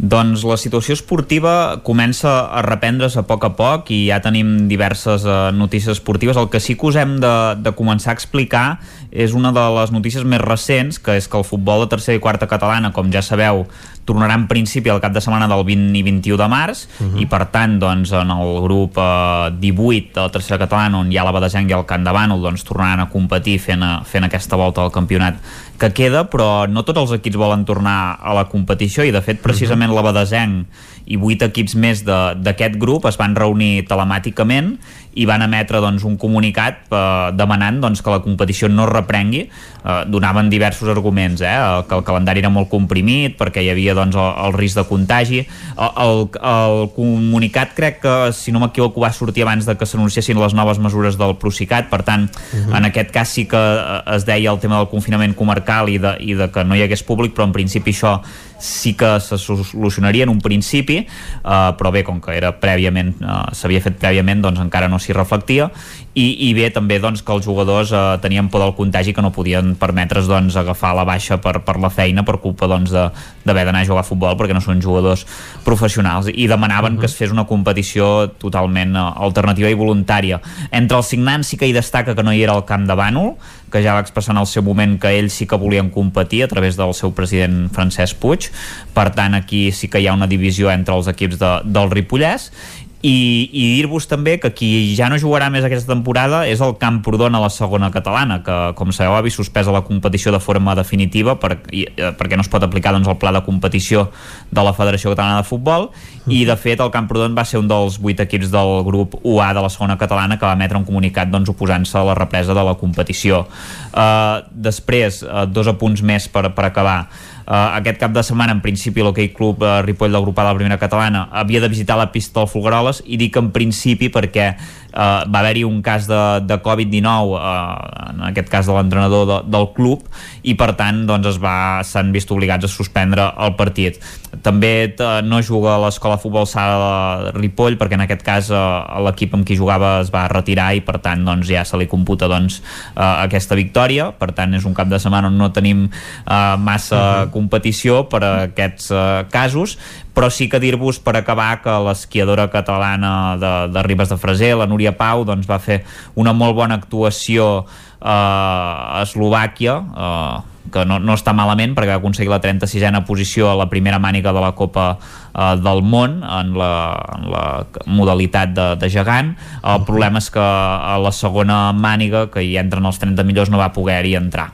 Doncs la situació esportiva comença a reprendre's a poc a poc i ja tenim diverses uh, notícies esportives. El que sí que us hem de, de començar a explicar és una de les notícies més recents, que és que el futbol de tercera i quarta catalana, com ja sabeu, tornarà en principi al cap de setmana del 20 i 21 de març uh -huh. i per tant doncs, en el grup eh, 18 de la tercera catalana on hi ha la Badesenc i el Camp de Bànol doncs, tornaran a competir fent, a, fent aquesta volta al campionat que queda però no tots els equips volen tornar a la competició i de fet precisament uh -huh. la Badesenc i vuit equips més d'aquest grup es van reunir telemàticament i van emetre doncs, un comunicat eh, demanant doncs, que la competició no es reprengui. Eh, donaven diversos arguments, eh, que el calendari era molt comprimit, perquè hi havia doncs, el, el risc de contagi. El, el, el comunicat crec que, si no m'equivoco, va sortir abans de que s'anunciessin les noves mesures del Procicat, per tant, uh -huh. en aquest cas sí que eh, es deia el tema del confinament comarcal i de, i de que no hi hagués públic, però en principi això sí que se solucionaria en un principi, eh, però bé, com que era prèviament, eh, s'havia fet prèviament, doncs encara no s'hi reflectia i, i bé també doncs, que els jugadors eh, tenien por del contagi que no podien permetre's doncs, agafar la baixa per, per la feina per culpa doncs, d'haver d'anar a jugar a futbol perquè no són jugadors professionals. I demanaven uh -huh. que es fes una competició totalment eh, alternativa i voluntària. Entre els signants sí que hi destaca que no hi era el camp de Bànol que ja va expressar en el seu moment que ells sí que volien competir a través del seu president Francesc Puig. Per tant aquí sí que hi ha una divisió entre els equips de, del Ripollès i, i dir-vos també que qui ja no jugarà més aquesta temporada és el Camprodon a la segona catalana que com sabeu ha vist suspesa la competició de forma definitiva per, i, eh, perquè no es pot aplicar doncs, el pla de competició de la Federació Catalana de Futbol. I de fet el Camprodon va ser un dels vuit equips del grup UA de la segona catalana que va emetre un comunicat doncs, oposant-se a la represa de la competició. Uh, després, uh, dos apunts més per, per acabar aquest cap de setmana, en principi, l'Hockey Club uh, Ripoll Grupal de la primera catalana havia de visitar la pista del Folgueroles i dic en principi perquè uh, va haver-hi un cas de, de Covid-19 uh, en aquest cas de l'entrenador de, del club i per tant doncs es va s'han vist obligats a suspendre el partit. També uh, no juga a l'escola futbol sala de Ripoll perquè en aquest cas uh, l'equip amb qui jugava es va retirar i per tant doncs ja se li computa doncs uh, aquesta victòria. Per tant és un cap de setmana on no tenim uh, massa uh -huh. competició per a aquests uh, casos però sí que dir-vos per acabar que l'esquiadora catalana de, de Ribes de Freser, la Núria Pau, doncs va fer una molt bona actuació eh, a Eslovàquia, eh, que no, no està malament perquè va aconseguir la 36a posició a la primera màniga de la Copa eh, del món en la, en la modalitat de, de gegant. El problema és que a la segona màniga que hi entren els 30 millors no va poder-hi entrar.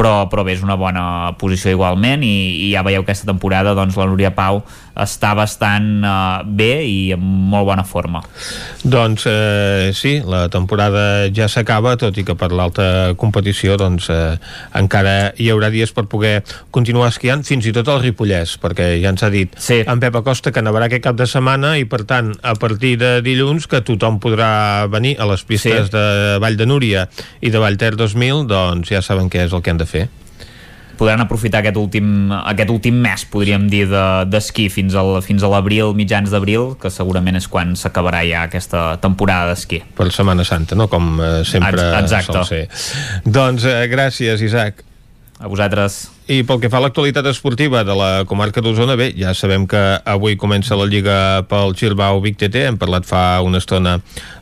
Però, però bé, és una bona posició igualment i, i ja veieu que aquesta temporada doncs, la Núria Pau està bastant uh, bé i en molt bona forma. Doncs eh, sí, la temporada ja s'acaba, tot i que per l'alta competició doncs, eh, encara hi haurà dies per poder continuar esquiant, fins i tot al Ripollès, perquè ja ens ha dit sí. en Pep Acosta que nevarà aquest cap de setmana i per tant, a partir de dilluns que tothom podrà venir a les pistes sí. de Vall de Núria i de Vallter 2000, doncs ja saben què és el que han de fer podran aprofitar aquest últim, aquest últim mes, podríem dir, d'esquí de, fins, al, fins a l'abril, mitjans d'abril, que segurament és quan s'acabarà ja aquesta temporada d'esquí. Per Setmana Santa, no? Com eh, sempre Exacte. sol ser. Doncs eh, gràcies, Isaac. A vosaltres. I pel que fa a l'actualitat esportiva de la comarca d'Osona, bé, ja sabem que avui comença la Lliga pel Gilbau Vic TT, hem parlat fa una estona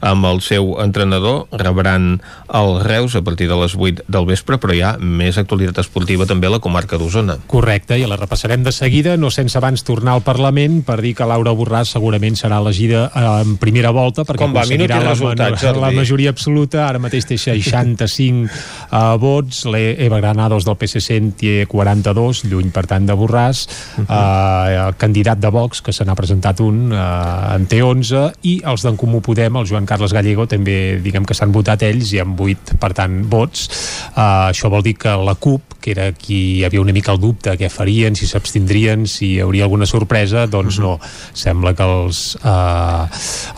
amb el seu entrenador, rebran el Reus a partir de les 8 del vespre, però hi ha més actualitat esportiva també a la comarca d'Osona. Correcte, i la repassarem de seguida, no sense abans tornar al Parlament per dir que Laura Borràs segurament serà elegida en primera volta perquè Com va, aconseguirà la, resultats, la majoria absoluta, ara mateix té 65 uh, vots, l'Eva Granados del PSC en té 42, lluny per tant de Borràs, uh -huh. eh, el candidat de Vox, que se n'ha presentat un, eh, en té 11, i els d'en Comú Podem, el Joan Carles Gallego, també diguem que s'han votat ells i amb 8, per tant, vots. Eh, això vol dir que la CUP, que era qui havia una mica el dubte, què farien, si s'abstindrien, si hi hauria alguna sorpresa, doncs uh -huh. no. Sembla que els, eh,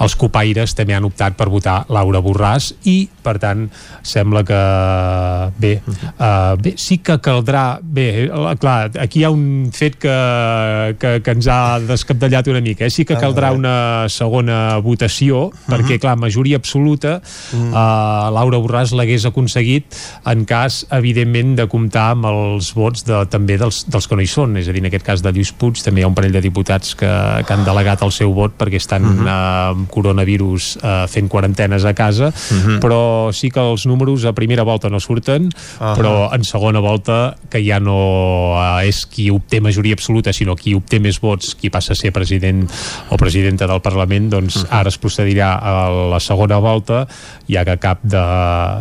els copaires també han optat per votar Laura Borràs i, per tant, sembla que bé, uh, bé sí que caldrà bé, eh, clar, aquí hi ha un fet que, que, que ens ha descapdallat una mica, eh? sí que caldrà una segona votació, uh -huh. perquè clar, majoria absoluta uh -huh. uh, Laura Borràs l'hagués aconseguit en cas, evidentment, de comptar amb els vots de, també dels, dels que no hi són, és a dir, en aquest cas de Lluís Puig també hi ha un parell de diputats que, que han delegat el seu vot perquè estan uh -huh. uh, amb coronavirus uh, fent quarantenes a casa, uh -huh. però sí que els números a primera volta no surten, uh -huh. però en segona volta que ja no uh, és qui obté majoria absoluta, sinó qui obté més vots, qui passa a ser president o presidenta del Parlament, doncs -huh. ara es procedirà a la segona volta, ja que cap de,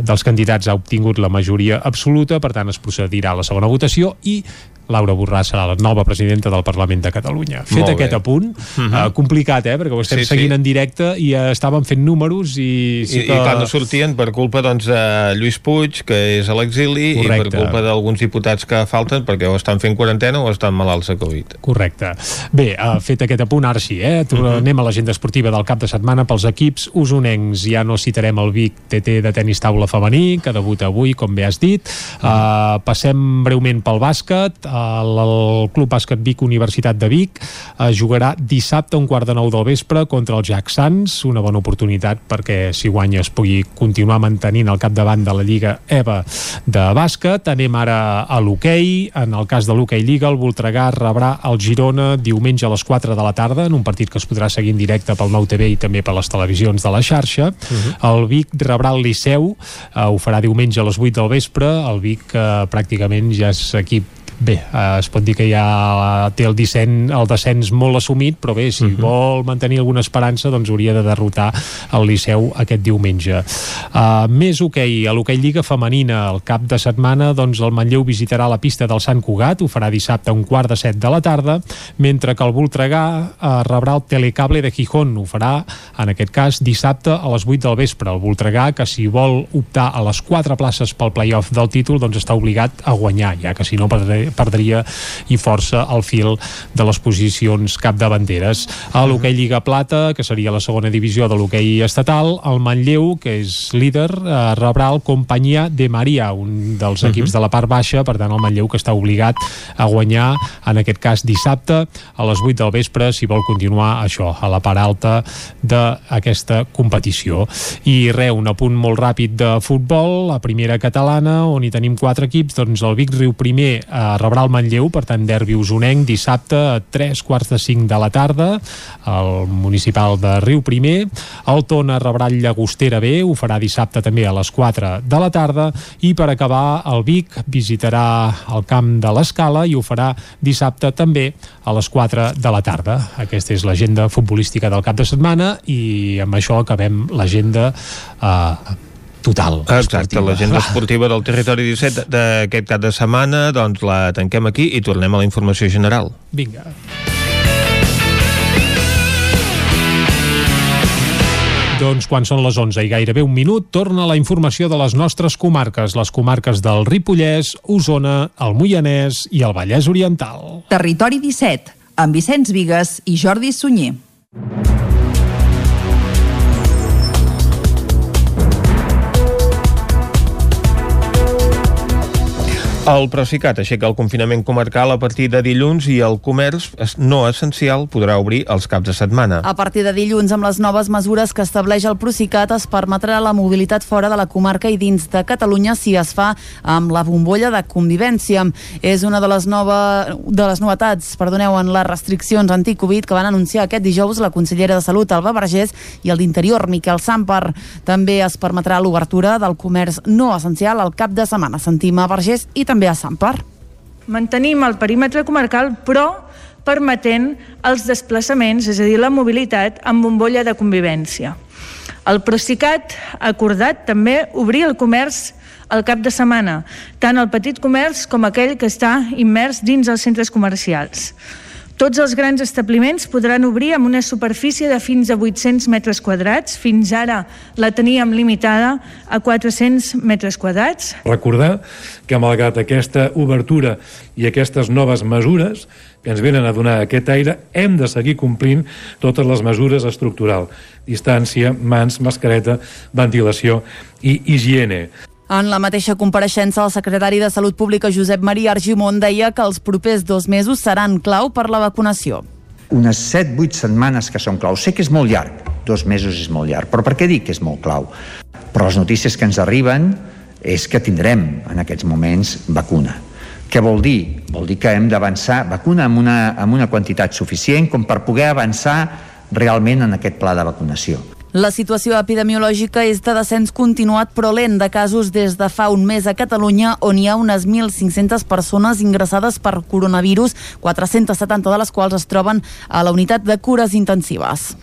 dels candidats ha obtingut la majoria absoluta, per tant es procedirà a la segona votació i Laura Borràs serà la nova presidenta del Parlament de Catalunya. Fet Molt aquest bé. apunt, uh Mhm. -huh. uh, complicat, eh?, perquè ho estem Sí, seguint sí. en directe i uh, estàvem fent números i... Sí I, que... i clar, no sortien per culpa doncs, de Lluís Puig, que és a l'exili, i per culpa d'alguns diputats que falten perquè o estan fent quarantena o estan malalts de Covid. Correcte. Bé, uh, fet aquest apunt, ara sí, eh? Tornem uh -huh. a l'agenda esportiva del cap de setmana pels equips usonencs. Ja no citarem el Vic TT de tenis taula femení, que debuta avui, com bé has dit. Uh, passem breument pel bàsquet. Uh, el Club Bàsquet Vic Universitat de Vic uh, jugarà dissabte a un quart de nou del vespre contra el Jack Sants, una bona oportunitat perquè si guanya es pugui continuar mantenint al capdavant de la Lliga EVA de bàsquet. Anem ara a l'hoquei. En el cas de l'hoquei Lliga, el Voltregà rebrà el Girona diumenge a les 4 de la tarda en un partit que es podrà seguir en directe pel Nou TV i també per les televisions de la xarxa. El Vic rebrà el Liceu, eh, ho farà diumenge a les 8 del vespre. El Vic eh, pràcticament ja és equip Bé, eh, es pot dir que ja té el, disseny, el descens molt assumit, però bé, si uh -huh. vol mantenir alguna esperança, doncs hauria de derrotar el Liceu aquest diumenge. Uh, més hoquei, a l'hoquei Lliga Femenina, el cap de setmana, doncs el Manlleu visitarà la pista del Sant Cugat, ho farà dissabte a un quart de set de la tarda, mentre que el Voltregà uh, rebrà el Telecable de Gijón, ho farà, en aquest cas, dissabte a les 8 del vespre. El Voltregà, que si vol optar a les quatre places pel playoff del títol, doncs està obligat a guanyar, ja que si no perdrà perdria i força el fil de les posicions capdavanteres. A l'hoquei Lliga Plata, que seria la segona divisió de l'hoquei estatal, el Manlleu, que és líder, eh, rebrà el Companyia de Maria, un dels equips de la part baixa, per tant el Manlleu que està obligat a guanyar, en aquest cas dissabte, a les 8 del vespre, si vol continuar això, a la part alta d'aquesta competició. I res, un apunt molt ràpid de futbol, la primera catalana, on hi tenim quatre equips, doncs el Vic Riu primer eh, rebrà el Manlleu, per tant derbi usonenc dissabte a 3 quarts de 5 de la tarda al municipal de Riu Primer. El Tona rebrà el Llagostera B ho farà dissabte també a les 4 de la tarda. I per acabar el Vic visitarà el camp de l'Escala i ho farà dissabte també a les 4 de la tarda. Aquesta és l'agenda futbolística del cap de setmana i amb això acabem l'agenda eh, total. Exacte, l'agenda esportiva del territori 17 d'aquest cap de setmana, doncs la tanquem aquí i tornem a la informació general. Vinga. Doncs quan són les 11 i gairebé un minut, torna la informació de les nostres comarques, les comarques del Ripollès, Osona, el Moianès i el Vallès Oriental. Territori 17, amb Vicenç Vigues i Jordi Sunyer. El Procicat aixeca el confinament comarcal a partir de dilluns i el comerç no essencial podrà obrir els caps de setmana. A partir de dilluns, amb les noves mesures que estableix el Procicat, es permetrà la mobilitat fora de la comarca i dins de Catalunya si es fa amb la bombolla de convivència. És una de les, nova, de les novetats perdoneu, en les restriccions anti-Covid que van anunciar aquest dijous la consellera de Salut, Alba Vergés, i el d'Interior, Miquel Samper. També es permetrà l'obertura del comerç no essencial al cap de setmana. Sentim a Vergés i també a Samper. Mantenim el perímetre comarcal, però permetent els desplaçaments, és a dir, la mobilitat amb bombolla de convivència. El Procicat ha acordat també obrir el comerç el cap de setmana, tant el petit comerç com aquell que està immers dins els centres comercials. Tots els grans establiments podran obrir amb una superfície de fins a 800 metres quadrats. Fins ara la teníem limitada a 400 metres quadrats. Recordar que malgrat aquesta obertura i aquestes noves mesures que ens venen a donar aquest aire, hem de seguir complint totes les mesures estructurals. Distància, mans, mascareta, ventilació i higiene. En la mateixa compareixença, el secretari de Salut Pública, Josep Maria Argimon, deia que els propers dos mesos seran clau per la vacunació. Unes 7-8 setmanes que són clau. Sé que és molt llarg, dos mesos és molt llarg, però per què dic que és molt clau? Però les notícies que ens arriben és que tindrem en aquests moments vacuna. Què vol dir? Vol dir que hem d'avançar vacuna amb una, amb una quantitat suficient com per poder avançar realment en aquest pla de vacunació. La situació epidemiològica és de descens continuat però lent de casos des de fa un mes a Catalunya on hi ha unes 1.500 persones ingressades per coronavirus, 470 de les quals es troben a la unitat de cures intensives.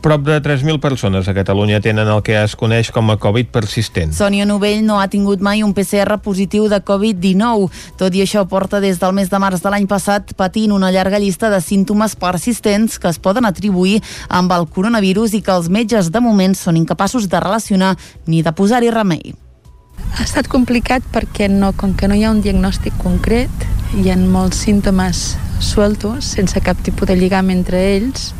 Prop de 3.000 persones a Catalunya tenen el que es coneix com a Covid persistent. Sònia Novell no ha tingut mai un PCR positiu de Covid-19. Tot i això, porta des del mes de març de l'any passat patint una llarga llista de símptomes persistents que es poden atribuir amb el coronavirus i que els metges de moment són incapaços de relacionar ni de posar-hi remei. Ha estat complicat perquè no, com que no hi ha un diagnòstic concret, hi ha molts símptomes sueltos, sense cap tipus de lligam entre ells,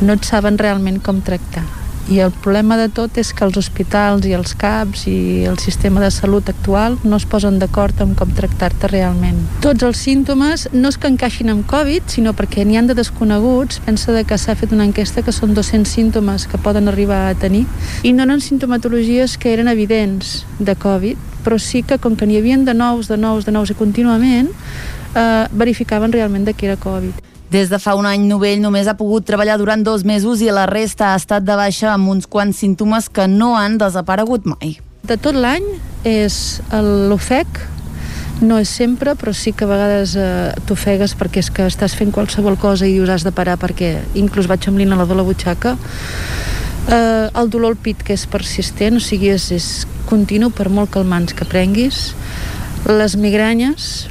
no et saben realment com tractar. I el problema de tot és que els hospitals i els CAPs i el sistema de salut actual no es posen d'acord amb com tractar-te realment. Tots els símptomes no és que encaixin amb Covid, sinó perquè n'hi han de desconeguts. Pensa de que s'ha fet una enquesta que són 200 símptomes que poden arribar a tenir i no eren sintomatologies que eren evidents de Covid, però sí que com que n'hi havia de nous, de nous, de nous i contínuament, eh, verificaven realment de que era Covid. Des de fa un any, Novell només ha pogut treballar durant dos mesos i la resta ha estat de baixa amb uns quants símptomes que no han desaparegut mai. De tot l'any és l'ofec, no és sempre, però sí que a vegades eh, t'ofegues perquè és que estàs fent qualsevol cosa i dius has de parar perquè inclús vaig amb l'inhalador a la butxaca. Eh, el dolor al pit, que és persistent, o sigui, és, és continu per molt calmants que prenguis. Les migranyes,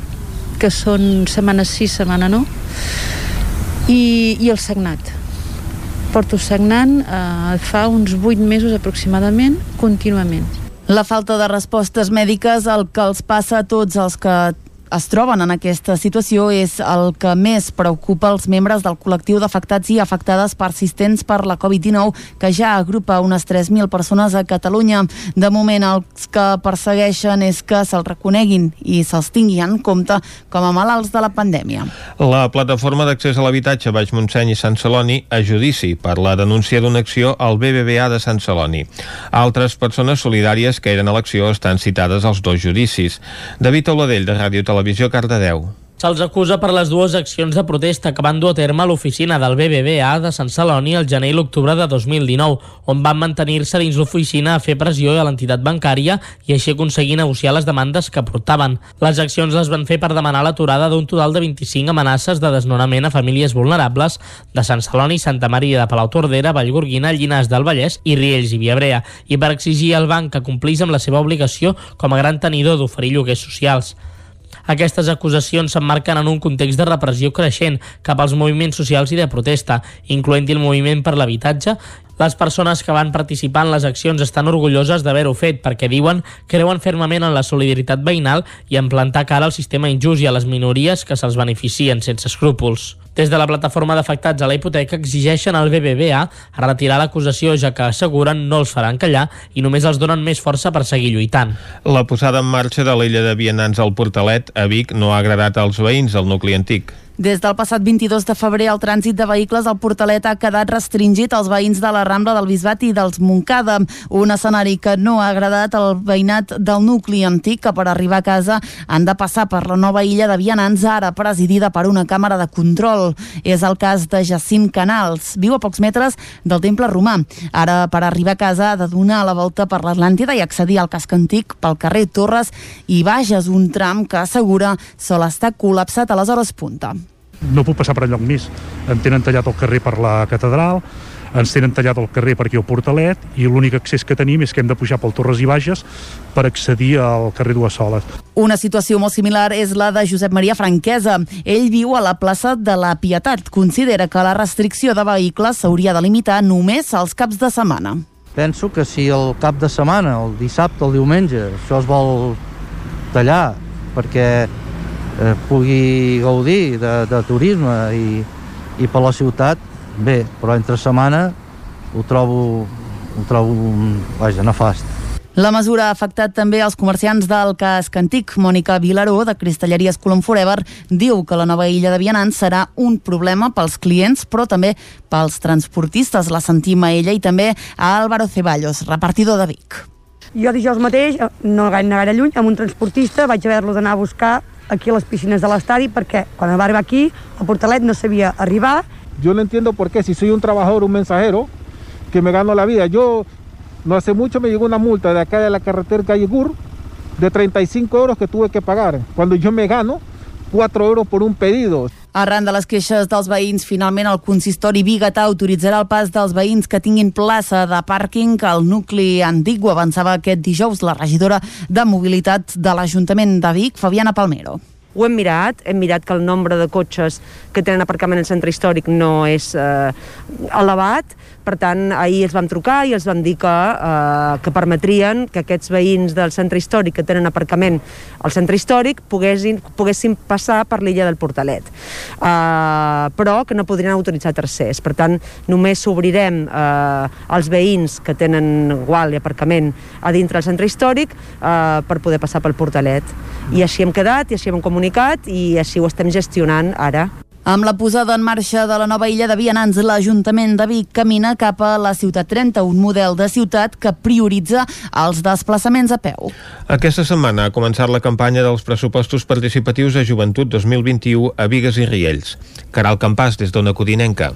que són setmana sí, setmana no i, i el sagnat. Porto sagnant eh, fa uns 8 mesos aproximadament, contínuament. La falta de respostes mèdiques el que els passa a tots els que es troben en aquesta situació és el que més preocupa els membres del col·lectiu d'afectats i afectades persistents per la Covid-19, que ja agrupa unes 3.000 persones a Catalunya. De moment, els que persegueixen és que se'ls reconeguin i se'ls tingui en compte com a malalts de la pandèmia. La plataforma d'accés a l'habitatge Baix Montseny i Sant Celoni a judici per la denúncia d'una acció al BBVA de Sant Celoni. Altres persones solidàries que eren a l'acció estan citades als dos judicis. David Oladell, de Ràdio Televisió Televisió Cardedeu. Se'ls acusa per les dues accions de protesta que van dur a terme a l'oficina del BBVA de Sant Celoni el gener i l'octubre de 2019, on van mantenir-se dins l'oficina a fer pressió a l'entitat bancària i així aconseguir negociar les demandes que portaven. Les accions les van fer per demanar l'aturada d'un total de 25 amenaces de desnonament a famílies vulnerables de Sant Celoni, Santa Maria de Palautordera, Vallgorguina, Llinars del Vallès i Riells i Viabrea, i per exigir al banc que complís amb la seva obligació com a gran tenidor d'oferir lloguers socials. Aquestes acusacions s'emmarquen en un context de repressió creixent cap als moviments socials i de protesta, incloent-hi el moviment per l'habitatge les persones que van participar en les accions estan orgulloses d'haver-ho fet perquè diuen creuen fermament en la solidaritat veïnal i en plantar cara al sistema injust i a les minories que se'ls beneficien sense escrúpols. Des de la plataforma d'afectats a la hipoteca exigeixen al BBVA a retirar l'acusació ja que asseguren no els faran callar i només els donen més força per seguir lluitant. La posada en marxa de l'illa de Vianants al Portalet a Vic no ha agradat als veïns del nucli antic. Des del passat 22 de febrer, el trànsit de vehicles al Portalet ha quedat restringit als veïns de la Rambla del Bisbat i dels Montcada, un escenari que no ha agradat al veïnat del nucli antic, que per arribar a casa han de passar per la nova illa de Vianants, ara presidida per una càmera de control. És el cas de Jacint Canals. Viu a pocs metres del temple romà. Ara, per arribar a casa, ha de donar la volta per l'Atlàntida i accedir al casc antic pel carrer Torres i Bages, un tram que assegura sol estar col·lapsat a les hores punta no puc passar per enlloc més. Em tenen tallat el carrer per la catedral, ens tenen tallat el carrer per aquí al Portalet i l'únic accés que tenim és que hem de pujar pel Torres i Bages per accedir al carrer Dues Soles. Una situació molt similar és la de Josep Maria Franquesa. Ell viu a la plaça de la Pietat. Considera que la restricció de vehicles s'hauria de limitar només als caps de setmana. Penso que si el cap de setmana, el dissabte, el diumenge, això es vol tallar perquè eh, pugui gaudir de, de turisme i, i per la ciutat, bé, però entre setmana ho trobo, ho trobo vaja, nefast. La mesura ha afectat també els comerciants del casc antic. Mònica Vilaró, de Cristalleries Colom Forever, diu que la nova illa de Vianants serà un problema pels clients, però també pels transportistes. La sentim a ella i també a Álvaro Ceballos, repartidor de Vic. Jo dijous mateix, no gaire, gaire lluny, amb un transportista vaig haver-lo d'anar a buscar aquí a les piscines de l'estadi perquè quan va arribar aquí, a Portalet no sabia arribar. Yo no entiendo por qué, si soy un trabajador, un mensajero, que me gano la vida. Yo no hace mucho me llegó una multa de acá de la carretera Calle Gur de 35 euros que tuve que pagar. Cuando yo me gano 4 euros por un pedido. Arran de les queixes dels veïns, finalment el consistori Bigatà autoritzarà el pas dels veïns que tinguin plaça de pàrquing al nucli antic. Ho avançava aquest dijous la regidora de mobilitat de l'Ajuntament de Vic, Fabiana Palmero. Ho hem mirat, hem mirat que el nombre de cotxes que tenen aparcament al centre històric no és eh, elevat, per tant, ahir els vam trucar i els vam dir que, eh, que permetrien que aquests veïns del centre històric que tenen aparcament al centre històric poguessin, poguessin passar per l'illa del Portalet, eh, però que no podrien autoritzar tercers. Per tant, només s'obrirem eh, als veïns que tenen gual i aparcament a dintre del centre històric eh, per poder passar pel Portalet. I així hem quedat, i així hem comunicat, i així ho estem gestionant ara. Amb la posada en marxa de la nova illa de Vianants, l'Ajuntament de Vic camina cap a la Ciutat 30, un model de ciutat que prioritza els desplaçaments a peu. Aquesta setmana ha començat la campanya dels pressupostos participatius a Joventut 2021 a Vigues i Riells. Caral Campàs, des d'Ona Codinenca.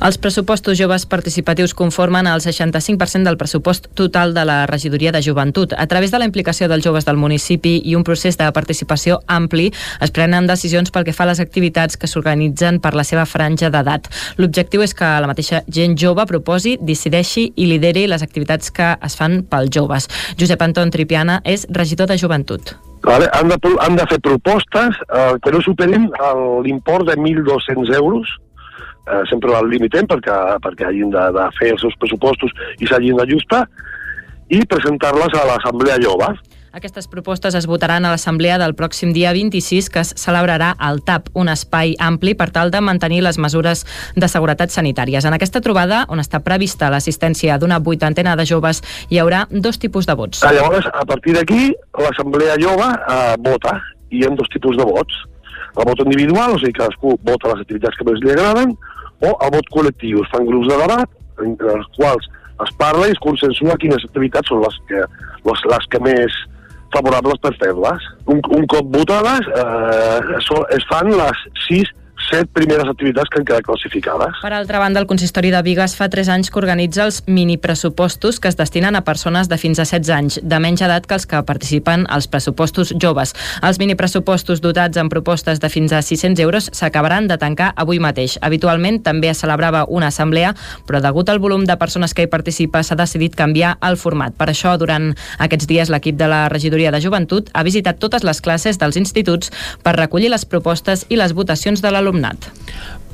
Els pressupostos joves participatius conformen el 65% del pressupost total de la regidoria de joventut. A través de la implicació dels joves del municipi i un procés de participació ampli, es prenen decisions pel que fa a les activitats que s'organitzen organitzen per la seva franja d'edat. L'objectiu és que la mateixa gent jove proposi, decideixi i lideri les activitats que es fan pels joves. Josep Anton Tripiana és regidor de joventut. Vale, han, de, han de fer propostes eh, que no superin l'import de 1.200 euros eh, sempre el limitem perquè, perquè hagin de, de fer els seus pressupostos i s'hagin d'ajustar i presentar-les a l'Assemblea Jove. Aquestes propostes es votaran a l'Assemblea del pròxim dia 26 que es celebrarà al TAP, un espai ampli per tal de mantenir les mesures de seguretat sanitàries. En aquesta trobada, on està prevista l'assistència d'una vuitantena de joves, hi haurà dos tipus de vots. Ah, llavors, a partir d'aquí, l'Assemblea Jove eh, vota i hi ha dos tipus de vots. El vot individual, o sigui, cadascú vota les activitats que més li agraden, o el vot col·lectiu. Es fan grups de debat, entre els quals es parla i es consensua quines activitats són les que, les, les que més favorables per fer-les. Un, un cop votades, eh, es fan les sis set primeres activitats que han quedat classificades. Per altra banda, el consistori de Vigues fa 3 anys que organitza els minipressupostos que es destinen a persones de fins a 16 anys, de menys edat que els que participen als pressupostos joves. Els minipressupostos dotats amb propostes de fins a 600 euros s'acabaran de tancar avui mateix. Habitualment també es celebrava una assemblea, però degut al volum de persones que hi participa s'ha decidit canviar el format. Per això, durant aquests dies, l'equip de la Regidoria de Joventut ha visitat totes les classes dels instituts per recollir les propostes i les votacions de l'alumnat l'alumnat.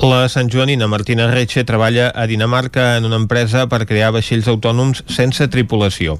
La Sant Joanina Martina Retxe treballa a Dinamarca en una empresa per crear vaixells autònoms sense tripulació.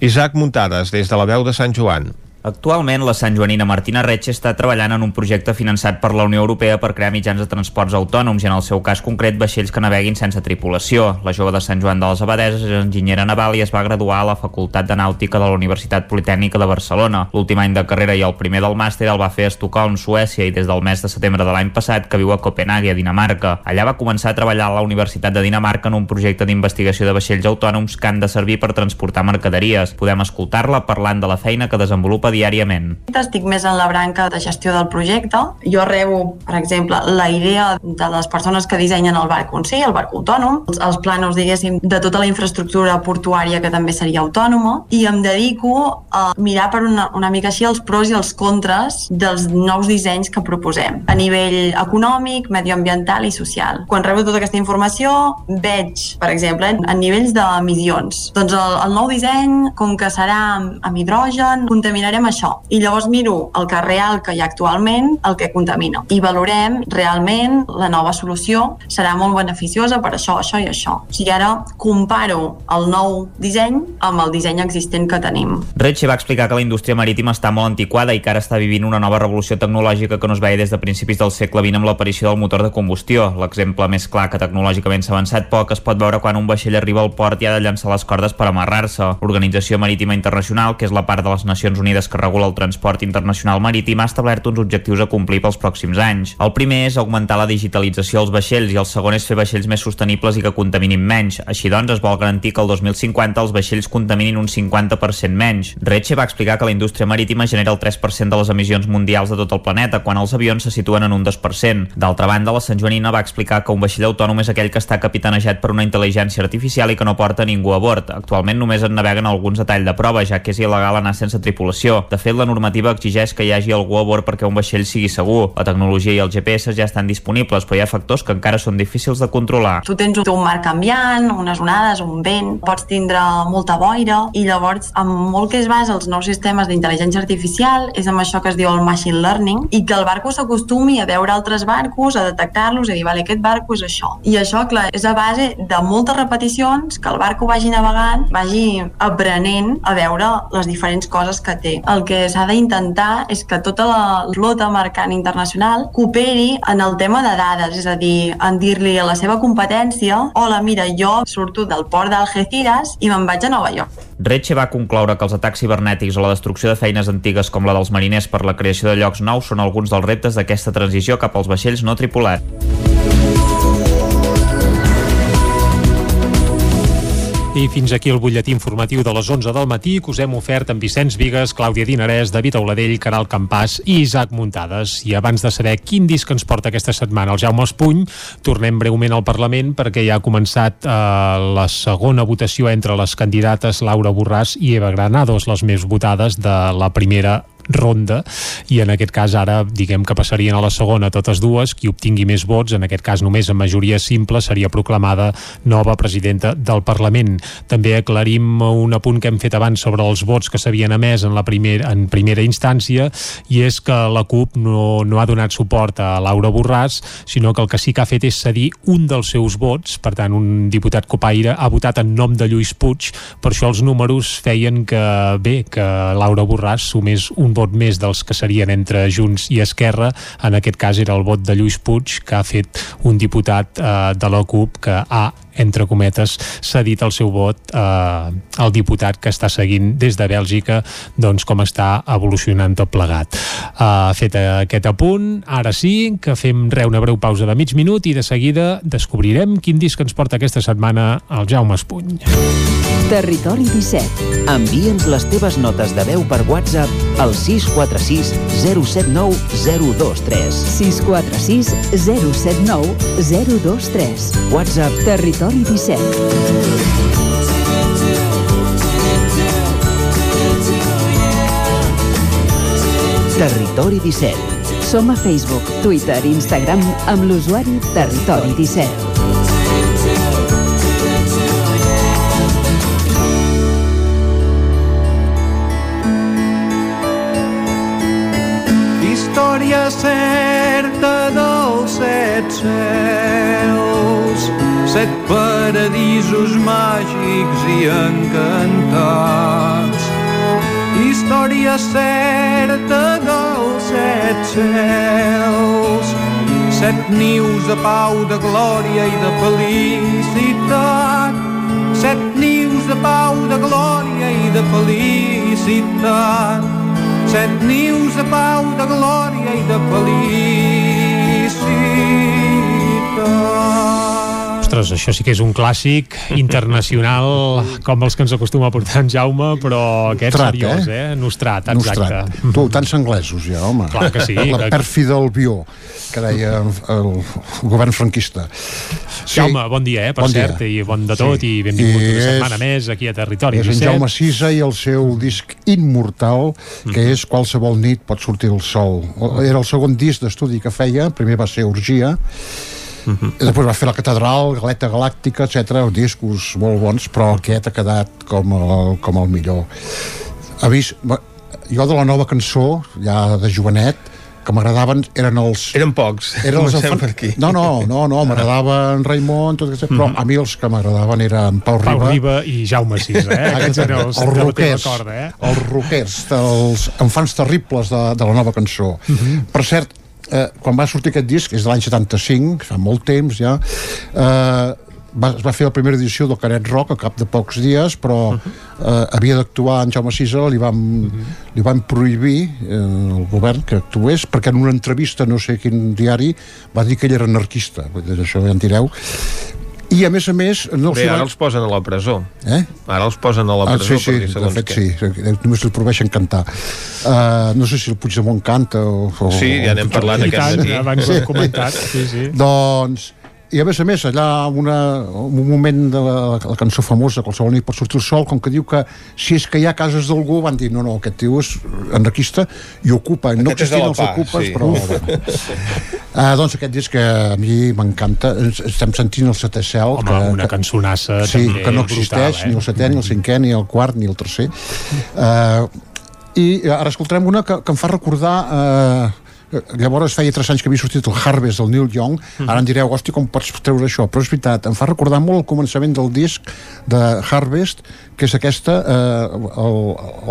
Isaac Muntades, des de la veu de Sant Joan. Actualment, la Sant Joanina Martina Reig està treballant en un projecte finançat per la Unió Europea per crear mitjans de transports autònoms i, en el seu cas concret, vaixells que naveguin sense tripulació. La jove de Sant Joan de les Abadeses és enginyera naval i es va graduar a la Facultat de Nàutica de la Universitat Politècnica de Barcelona. L'últim any de carrera i el primer del màster el va fer a Estocolm, Suècia, i des del mes de setembre de l'any passat que viu a Copenhague, a Dinamarca. Allà va començar a treballar a la Universitat de Dinamarca en un projecte d'investigació de vaixells autònoms que han de servir per transportar mercaderies. Podem escoltar-la parlant de la feina que desenvolupa diàriament. Estic més en la branca de gestió del projecte. Jo rebo, per exemple, la idea de les persones que dissenyen el barc si, el barc autònom, els, els planos, diguéssim, de tota la infraestructura portuària que també seria autònoma, i em dedico a mirar per una, una mica així els pros i els contres dels nous dissenys que proposem, a nivell econòmic, medioambiental i social. Quan rebo tota aquesta informació, veig, per exemple, en, en nivells d'emissions. Doncs el, el nou disseny, com que serà amb, hidrogen, contaminarem això. I llavors miro el que real que hi ha actualment, el que contamina. I valorem realment la nova solució serà molt beneficiosa per això, això i això. O sigui, ara comparo el nou disseny amb el disseny existent que tenim. Retxe va explicar que la indústria marítima està molt antiquada i que ara està vivint una nova revolució tecnològica que no es veia des de principis del segle XX amb l'aparició del motor de combustió. L'exemple més clar que tecnològicament s'ha avançat poc es pot veure quan un vaixell arriba al port i ha de llançar les cordes per amarrar-se. L'Organització Marítima Internacional, que és la part de les Nacions Unides que regula el transport internacional marítim, ha establert uns objectius a complir pels pròxims anys. El primer és augmentar la digitalització dels vaixells i el segon és fer vaixells més sostenibles i que contaminin menys. Així doncs, es vol garantir que el 2050 els vaixells contaminin un 50% menys. Retxe va explicar que la indústria marítima genera el 3% de les emissions mundials de tot el planeta, quan els avions se situen en un 2%. D'altra banda, la Sant Joanina va explicar que un vaixell autònom és aquell que està capitanejat per una intel·ligència artificial i que no porta ningú a bord. Actualment només en naveguen alguns a tall de prova, ja que és il·legal anar sense tripulació. De fet, la normativa exigeix que hi hagi algú a bord perquè un vaixell sigui segur. La tecnologia i els GPS ja estan disponibles, però hi ha factors que encara són difícils de controlar. Tu tens un mar canviant, unes onades, un vent, pots tindre molta boira i llavors amb molt que es basa els nous sistemes d'intel·ligència artificial és amb això que es diu el machine learning i que el barco s'acostumi a veure altres barcos, a detectar-los i a dir, vale, aquest barco és això. I això, clar, és a base de moltes repeticions que el barco vagi navegant, vagi aprenent a veure les diferents coses que té. El que s'ha d'intentar és que tota la flota mercant internacional cooperi en el tema de dades, és a dir, en dir-li a la seva competència hola, mira, jo surto del port d'Algeciras i me'n vaig a Nova York. Retxe va concloure que els atacs cibernètics o la destrucció de feines antigues com la dels mariners per la creació de llocs nous són alguns dels reptes d'aquesta transició cap als vaixells no tripulats. I fins aquí el butlletí informatiu de les 11 del matí que us hem ofert amb Vicenç Vigues, Clàudia Dinarès, David Auladell, Caral Campàs i Isaac Muntades. I abans de saber quin disc ens porta aquesta setmana el Jaume Espuny, tornem breument al Parlament perquè ja ha començat eh, la segona votació entre les candidates Laura Borràs i Eva Granados, les més votades de la primera ronda i en aquest cas ara diguem que passarien a la segona totes dues, qui obtingui més vots, en aquest cas només en majoria simple, seria proclamada nova presidenta del Parlament. També aclarim un apunt que hem fet abans sobre els vots que s'havien emès en la primera, en primera instància i és que la CUP no, no ha donat suport a Laura Borràs, sinó que el que sí que ha fet és cedir un dels seus vots, per tant un diputat copaire ha votat en nom de Lluís Puig, per això els números feien que bé, que Laura Borràs sumés un vot més dels que serien entre Junts i Esquerra. En aquest cas era el vot de Lluís Puig, que ha fet un diputat eh, de la CUP que ha entre cometes, cedit el seu vot eh, al diputat que està seguint des de Bèlgica doncs com està evolucionant tot plegat. Eh, fet aquest apunt, ara sí que fem re una breu pausa de mig minut i de seguida descobrirem quin disc ens porta aquesta setmana el Jaume Espuny. Territori 17. Envia'ns les teves notes de veu per WhatsApp al 646 079 023. 646 079 023. WhatsApp Territori 17. Territori 17. Som a Facebook, Twitter i Instagram amb l'usuari Territori 17. Història certa set cels, set paradisos màgics i encantats. Història certa dels set cels, set nius de pau, de glòria i de felicitat. Set nius de pau, de glòria i de felicitat. Set nius de pau, de glòria i de felicitat. Ostres, això sí que és un clàssic internacional com els que ens acostuma a portar en Jaume, però aquest Nostrat, seriós, eh? Nostrat, exacte. Nostrat. Tu, tants anglesos ja, home. Clar que sí, La que- pèrfida Albió, que deia el, govern franquista. Sí. Jaume, bon dia, eh, per Bon dia. cert, i bon de tot, i benvingut I una és- setmana més aquí a Territori És en 17. Jaume Sisa i el seu disc immortal, que Mhm. és Qualsevol nit pot sortir el sol. Era el segon disc d'estudi que feia, primer va ser Orgia, Mhm. i després va fer la Catedral, Galeta Galàctica, etc. discos molt bons, però aquest ha quedat com el, com el millor. Ha vist, jo de la nova cançó, ja de jovenet, que m'agradaven eren els... Eren pocs, Eren els comencem per aquí. No, no, no, no m'agradaven en Raimon, tot aquest, però a mi els que m'agradaven eren Pau, Pau Riba, Riba i Jaume Sisa, eh? Aquests eren els, els roquers, corda, eh? els roquers, els enfants terribles de, de la nova cançó. Mhm. Per cert, eh, quan va sortir aquest disc, és de l'any 75, fa molt temps ja, eh, va, es va fer la primera edició del Caret Rock a cap de pocs dies, però eh, havia d'actuar en Jaume Sisa, li van, li van prohibir eh, el govern que actués, perquè en una entrevista, no sé quin diari, va dir que ell era anarquista, vull dir, això ja en direu, i a més a més no Bé, ara els posen a la presó. Eh? Ara els posen a la Ah, presó. sí, sí, perquè de fet què. sí, només li prohibeixen cantar. Uh, no sé si el Puigdemont canta o... o Sí, ja n'hem parlat aquest matí. abans ho hem comentat, sí, sí. Doncs, i a més a més, allà una, un moment de la, la cançó famosa, qualsevol nit pot sortir el sol, com que diu que si és que hi ha cases d'algú, van dir, no, no, aquest tio és anarquista i ocupa, no Aquest existint la els pah, ocupes, sí. però... Bueno. Uh, doncs aquest disc que a mi m'encanta, estem sentint el setè cel. Home, que, una cançonassa sí, també que no brutal, existeix, eh? ni el setè, ni el cinquè, ni el quart, ni el tercer. Uh, I ara escoltarem una que, que em fa recordar... Uh, llavors feia 3 anys que havia sortit el Harvest del Neil Young ara em direu, hòstia, com pots treure això però és veritat, em fa recordar molt el començament del disc de Harvest que és aquesta, eh, el,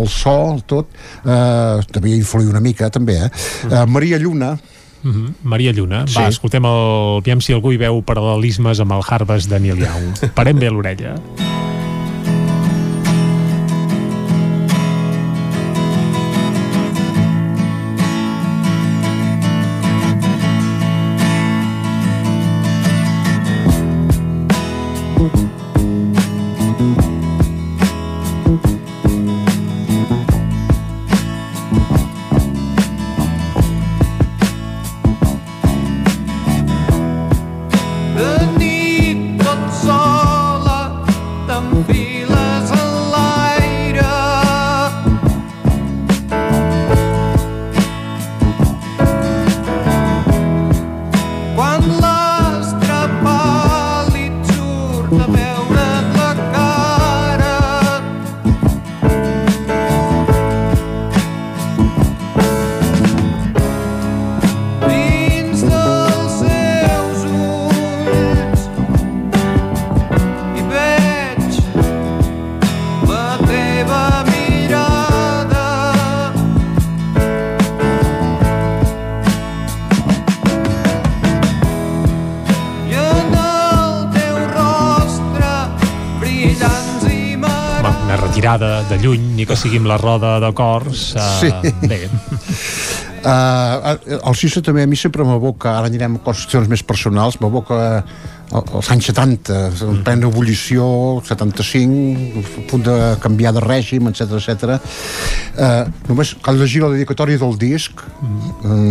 el so, el tot eh, devia influir una mica també eh? eh Maria Lluna Mm -hmm. Maria Lluna. Sí. Va, escoltem el... Aviam si algú hi veu paral·lelismes amb el Harvest de Neil Young. Parem bé l'orella. Lluny, ni que sigui amb la roda de cors. Uh, Sí. Bé, Uh, el Cisa també a mi sempre m'evoca, ara anirem a qüestions més personals, m'evoca eh, als anys 70, en plena ebullició, 75, a punt de canviar de règim, etc etc. Uh, només cal llegir la dedicatòria del disc.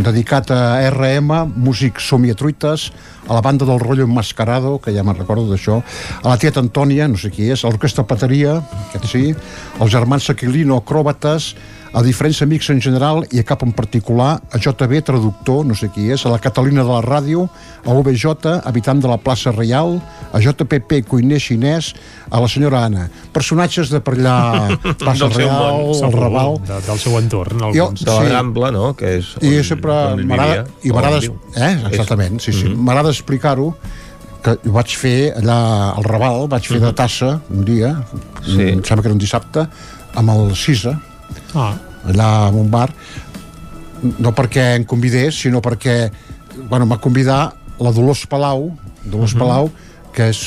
Dedicat a RM, músic somiatruites, a la banda del rotllo enmascarado, que ja me'n recordo d'això, a la tieta Antònia, no sé qui és, a l'orquestra Pateria, aquest sí, als germans Aquilino, acròbates, a diferents amics en general i a cap en particular, a JB, traductor, no sé qui és, a la Catalina de la ràdio, a OBJ, habitant de la plaça Reial, a JPP, cuiner xinès, a la senyora Anna. Personatges de per allà, plaça Del seu Reial, món, el Raval... de, del seu entorn. Jo- Alguns. De la Sí. Rambla, no? Que és on, I sempre m'agrada eh, exactament, sí, sí. M'agrada explicar-ho que ho vaig fer allà al Raval, vaig fer de tassa un dia, Sí. em sembla que era un dissabte, amb el Cisa, Ah, allà en un bar, no perquè em convidés, sinó perquè bueno, em va convidar la Dolors Palau, Dolors Palau, que és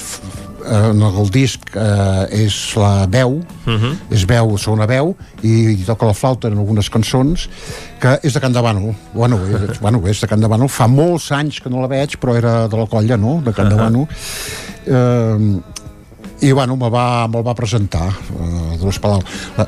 eh, en el disc eh, és la veu, uh Mhm. -huh. és veu, segona veu, i, toca la flauta en algunes cançons, que és de Can de Bànol. Bueno, és, bueno, és de Can de Bànol. Fa molts anys que no la veig, però era de la colla, no?, de Can de Bànol. Eh, i bueno, me'l va, me va presentar uh, Dolors Palau la,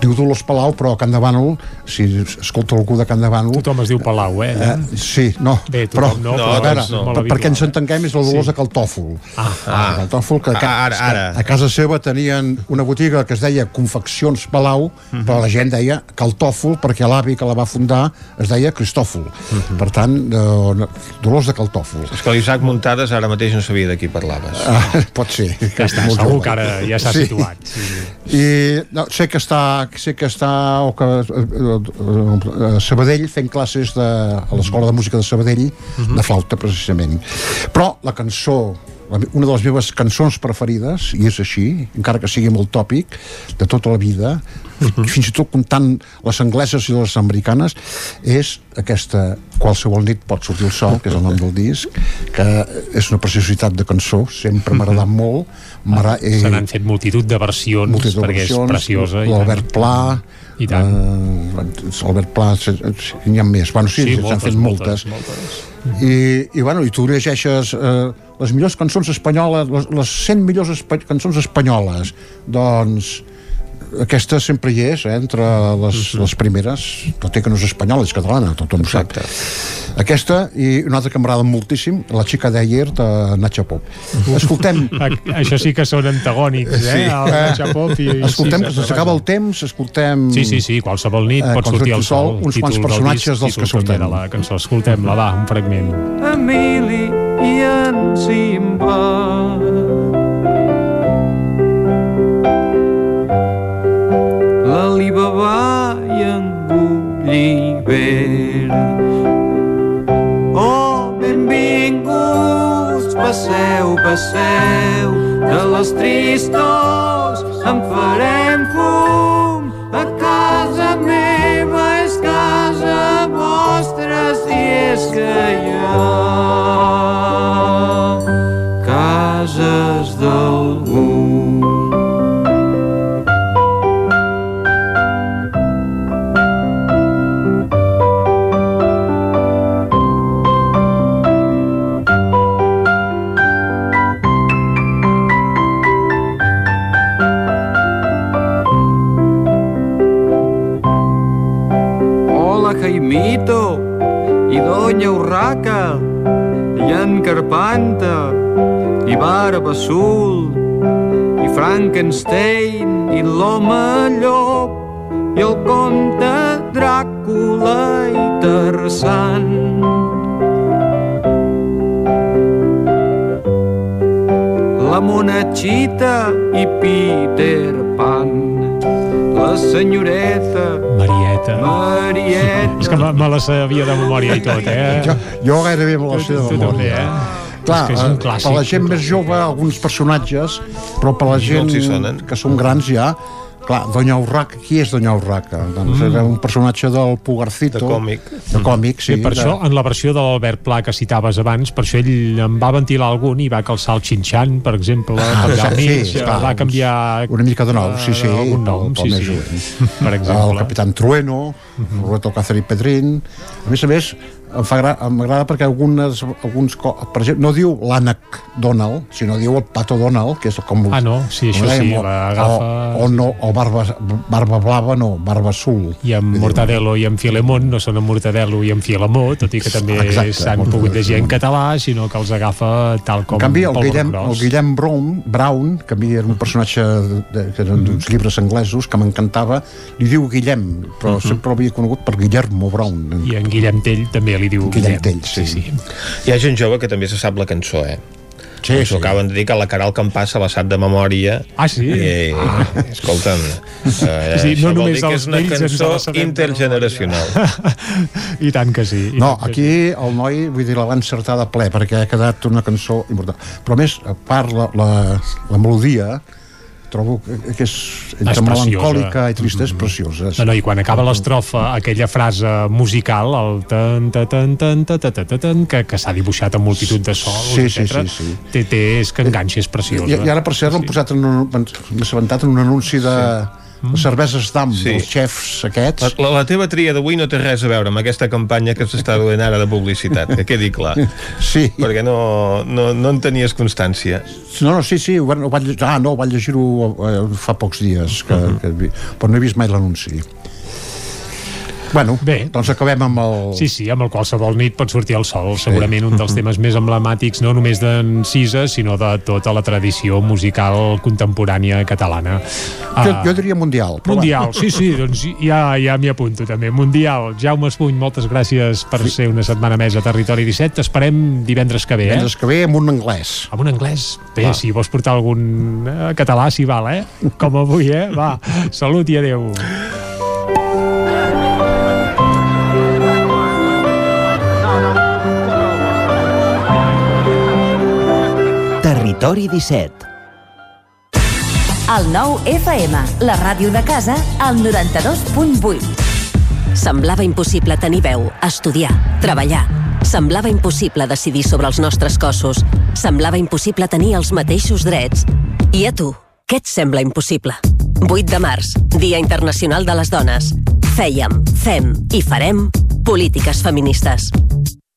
diu Dolors Palau però a Can de Bànol si escolta algú de Can de Bànol Tothom es diu Palau, eh? eh sí, no, Bé, però, no, però però a veure, és molt per, perquè ens entenguem és la Dolors Sí. de Caltòfol Ah, ah. Caltòfol que, que, Ara, ara. a casa seva tenien una botiga que es deia Confeccions Palau Mhm. però la gent deia Caltòfol perquè l'avi que la va fundar es deia Cristòfol Mhm. per tant, eh, Dolors de Caltòfol És que l'Isaac Muntades ara mateix no sabia de qui parlaves. Ah, pot ser. Ja està, Molt segur jove. que ara ja s'ha situat. Sí. I no, sé que està, sé que està o que, eh, eh, a Sabadell fent classes de, a l'Escola de Música de Sabadell de flauta, precisament. Però la cançó una de les meves cançons preferides, i és així, encara que sigui molt tòpic, de tota la vida, fins i tot comptant les angleses i les americanes, és aquesta Qualsevol nit pot sortir el sol, que és el nom del disc, que és una preciositat de cançó, sempre m'ha agradat molt. M'agrada- Se n'han fet multitud de versions, multitud de perquè és versions, preciosa. i L'Albert Pla, I tant. Eh, Albert Pla, n'hi ha més. Bueno, sí, Sí, s'han moltes, fet moltes. moltes, I, i, bueno, i tu llegeixes eh, les millors cançons espanyoles, les, les 100 millors espa cançons espanyoles, doncs aquesta sempre hi és, eh, entre les, les primeres, tot i que no és espanyola, és catalana, tothom ho sap. Aquesta, i una altra que m'agrada moltíssim, La xica d'ayer, de Nacha Pop. Escoltem... A- Això sí que són antagònics, eh? Sí. El Nacha Pop i... escoltem, sí, que s'acaba el temps, escoltem... Sí, sí, sí, qualsevol nit Eh, pot sortir el sol, uns quants títol del personatges disc, dels que surten. De la cançó. Escoltem-la, va, un fragment. Emili i en Simba. Gulliver. Oh, benvinguts, passeu, passeu, de les tristors en farem fum. A casa meva és casa vostra si és que hi ha cases d'algú. I Doña Urraca i en Carpanta i Barba Azul i Frankenstein i l'home llop i el comte Dràcula i Tarzan. La monachita i Peter Pan, la senyoreta Marieta. Marieta. És que me, me la sabia de memòria i tot, eh? Jo, jo gairebé me la sé de Tu també, memòria. eh? Clar, És que és un eh, clàssic, per la gent un més jove, alguns personatges, però per la No gent sonen. que són grans ja, clar, Doña Urraca, qui és Doña Urraca? Doncs Mm. era un personatge del Pugarcito. De còmic. De còmic, sí. Sí, per de... això, en la versió de l'Albert Pla que citaves abans, per això ell en va ventilar algun i va calçar el Xinxan, per exemple, Ah, per sí, mig, esclar, va canviar... Una mica de nou, sí, sí. eh, Algun nom, sí, sí. jovent. Per exemple. El Capitán Trueno, Roberto Alcácer i Pedrín. A més a més, em fa gra- m'agrada perquè algunes, alguns, per exemple, no diu l'ànec Donald, sinó diu el Pato Donald, que és com... Ah, no? Sí, això dèiem, sí, o- l'agafa- O, o, no, o barba, barba blava, no, barba azul. I amb Mortadelo i amb Filemón no són en Mortadelo i en Filemó, tot i que també s'han pogut llegir en català, sinó que els agafa tal com en canvi, el Guillem, el. Guillem Brown, Brown, que a mi era un personatge de, de, que eren d'uns llibres anglesos que m'encantava, li diu Guillem, però sempre l'havia conegut per Guillermo Brown. I en Guillem Tell també li diu Guillem Guillem. Tell, sí. sí. Hi ha gent jove que també se sap la cançó, eh? Sí, Ens sí. acaben de dir que la Caral Campàs se la sap de memòria. Ah, sí? I, ah. Escolta'm, eh, Sí, no això vol només dir que és una cançó intergeneracional. I tant que sí. No, tant aquí el noi, vull dir, la va encertar de ple perquè ha quedat una cançó important. Però a més, a part la, la, la melodia, trobo que és entre és melancòlica i trista, és mm-hmm. preciosa. No, no, i quan acaba l'estrofa, aquella frase musical, el tan, tan, tan, tan, tan, tan, tan, tan que, que s'ha dibuixat amb multitud de sols, sí, sí, sí, sí. Té, té, és que enganxa, és preciosa. I, i ara, per cert, l'han posat en un, m'he assabentat en un anunci de... Sí de cerveses d'am, Sí. dels xefs aquests. La, la teva tria d'avui no té res a veure amb aquesta campanya que s'està duent ara de publicitat, que quedi clar. Sí. Perquè no, no, no en tenies constància. No, no, sí, sí, ho, ho vaig, ah, no, vaig llegir-ho eh, fa pocs dies, que, Mhm. que, vi- però no he vist mai l'anunci. Bueno, Bé. doncs acabem amb el... Sí, sí, amb el qualsevol nit pot sortir el sol, segurament un dels temes més emblemàtics no només d'en Cisa, sinó de tota la tradició musical contemporània catalana. Jo, Ah, jo diria mundial. però Mundial, va. sí, sí, doncs ja, ja m'hi apunto també. Mundial. Jaume Espuny, moltes gràcies per ser una setmana més a Territori 17. T'esperem divendres que ve, eh? Divendres que ve amb un anglès. Amb un anglès. Bé, Va. si vols portar algun eh, català, si val, eh? Com avui, eh? Va, salut i adeu. Territori 17. El nou FM, la ràdio de casa, al 92.8. Semblava impossible tenir veu, estudiar, treballar. Semblava impossible decidir sobre els nostres cossos. Semblava impossible tenir els mateixos drets. I a tu, què et sembla impossible? 8 de març, Dia Internacional de les Dones. Fèiem, fem i farem polítiques feministes.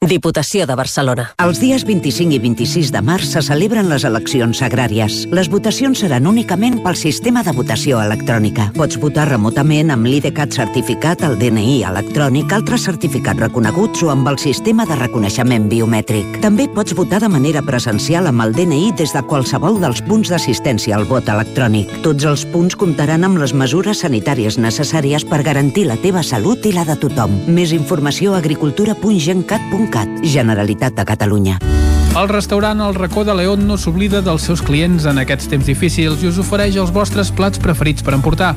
Diputació de Barcelona. Els dies 25 i 26 de març se celebren les eleccions agràries. Les votacions seran únicament pel sistema de votació electrònica. Pots votar remotament amb l'IDCAT certificat, el DNI electrònic, altres certificats reconeguts o amb el sistema de reconeixement biomètric. També pots votar de manera presencial amb el DNI des de qualsevol dels punts d'assistència al vot electrònic. Tots els punts comptaran amb les mesures sanitàries necessàries per garantir la teva salut i la de tothom. Més informació a agricultura.gencat.cat. Generalitat de Catalunya. El restaurant El Racó de León no s'oblida dels seus clients en aquests temps difícils i us ofereix els vostres plats preferits per emportar.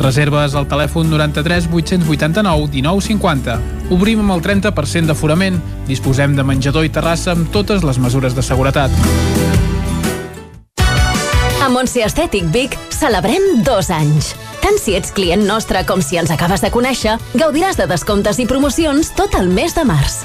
Reserves al telèfon 93 889 1950. Obrim amb el 30% d'aforament. Disposem de menjador i terrassa amb totes les mesures de seguretat. A Montse Estètic Vic celebrem dos anys. Tant si ets client nostre com si ens acabes de conèixer, gaudiràs de descomptes i promocions tot el mes de març.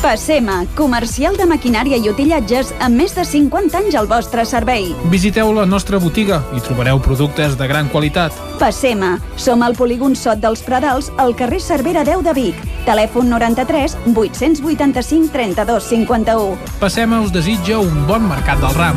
Passema, comercial de maquinària i utillatges amb més de 50 anys al vostre servei. Visiteu la nostra botiga i trobareu productes de gran qualitat. Passema, som al polígon Sot dels Pradals, al carrer Cervera 10 de Vic. Telèfon 93 885 32 51. Passema us desitja un bon mercat del ram.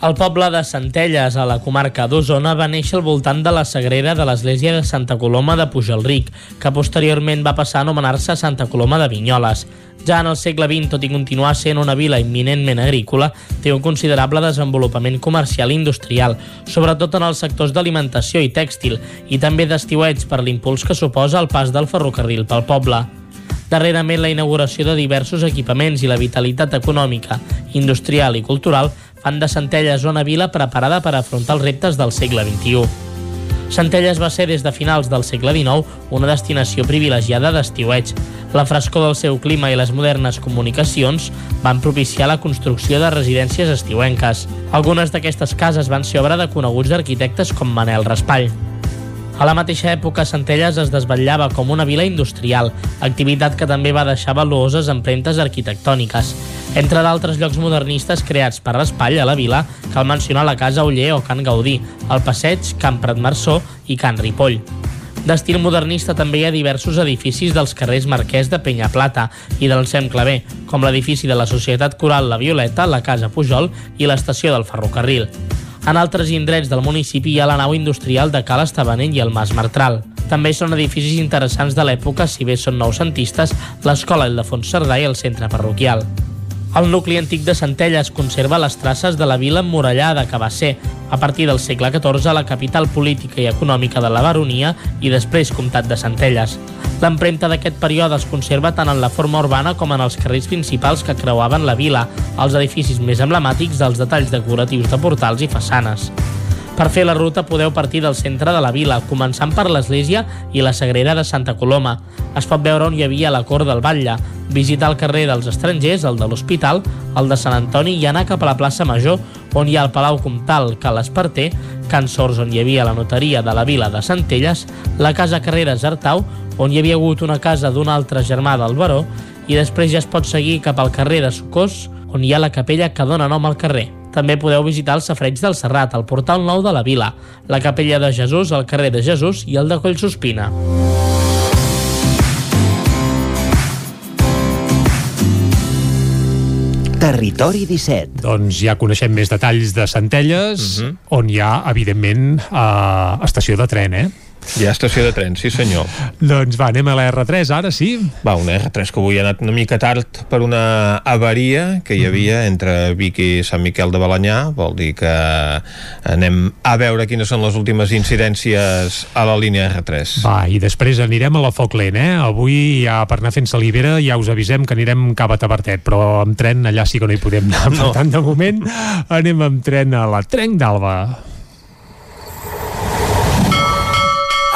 El poble de Centelles, a la comarca d'Osona, va néixer al voltant de la Sagrera de l'església de Santa Coloma de Pujalric, que posteriorment va passar a anomenar-se Santa Coloma de Vinyoles. Ja en el segle XX, tot i continuar sent una vila imminentment agrícola, té un considerable desenvolupament comercial i industrial, sobretot en els sectors d'alimentació i tèxtil, i també d'estiuets per l'impuls que suposa el pas del ferrocarril pel poble. Darrerament, la inauguració de diversos equipaments i la vitalitat econòmica, industrial i cultural fan de Centelles una vila preparada per afrontar els reptes del segle XXI. Centelles va ser des de finals del segle XIX una destinació privilegiada d'estiueig. La frescor del seu clima i les modernes comunicacions van propiciar la construcció de residències estiuenques. Algunes d'aquestes cases van ser obra de coneguts arquitectes com Manel Raspall. A la mateixa època, Centelles es desvetllava com una vila industrial, activitat que també va deixar valuoses empremtes arquitectòniques. Entre d'altres llocs modernistes creats per Raspall a la vila, cal mencionar la Casa Uller o Can Gaudí, el Passeig, Can Pratmarçó i Can Ripoll. D'estil modernista també hi ha diversos edificis dels carrers Marquès de Penyaplata i del Sem Clavé, com l'edifici de la Societat Coral La Violeta, la Casa Pujol i l'estació del ferrocarril. En altres indrets del municipi hi ha la nau industrial de Cal Estabanent i el Mas Martral. També són edificis interessants de l'època, si bé són noucentistes, l'escola Ildefons Cerdà i el centre parroquial. El nucli antic de Centelles conserva les traces de la vila emmurallada que va ser, a partir del segle XIV, la capital política i econòmica de la baronia i després comtat de Centelles. L'empremta d'aquest període es conserva tant en la forma urbana com en els carrers principals que creuaven la vila, els edificis més emblemàtics dels detalls decoratius de portals i façanes. Per fer la ruta podeu partir del centre de la vila, començant per l'església i la Sagrera de Santa Coloma. Es pot veure on hi havia la cort del Batlle, visitar el carrer dels estrangers, el de l'Hospital, el de Sant Antoni i anar cap a la plaça Major, on hi ha el Palau Comtal, Cal Esparter, Can Sors, on hi havia la notaria de la vila de Centelles, la Casa Carreras Artau, on hi havia hagut una casa d'un altre germà del Baró, i després ja es pot seguir cap al carrer de Socors, on hi ha la capella que dona nom al carrer. També podeu visitar el Safreig del Serrat, el Portal Nou de la Vila, la Capella de Jesús, el carrer de Jesús i el de Collsospina. Territori 17. Doncs ja coneixem més detalls de Centelles, uh -huh. on hi ha, evidentment, eh, estació de tren, eh? Hi ha estació de tren, sí senyor. doncs va, anem a la R3 ara, sí? Va, una R3 que avui ha anat una mica tard per una avaria que hi havia entre Vic i Sant Miquel de Balanyà, vol dir que anem a veure quines són les últimes incidències a la línia R3. Va, i després anirem a la Foc Lent, eh? Avui ja per anar fent salivera ja us avisem que anirem cap a Tabertet, però amb tren allà sí que no hi podem anar. No. Per tant, de moment anem amb tren a la Trenc d'Alba.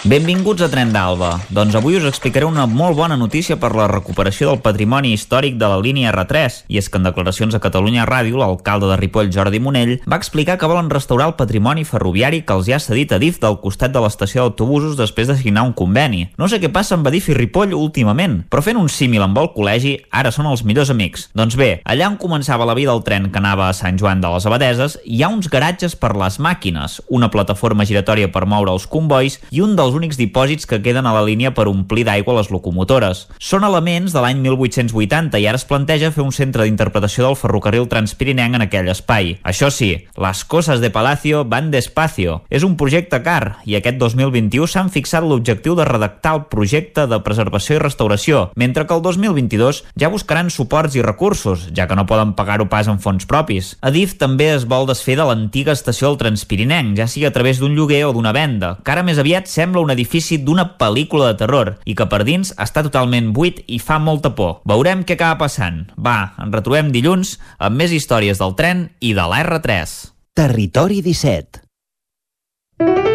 Benvinguts a Tren d'Alba. Doncs avui us explicaré una molt bona notícia per la recuperació del patrimoni històric de la línia R3, i és que en declaracions a Catalunya Ràdio, l'alcalde de Ripoll, Jordi Monell, va explicar que volen restaurar el patrimoni ferroviari que els hi ha cedit Adif del costat de l'estació d'autobusos després de signar un conveni. No sé què passa amb Adif i Ripoll últimament, però fent un símil amb el col·legi, ara són els millors amics. Doncs bé, allà on començava la vida del tren que anava a Sant Joan de les Abadeses, hi ha uns garatges per les màquines, una plataforma giratòria per moure els convois i un dels únics dipòsits que queden a la línia per omplir d'aigua les locomotores. Són elements de l'any 1880 i ara es planteja fer un centre d'interpretació del ferrocarril transpirinenc en aquell espai. Això sí, les coses de Palacio van despacio. És un projecte car i aquest 2021 s'han fixat l'objectiu de redactar el projecte de preservació i restauració, mentre que el 2022 ja buscaran suports i recursos, ja que no poden pagar-ho pas en fons propis. Adif també es vol desfer de l'antiga estació del Transpirinenc, ja sigui a través d'un lloguer o d'una venda, que ara més aviat sembla un edifici d'una pel·lícula de terror i que per dins està totalment buit i fa molta por. Veurem què acaba passant. Va, ens retrobem dilluns amb més històries del tren i de la R3. Territori 17.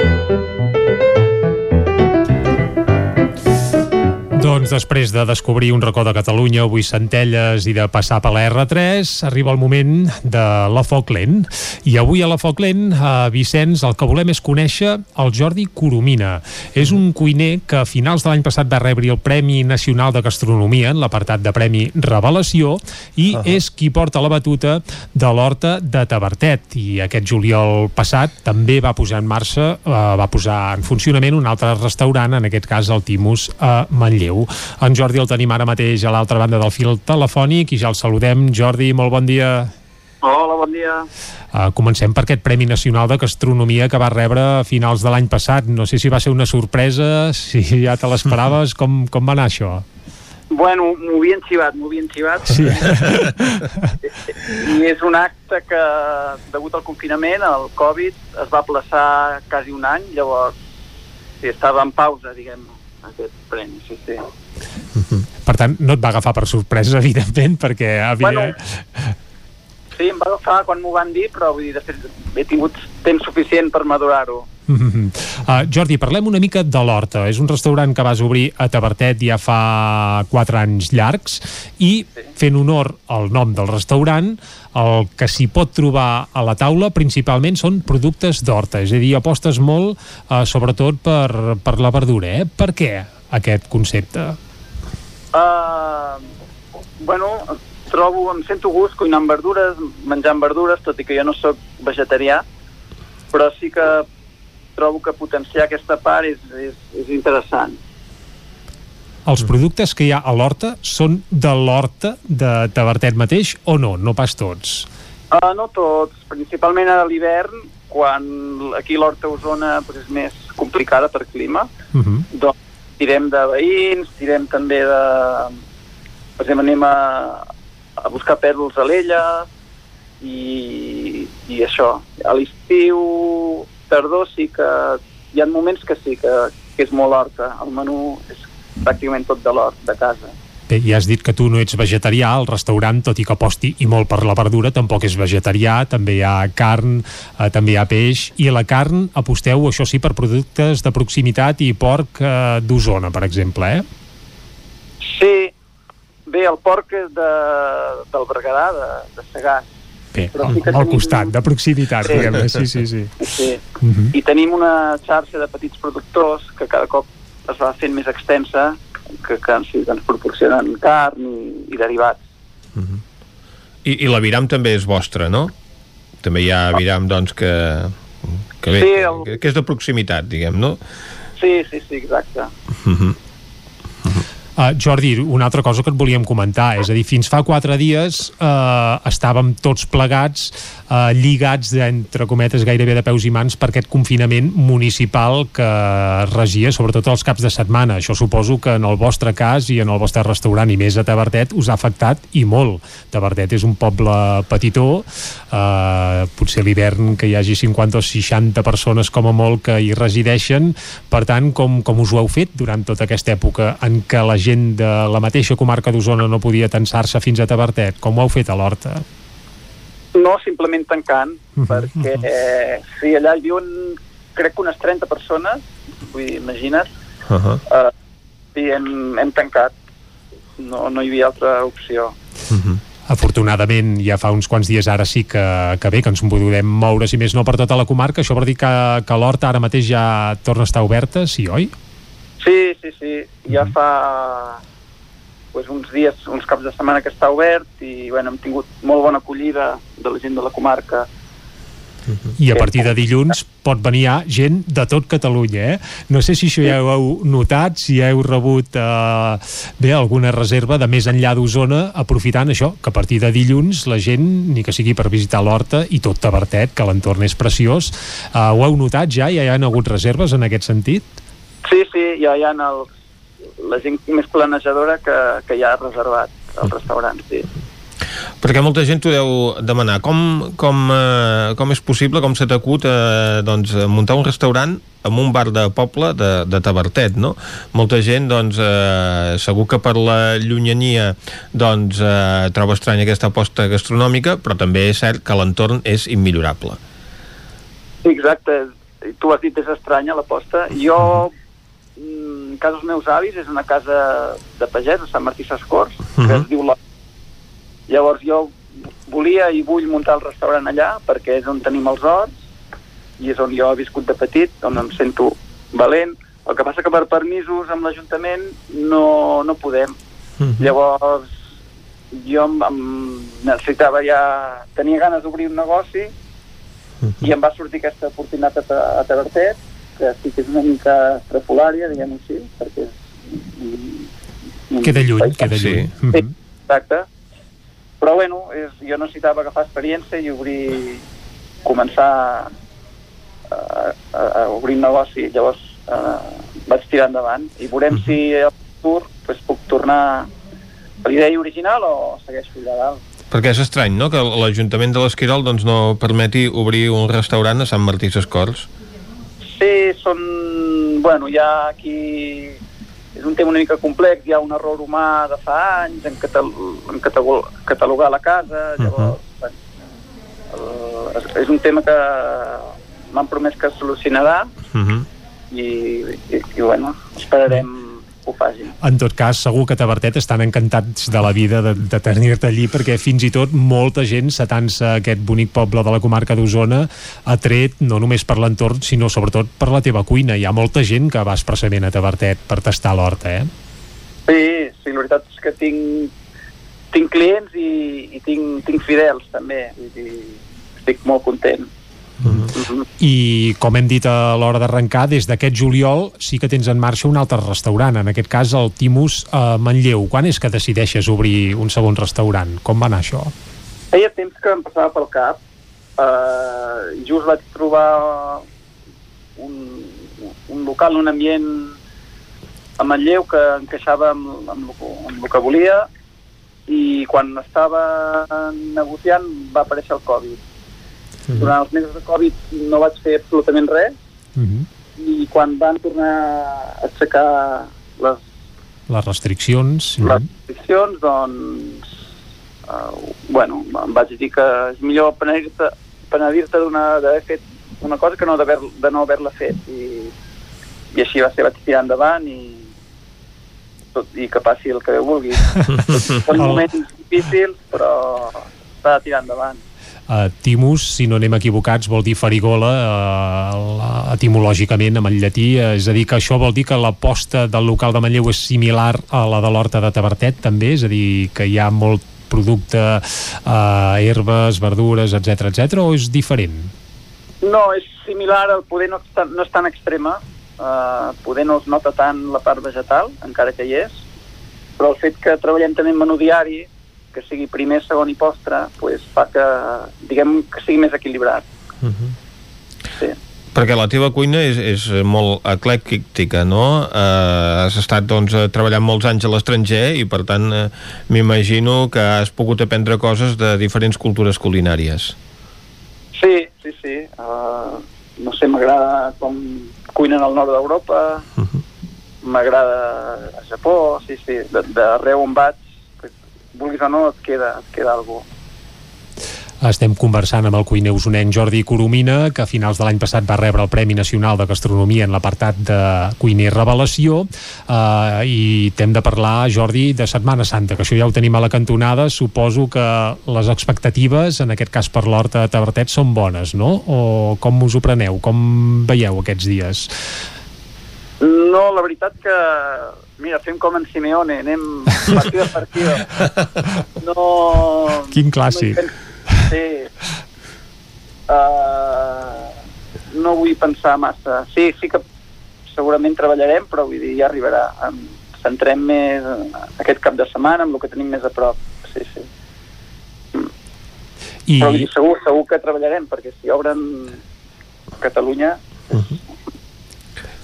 Doncs després de descobrir un racó de Catalunya, avui Centelles i de passar per la R3, arriba el moment de la Foc Lent. I avui a la Foc Lent, a Vicenç, el que volem és conèixer el Jordi Coromina. És un cuiner que a finals de l'any passat va rebre el Premi Nacional de Gastronomia en l'apartat de Premi Revelació i uh -huh. és qui porta la batuta de l'Horta de Tabertet. I aquest juliol passat també va posar en marxa, eh, va posar en funcionament un altre restaurant, en aquest cas el Timus a Manlleu. En Jordi el tenim ara mateix a l'altra banda del fil telefònic i ja el saludem. Jordi, molt bon dia. Hola, bon dia. Uh, comencem per aquest Premi Nacional de Gastronomia que va rebre a finals de l'any passat. No sé si va ser una sorpresa, si ja te l'esperaves, com, com va anar això? Bueno, m'ho havien xivat, m'ho havien xivat. Sí. I és un acte que, degut al confinament, al Covid, es va plaçar quasi un any, llavors sí, estava en pausa, diguem aquest premi, sí, sí. Per tant, no et va agafar per sorpresa, evidentment, perquè havia... Bueno, Sí, em va agafar quan m'ho van dir, però vull dir, de fet, he tingut temps suficient per madurar-ho. Uh, Jordi, parlem una mica de l'Horta. És un restaurant que vas obrir a Tabertet ja fa 4 anys llargs i sí. fent honor al nom del restaurant, el que s'hi pot trobar a la taula principalment són productes d'horta, és a dir, apostes molt uh, sobretot per, per la verdura. Eh? Per què aquest concepte? Uh, bueno, trobo, em sento gust cuinant verdures, menjant verdures, tot i que jo no sóc vegetarià, però sí que trobo que potenciar aquesta part és, és, és interessant. Els productes que hi ha a l'horta són de l'horta de Tavertet mateix o no? No pas tots? Uh, no tots, principalment a l'hivern, quan aquí l'horta Osona pues, és més complicada per clima, uh -huh. doncs tirem de veïns, tirem també de... Per exemple, anem a, a buscar pèrdol a l'ella i, i això. A l'estiu, tardor, sí que hi ha moments que sí, que, que és molt horta. El menú és pràcticament tot de l'hort, de casa. Bé, ja has dit que tu no ets vegetarià, el restaurant, tot i que aposti i molt per la verdura, tampoc és vegetarià, també hi ha carn, eh, també hi ha peix, i la carn aposteu, això sí, per productes de proximitat i porc eh, d'Osona, per exemple, eh? Sí, bé, el porc és de, del Berguedà, de, de Sagàs. Bé, sí al tenim... costat, de proximitat, sí. diguem sí, sí, sí. sí. Uh -huh. I tenim una xarxa de petits productors que cada cop es va fent més extensa que, que, que ens proporcionen carn i, i derivats. Uh -huh. I, I l'aviram també és vostre, no? També hi ha aviram, doncs, que, que bé, sí, el... que, que és de proximitat, diguem, no? Sí, sí, sí, exacte. Uh -huh. Uh, Jordi, una altra cosa que et volíem comentar, és a dir, fins fa quatre dies uh, estàvem tots plegats, uh, lligats, entre cometes, gairebé de peus i mans per aquest confinament municipal que regia sobretot els caps de setmana. Això suposo que en el vostre cas i en el vostre restaurant, i més a Tavertet, us ha afectat i molt. Tavertet és un poble petitó, uh, potser l'hivern que hi hagi 50 o 60 persones com a molt que hi resideixen, per tant, com, com us ho heu fet durant tota aquesta època en què la gent de la mateixa comarca d'Osona no podia tensar-se fins a Tavertet? Com ho heu fet a l'Horta? No, simplement tancant, uh -huh. perquè eh, sí, allà hi viuen crec que unes 30 persones, vull dir, imagina't, uh -huh. eh, i hem, hem tancat. No, no hi havia altra opció. Uh -huh. Afortunadament, ja fa uns quants dies ara sí que, que bé, que ens podem moure, si més no, per tota la comarca. Això vol dir que, que l'Horta ara mateix ja torna a estar oberta, sí, oi? Sí, sí, sí. Ja fa pues, uns dies, uns caps de setmana que està obert i bueno, hem tingut molt bona acollida de la gent de la comarca. I a partir de dilluns pot venir ja gent de tot Catalunya, eh? No sé si això ja ho heu notat, si heu rebut eh, bé, alguna reserva de més enllà d'Osona, aprofitant això, que a partir de dilluns la gent, ni que sigui per visitar l'Horta i tot Tabertet, que l'entorn és preciós, eh, ho heu notat ja? Ja hi ha hagut reserves en aquest sentit? Sí, sí, ja hi ha el, la gent més planejadora que, que ja ha reservat el restaurant, sí. Perquè molta gent t'ho deu demanar. Com, com, eh, com és possible, com se t'acut eh, doncs, muntar un restaurant en un bar de poble de, de Tabertet, no? Molta gent, doncs, eh, segur que per la llunyania doncs, eh, troba estranya aquesta aposta gastronòmica, però també és cert que l'entorn és immillorable. Exacte, tu has dit és estranya l'aposta. Jo mm, casa dels meus avis és una casa de pagès, a Sant Martí Sascors, uh -huh. que es diu la... Llavors jo volia i vull muntar el restaurant allà perquè és on tenim els horts i és on jo he viscut de petit, on em sento valent. El que passa que per permisos amb l'Ajuntament no, no podem. Uh -huh. Llavors jo em, em necessitava ja... Tenia ganes d'obrir un negoci uh -huh. i em va sortir aquesta oportunitat a, a Tavertet que sí que és una mica estrafolària, diguem-ho així, perquè és... Queda lluny, queda lluny. Sí, sí, exacte. Però bueno, és, jo necessitava agafar experiència i obrir, començar a, a, a obrir un negoci. Llavors eh, vaig tirar endavant i veurem uh -huh. si el futur pues, puc tornar a l'idea original o segueixo allà dalt. Perquè és estrany, no?, que l'Ajuntament de l'Esquirol doncs, no permeti obrir un restaurant a Sant Martí Sescors. Sí, són... Bueno, hi ha aquí és un tema una mica complex, hi ha un error humà de fa anys en, catal en catal catalogar la casa, llavors, uh -huh. bueno, el, és un tema que m'han promès que es solucionarà Uh -huh. i, i, i bueno, esperarem ho facin. En tot cas, segur que Tavertet estan encantats de la vida de, de tenir-te allí, perquè fins i tot molta gent s'atansa aquest bonic poble de la comarca d'Osona ha tret no només per l'entorn, sinó sobretot per la teva cuina. Hi ha molta gent que va expressament a Tavertet per tastar l'horta, eh? Sí, sí, la veritat és que tinc, tinc clients i, i tinc, tinc fidels també, vull dir, estic molt content. I com hem dit a l'hora d'arrencar, des d'aquest juliol sí que tens en marxa un altre restaurant, en aquest cas el Timus a Manlleu. Quan és que decideixes obrir un segon restaurant? Com va anar això? Feia temps que em passava pel cap, eh, just vaig trobar un, un local, un ambient a Manlleu que encaixava amb, amb, amb el que volia i quan estava negociant va aparèixer el Covid. Mhm. Durant els mesos de Covid no vaig fer absolutament res i quan van tornar a aixecar les Les restriccions... les restriccions, doncs, uh, bueno, em vaig dir que és millor penedir-te penedir d'haver fet una cosa que no d'haver de no haver-la fet i, i així va ser, vaig tirar endavant i tot, i que passi el que Déu vulgui. Són moments difícils, però s'ha de tirar endavant. Uh, Timus, si no anem equivocats, vol dir farigola uh, etimològicament amb el llatí, uh, és a dir, que això vol dir que l'aposta del local de Manlleu és similar a la de l'Horta de Tavertet, també? És a dir, que hi ha molt producte, uh, herbes, verdures, etc etc o és diferent? No, és similar, el poder no, no és tan extrema, uh, poder no es nota tant la part vegetal, encara que hi és, però el fet que treballem també en menú diari, que sigui primer, segon i postre, pues, fa que, diguem, que sigui més equilibrat. Sí. Perquè la teva cuina és, és molt eclèctica, no? Eh, has estat doncs, eh, treballant molts anys a l'estranger i, per tant, eh, m'imagino que has pogut aprendre coses de diferents cultures culinàries. Sí, sí, sí. Uh, no sé, m'agrada com cuinen al nord d'Europa, m'agrada a Japó, sí, sí. D'arreu on vaig, vulguis o no, et queda, et queda alguna cosa. Estem conversant amb el cuiner usonenc Jordi Coromina, que a finals de l'any passat va rebre el Premi Nacional de Gastronomia en l'apartat de cuiner revelació, eh, i t'hem de parlar, Jordi, de Setmana Santa, que això ja ho tenim a la cantonada. Suposo que les expectatives, en aquest cas per l'Horta de Tavertet, són bones, no? O com us ho preneu? Com veieu aquests dies? No, la veritat que... Mira, fem com en Simeone, anem partida per partida. No... Quin clàssic. No sí. Uh, no vull pensar massa. Sí, sí que segurament treballarem, però vull dir, ja arribarà. Em centrem més aquest cap de setmana amb el que tenim més a prop. Sí, sí. I... Però dir, segur, segur que treballarem, perquè si obren Catalunya...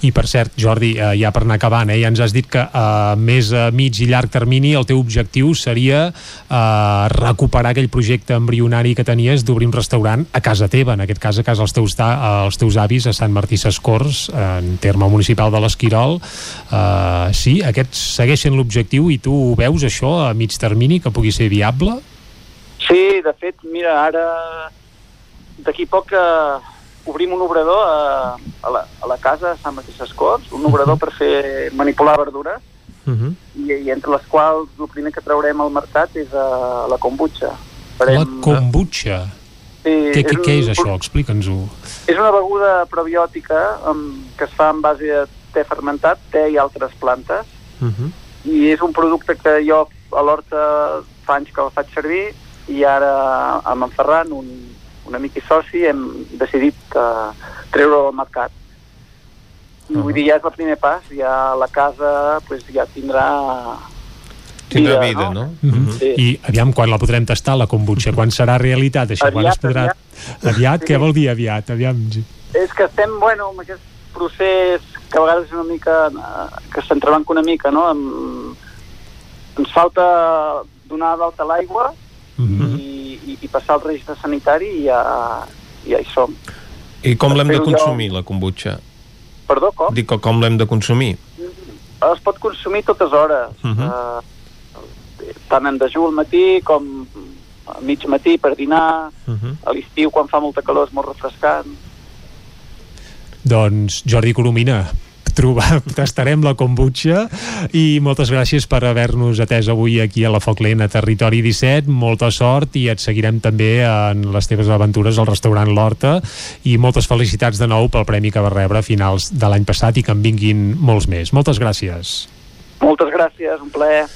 I per cert, Jordi, eh, ja per anar acabant, eh, ja ens has dit que a més a mig i llarg termini el teu objectiu seria eh, recuperar aquell projecte embrionari que tenies d'obrir un restaurant a casa teva, en aquest cas a casa dels teus, ta, els teus avis a Sant Martí Sescors, en terme municipal de l'Esquirol. Eh, sí, aquests segueixen l'objectiu i tu ho veus això a mig termini que pugui ser viable? Sí, de fet, mira, ara d'aquí poc eh, obrim un obrador a, a, la, a la casa de Sant Martí Sescors, un obrador per fer manipular verdures, Uh i, i entre les quals el primer que traurem al mercat és uh, la kombucha. La kombucha. Sí, Què, què, què és això? Explica'ns-ho. És una beguda probiòtica um, que es fa en base de te fermentat, te i altres plantes, Uh -huh. i és un producte que jo a l'Horta fa anys que el faig servir i ara amb en Ferran, un, un amic i soci, hem decidit uh, treure-ho al mercat. I vull dir, ja és el primer pas, ja la casa pues, ja tindrà Tindrà vida, no? Mhm. Sí. I aviam quan la podrem tastar, la kombucha, quan serà realitat això, quan Aviat, es podrà... Aviat, què vol dir aviat? Aviam... És que estem, bueno, amb aquest procés que a vegades és una mica... eh, que s'entrebanca una mica, no? Amb... Ens falta donar d'alta l'aigua Mhm. i, i, i passar el registre sanitari i ja, ja hi som. I com l'hem de Espero jo- consumir, la kombucha? Perdó, com? Dic com l'hem de consumir? es pot consumir totes hores. Uh -huh. uh, tant en dejú al matí com a mig matí per dinar, uh -huh. a l'estiu quan fa molta calor és molt refrescant. Doncs Jordi Coromina, trobar, tastarem la kombucha i moltes gràcies per haver-nos atès avui aquí a la Foc Lent a Territori 17, molta sort i et seguirem també en les teves aventures al restaurant L'Horta i moltes felicitats de nou pel premi que va rebre a finals de l'any passat i que en vinguin molts més. Moltes gràcies. Moltes gràcies, un plaer.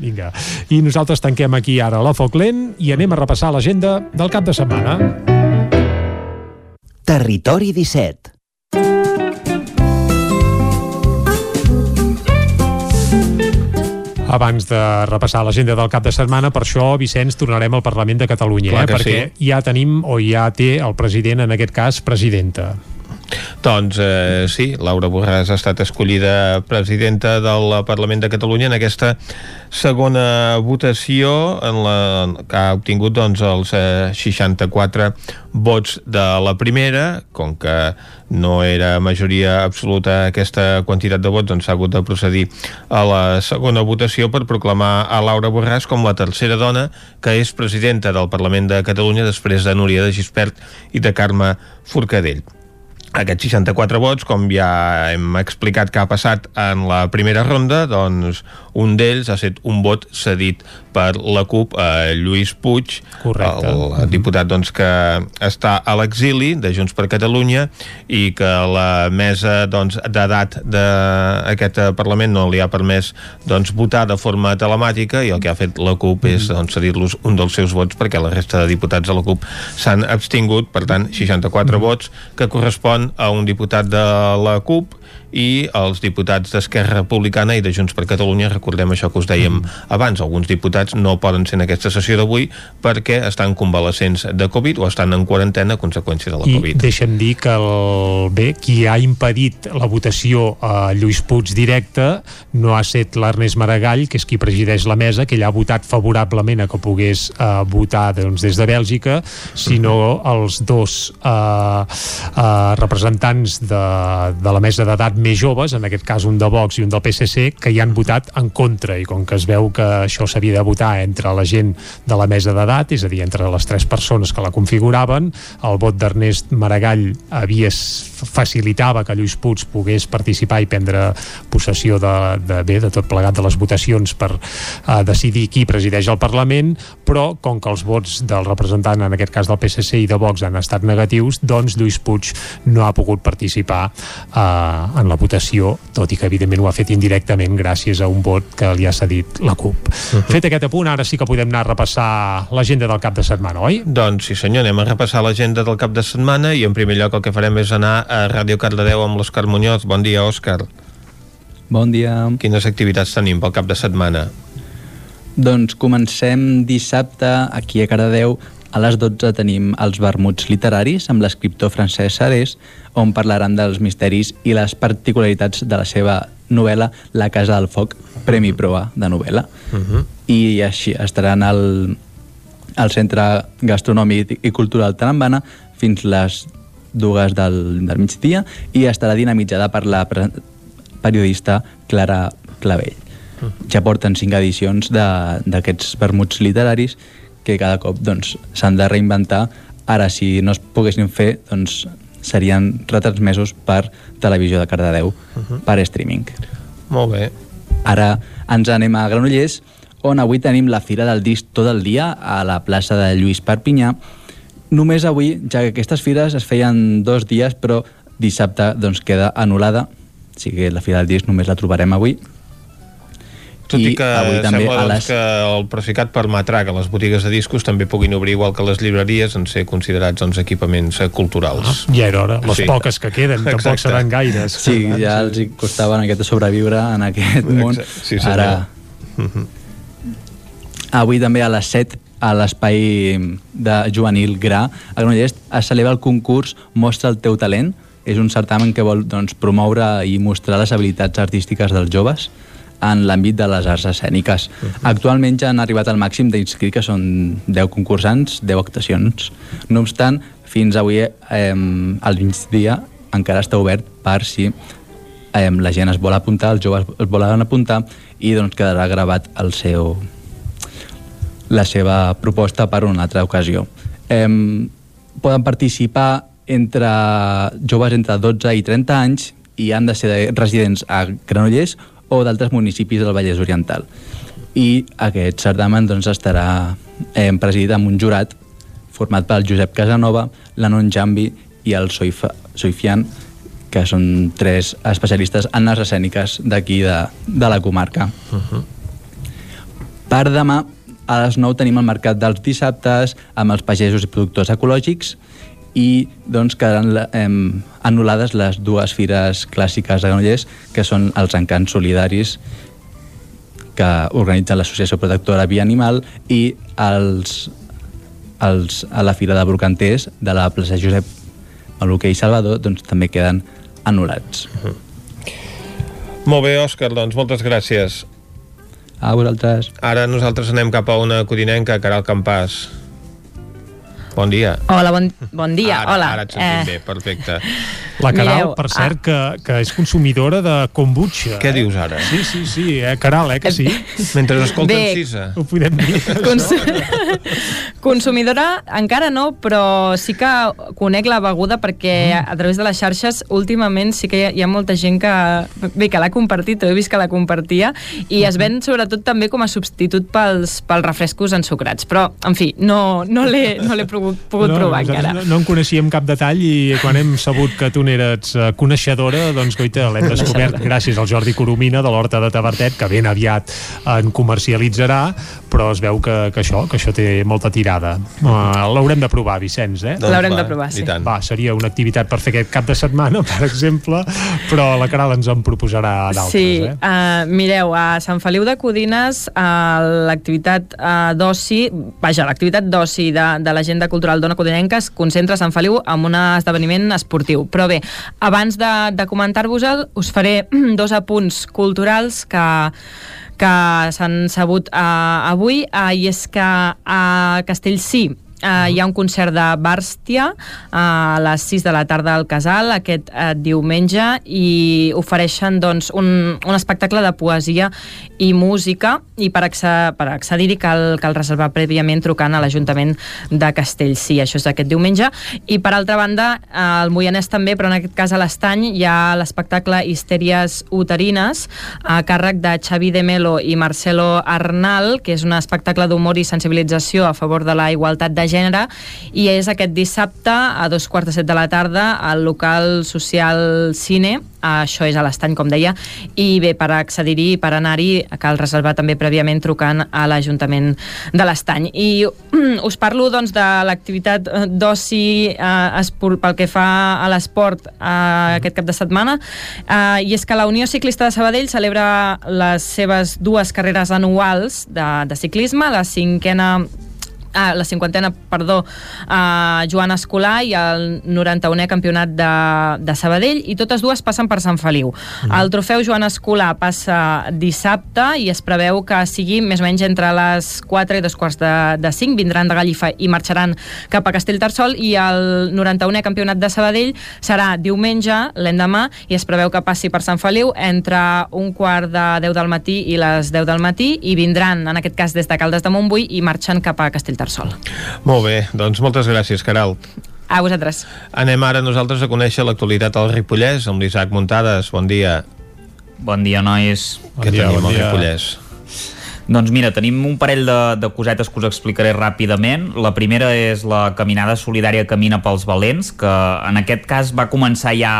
Vinga, i nosaltres tanquem aquí ara la Foc Lent i anem a repassar l'agenda del cap de setmana. Territori 17 abans de repassar l'agenda del cap de setmana, per això, Vicenç, tornarem al Parlament de Catalunya, Clar eh? perquè sí. ja tenim, o ja té el president, en aquest cas, presidenta. Doncs eh, sí, Laura Borràs ha estat escollida presidenta del Parlament de Catalunya en aquesta segona votació en la, que ha obtingut doncs, els eh, 64 vots de la primera, com que no era majoria absoluta aquesta quantitat de vots, doncs s'ha hagut de procedir a la segona votació per proclamar a Laura Borràs com la tercera dona que és presidenta del Parlament de Catalunya després de Núria de Gispert i de Carme Forcadell aquests 64 vots, com ja hem explicat que ha passat en la primera ronda, doncs un d'ells ha estat un vot cedit per la CUP a Lluís Puig, Correcte. el diputat doncs, que està a l'exili de Junts per Catalunya i que la mesa doncs, d'edat d'aquest Parlament no li ha permès doncs, votar de forma telemàtica i el que ha fet la CUP és doncs, cedir-los un dels seus vots perquè la resta de diputats de la CUP s'han abstingut, per tant 64 vots que correspon a un diputat de la CUP i els diputats d'Esquerra Republicana i de Junts per Catalunya, recordem això que us dèiem abans, alguns diputats no poden ser en aquesta sessió d'avui perquè estan convalescents de Covid o estan en quarantena a conseqüència de la I Covid. deixa'm dir que el, bé, qui ha impedit la votació a Lluís Puig directe no ha estat l'Ernest Maragall, que és qui presideix la mesa, que ell ha votat favorablement a que pogués eh, votar doncs, des de Bèlgica, sinó els dos eh, eh, representants de, de la mesa d'edat més joves, en aquest cas un de Vox i un del PSC, que hi han votat en contra. I com que es veu que això s'havia de votar entre la gent de la mesa d'edat, és a dir, entre les tres persones que la configuraven, el vot d'Ernest Maragall havia facilitava que Lluís Puig pogués participar i prendre possessió de, de bé, de tot plegat de les votacions per uh, decidir qui presideix el Parlament, però com que els vots del representant, en aquest cas del PSC i de Vox, han estat negatius, doncs Lluís Puig no ha pogut participar uh, en la votació, tot i que evidentment ho ha fet indirectament gràcies a un vot que li ha cedit la CUP. Uh -huh. Fet aquest apunt, ara sí que podem anar a repassar l'agenda del cap de setmana, oi? Doncs sí senyor, anem a repassar l'agenda del cap de setmana i en primer lloc el que farem és anar a Ràdio Cardedeu amb l'Òscar Muñoz. Bon dia, Òscar. Bon dia. Quines activitats tenim pel cap de setmana? Doncs comencem dissabte aquí a Cardedeu. A les 12 tenim els vermuts literaris amb l'escriptor Francesc Sarés, on parlaran dels misteris i les particularitats de la seva novel·la La Casa del Foc, Premi Proa de novel·la. Uh -huh. I així estaran al, al Centre Gastronòmic i Cultural Tarambana fins les dues del, del migdia i estarà dinamitzada per la periodista Clara Clavell. Ja porten cinc edicions d'aquests vermuts literaris que cada cop doncs, s'han de reinventar. Ara, si no es poguessin fer, doncs, serien retransmesos per Televisió de Cardedeu, uh -huh. per streaming. Molt bé. Ara ens anem a Granollers, on avui tenim la Fira del Disc tot el dia a la plaça de Lluís Perpinyà. Només avui, ja que aquestes fires es feien dos dies, però dissabte doncs, queda anul·lada, o sigui la Fira del Disc només la trobarem avui. Tot i, I que avui també sembla a doncs, les- que el Procicat permetrà que les botigues de discos també puguin obrir igual que les llibreries en ser considerats doncs, equipaments eh, culturals. Ja era hora. Les poques que queden, tampoc Exacte. seran gaires. Sí, ja els hi costava una miqueta sobreviure en aquest món. Exacte. Sí, senyor. Ara, Mhm. avui també a les 7 a l'espai de juvenil Gra a Granollers es celebra el concurs Mostra el teu talent és un certamen que vol doncs, promoure i mostrar les habilitats artístiques dels joves en l'àmbit de les arts escèniques. Actualment ja han arribat al màxim d'inscrits, que són 10 concursants, 10 actuacions. No obstant, fins avui, eh, al migdia, encara està obert per si eh, la gent es vol apuntar, els joves es volen apuntar i doncs quedarà gravat el seu, la seva proposta per una altra ocasió. Eh, poden participar entre joves entre 12 i 30 anys i han de ser residents a Granollers o d'altres municipis del Vallès Oriental. I aquest certamen doncs, estarà eh, presidit amb un jurat format pel Josep Casanova, l'Anon Jambi i el Soifa, Soifian, que són tres especialistes en les escèniques d'aquí de, de la comarca. Uh -huh. Per demà, a les 9 tenim el mercat dels dissabtes amb els pagesos i productors ecològics i doncs quedaran eh, anul·lades les dues fires clàssiques de Granollers que són els encants solidaris que organitza l'Associació Protectora Via Animal i els, els, a la fira de brocanters de la plaça Josep Maluquer i Salvador doncs, també queden anul·lats. Uh -huh. Molt bé, Òscar, doncs moltes gràcies. A vosaltres. Ara nosaltres anem cap a una codinenca, Caral Campàs. Bon dia. Hola, bon, bon dia. Ara, Hola. Ara et sentim eh... bé, perfecte. La Caral, Mireu, per cert, ah. que, que és consumidora de kombucha. Què dius ara? Sí, sí, sí, eh, Caral, eh, que sí? Mentre escolten Bé. Sisa. Ho podem dir. Cons Consumidora encara no, però sí que conec la beguda perquè a través de les xarxes últimament sí que hi ha, hi ha molta gent que, bé, que l'ha compartit, he vist que la compartia i es ven sobretot també com a substitut pels, pels refrescos ensucrats, però en fi, no, no l'he no l'he pogut, pogut provar nosaltres encara. No, no en coneixíem cap detall i quan hem sabut que tu n'eres eh, coneixedora, doncs goita, l'hem descobert gràcies al Jordi Coromina de l'Horta de Tavertet, que ben aviat en comercialitzarà, però es veu que, que això que això té molta tirada. Uh, L'haurem de provar, Vicenç, eh? Doncs L'haurem de provar, sí. Va, seria una activitat per fer aquest cap de setmana, per exemple, però la Caral ens en proposarà d'altres, Sí, eh? uh, mireu, a Sant Feliu de Codines uh, l'activitat uh, d'oci, vaja, l'activitat d'oci de, de l'agenda cultural d'Ona Codinenca es concentra a Sant Feliu en un esdeveniment esportiu. Però bé, abans de, de comentar-vos-el, us faré dos apunts culturals que que s'han sabut uh, avui, uh, i és que a Castellcí Uh, hi ha un concert de Bàrstia uh, a les 6 de la tarda al Casal aquest uh, diumenge i ofereixen doncs, un, un espectacle de poesia i música i per, acce per accedir-hi cal, cal reservar prèviament trucant a l'Ajuntament de Castellcí, això és aquest diumenge. I per altra banda uh, el Moianès també, però en aquest cas a l'Estany hi ha l'espectacle Histèries uterines a càrrec de Xavi de Melo i Marcelo Arnal que és un espectacle d'humor i sensibilització a favor de la igualtat de gènere i és aquest dissabte a dos quarts de set de la tarda al local social Cine. Això és a l'estany, com deia, i bé, per accedir-hi, per anar-hi, cal reservar també prèviament trucant a l'Ajuntament de l'estany. I us parlo, doncs, de l'activitat d'oci eh, pel que fa a l'esport eh, aquest cap de setmana, eh, i és que la Unió Ciclista de Sabadell celebra les seves dues carreres anuals de, de ciclisme, la cinquena ah, la cinquantena, perdó, a Joan Escolar i el 91è campionat de, de Sabadell i totes dues passen per Sant Feliu. Mm. El trofeu Joan Escolar passa dissabte i es preveu que sigui més o menys entre les 4 i dos quarts de, de 5, vindran de Gallifa i marxaran cap a Castellterçol i el 91è campionat de Sabadell serà diumenge, l'endemà, i es preveu que passi per Sant Feliu entre un quart de 10 del matí i les 10 del matí i vindran, en aquest cas, des de Caldes de Montbui i marxen cap a Castellterçol. Molt bé, doncs moltes gràcies, Caral. A vosaltres. Anem ara nosaltres a conèixer l'actualitat al Ripollès amb l'Isaac Muntades. Bon dia. Bon dia, nois. Bon Què dia, tenim bon al Ripollès? Doncs mira, tenim un parell de, de cosetes que us explicaré ràpidament. La primera és la caminada solidària Camina pels Valents, que en aquest cas va començar ja,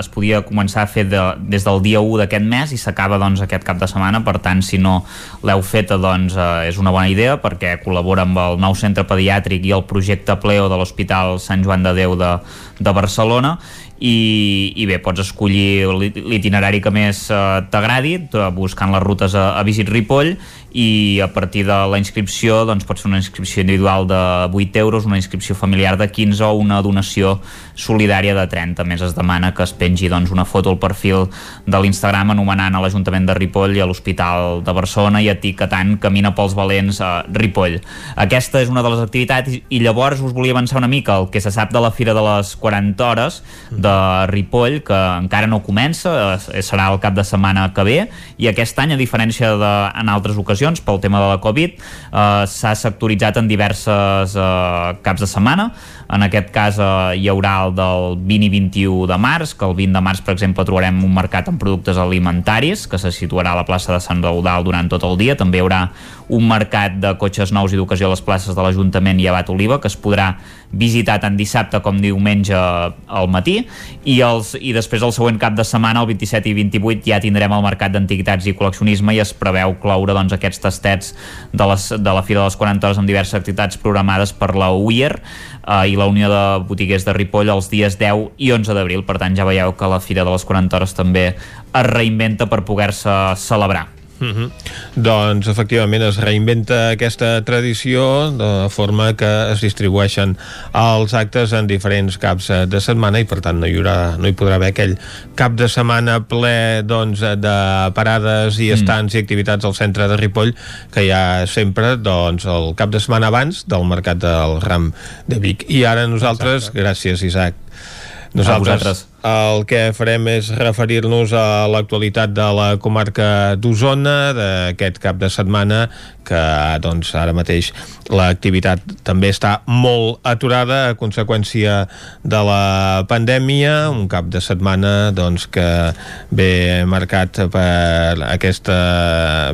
es podia començar a fer de, des del dia 1 d'aquest mes i s'acaba doncs, aquest cap de setmana, per tant, si no l'heu feta, doncs eh, és una bona idea perquè col·labora amb el nou centre pediàtric i el projecte Pleo de l'Hospital Sant Joan de Déu de, de Barcelona i, i bé, pots escollir l'itinerari que més eh, t'agradi buscant les rutes a, a Visit Ripoll i a partir de la inscripció doncs pots fer una inscripció individual de 8 euros, una inscripció familiar de 15 o una donació solidària de 30. A més es demana que es pengi doncs, una foto al perfil de l'Instagram anomenant a l'Ajuntament de Ripoll i a l'Hospital de Barcelona i etiquetant Camina pels Valents a Ripoll. Aquesta és una de les activitats i llavors us volia avançar una mica el que se sap de la Fira de les 40 Hores de Ripoll, que encara no comença, serà el cap de setmana que ve, i aquest any, a diferència de en altres ocasions, pel tema de la Covid, eh, s'ha sectoritzat en diverses eh, caps de setmana. En aquest cas eh, hi haurà el del 20 i 21 de març, que el 20 de març, per exemple, trobarem un mercat amb productes alimentaris, que se situarà a la plaça de Sant Raudal durant tot el dia. També hi haurà un mercat de cotxes nous i d'ocasió a les places de l'Ajuntament i Abat Oliva, que es podrà visitar tant dissabte com diumenge al matí i, els, i després el següent cap de setmana, el 27 i 28, ja tindrem el mercat d'antiguitats i col·leccionisme i es preveu cloure doncs, aquests tastets de, les, de la Fira de les 40 hores amb diverses activitats programades per la UIR eh, i la Unió de Botiguers de Ripoll els dies 10 i 11 d'abril. Per tant, ja veieu que la Fira de les 40 hores també es reinventa per poder-se celebrar. Mm -hmm. Doncs efectivament es reinventa aquesta tradició de forma que es distribueixen els actes en diferents caps de setmana i per tant no hi, haurà, no hi podrà haver aquell cap de setmana ple doncs, de parades i estants mm. i activitats al centre de Ripoll que hi ha sempre doncs, el cap de setmana abans del Mercat del Ram de Vic. I ara nosaltres, Exacte. gràcies Isaac, nosaltres el que farem és referir-nos a l'actualitat de la comarca d'Osona d'aquest cap de setmana que doncs, ara mateix l'activitat també està molt aturada a conseqüència de la pandèmia, un cap de setmana doncs, que ve marcat per aquesta,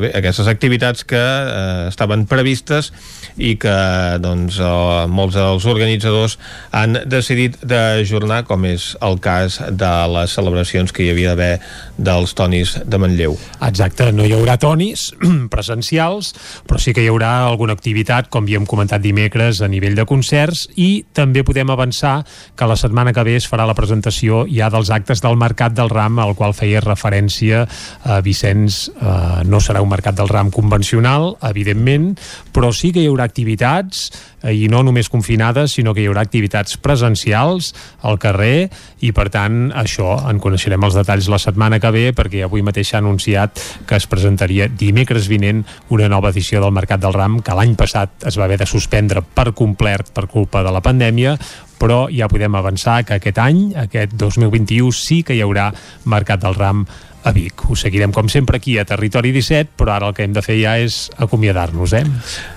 bé, aquestes activitats que eh, estaven previstes i que doncs, eh, molts dels organitzadors han decidit d'ajornar, com és el cas de les celebracions que hi havia d'haver dels tonis de Manlleu. Exacte, no hi haurà tonis presencials, però sí que hi haurà alguna activitat, com havíem comentat dimecres, a nivell de concerts, i també podem avançar que la setmana que ve es farà la presentació ja dels actes del Mercat del Ram, al qual feia referència a Vicenç. Eh, no serà un Mercat del Ram convencional, evidentment, però sí que hi haurà activitats eh, i no només confinades, sinó que hi haurà activitats presencials al carrer i per tant això en coneixerem els detalls la setmana que ve perquè avui mateix s'ha anunciat que es presentaria dimecres vinent una nova edició del Mercat del Ram que l'any passat es va haver de suspendre per complet per culpa de la pandèmia però ja podem avançar que aquest any, aquest 2021, sí que hi haurà Mercat del Ram a Vic. Ho seguirem com sempre aquí a Territori 17, però ara el que hem de fer ja és acomiadar-nos, eh?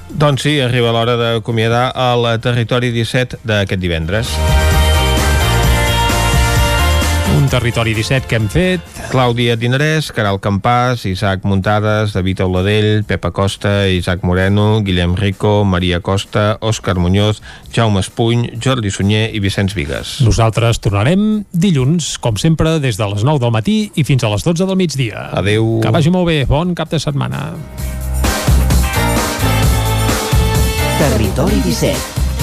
Doncs sí, arriba l'hora d'acomiadar al Territori 17 d'aquest divendres. Un territori 17 que hem fet. Clàudia Dinarès, Caral Campàs, Isaac Muntades, David Auladell, Pepa Costa, Isaac Moreno, Guillem Rico, Maria Costa, Òscar Muñoz, Jaume Espuny, Jordi Sunyer i Vicenç Vigues. Nosaltres tornarem dilluns, com sempre, des de les 9 del matí i fins a les 12 del migdia. Adeu. Que vagi molt bé. Bon cap de setmana. Territori 17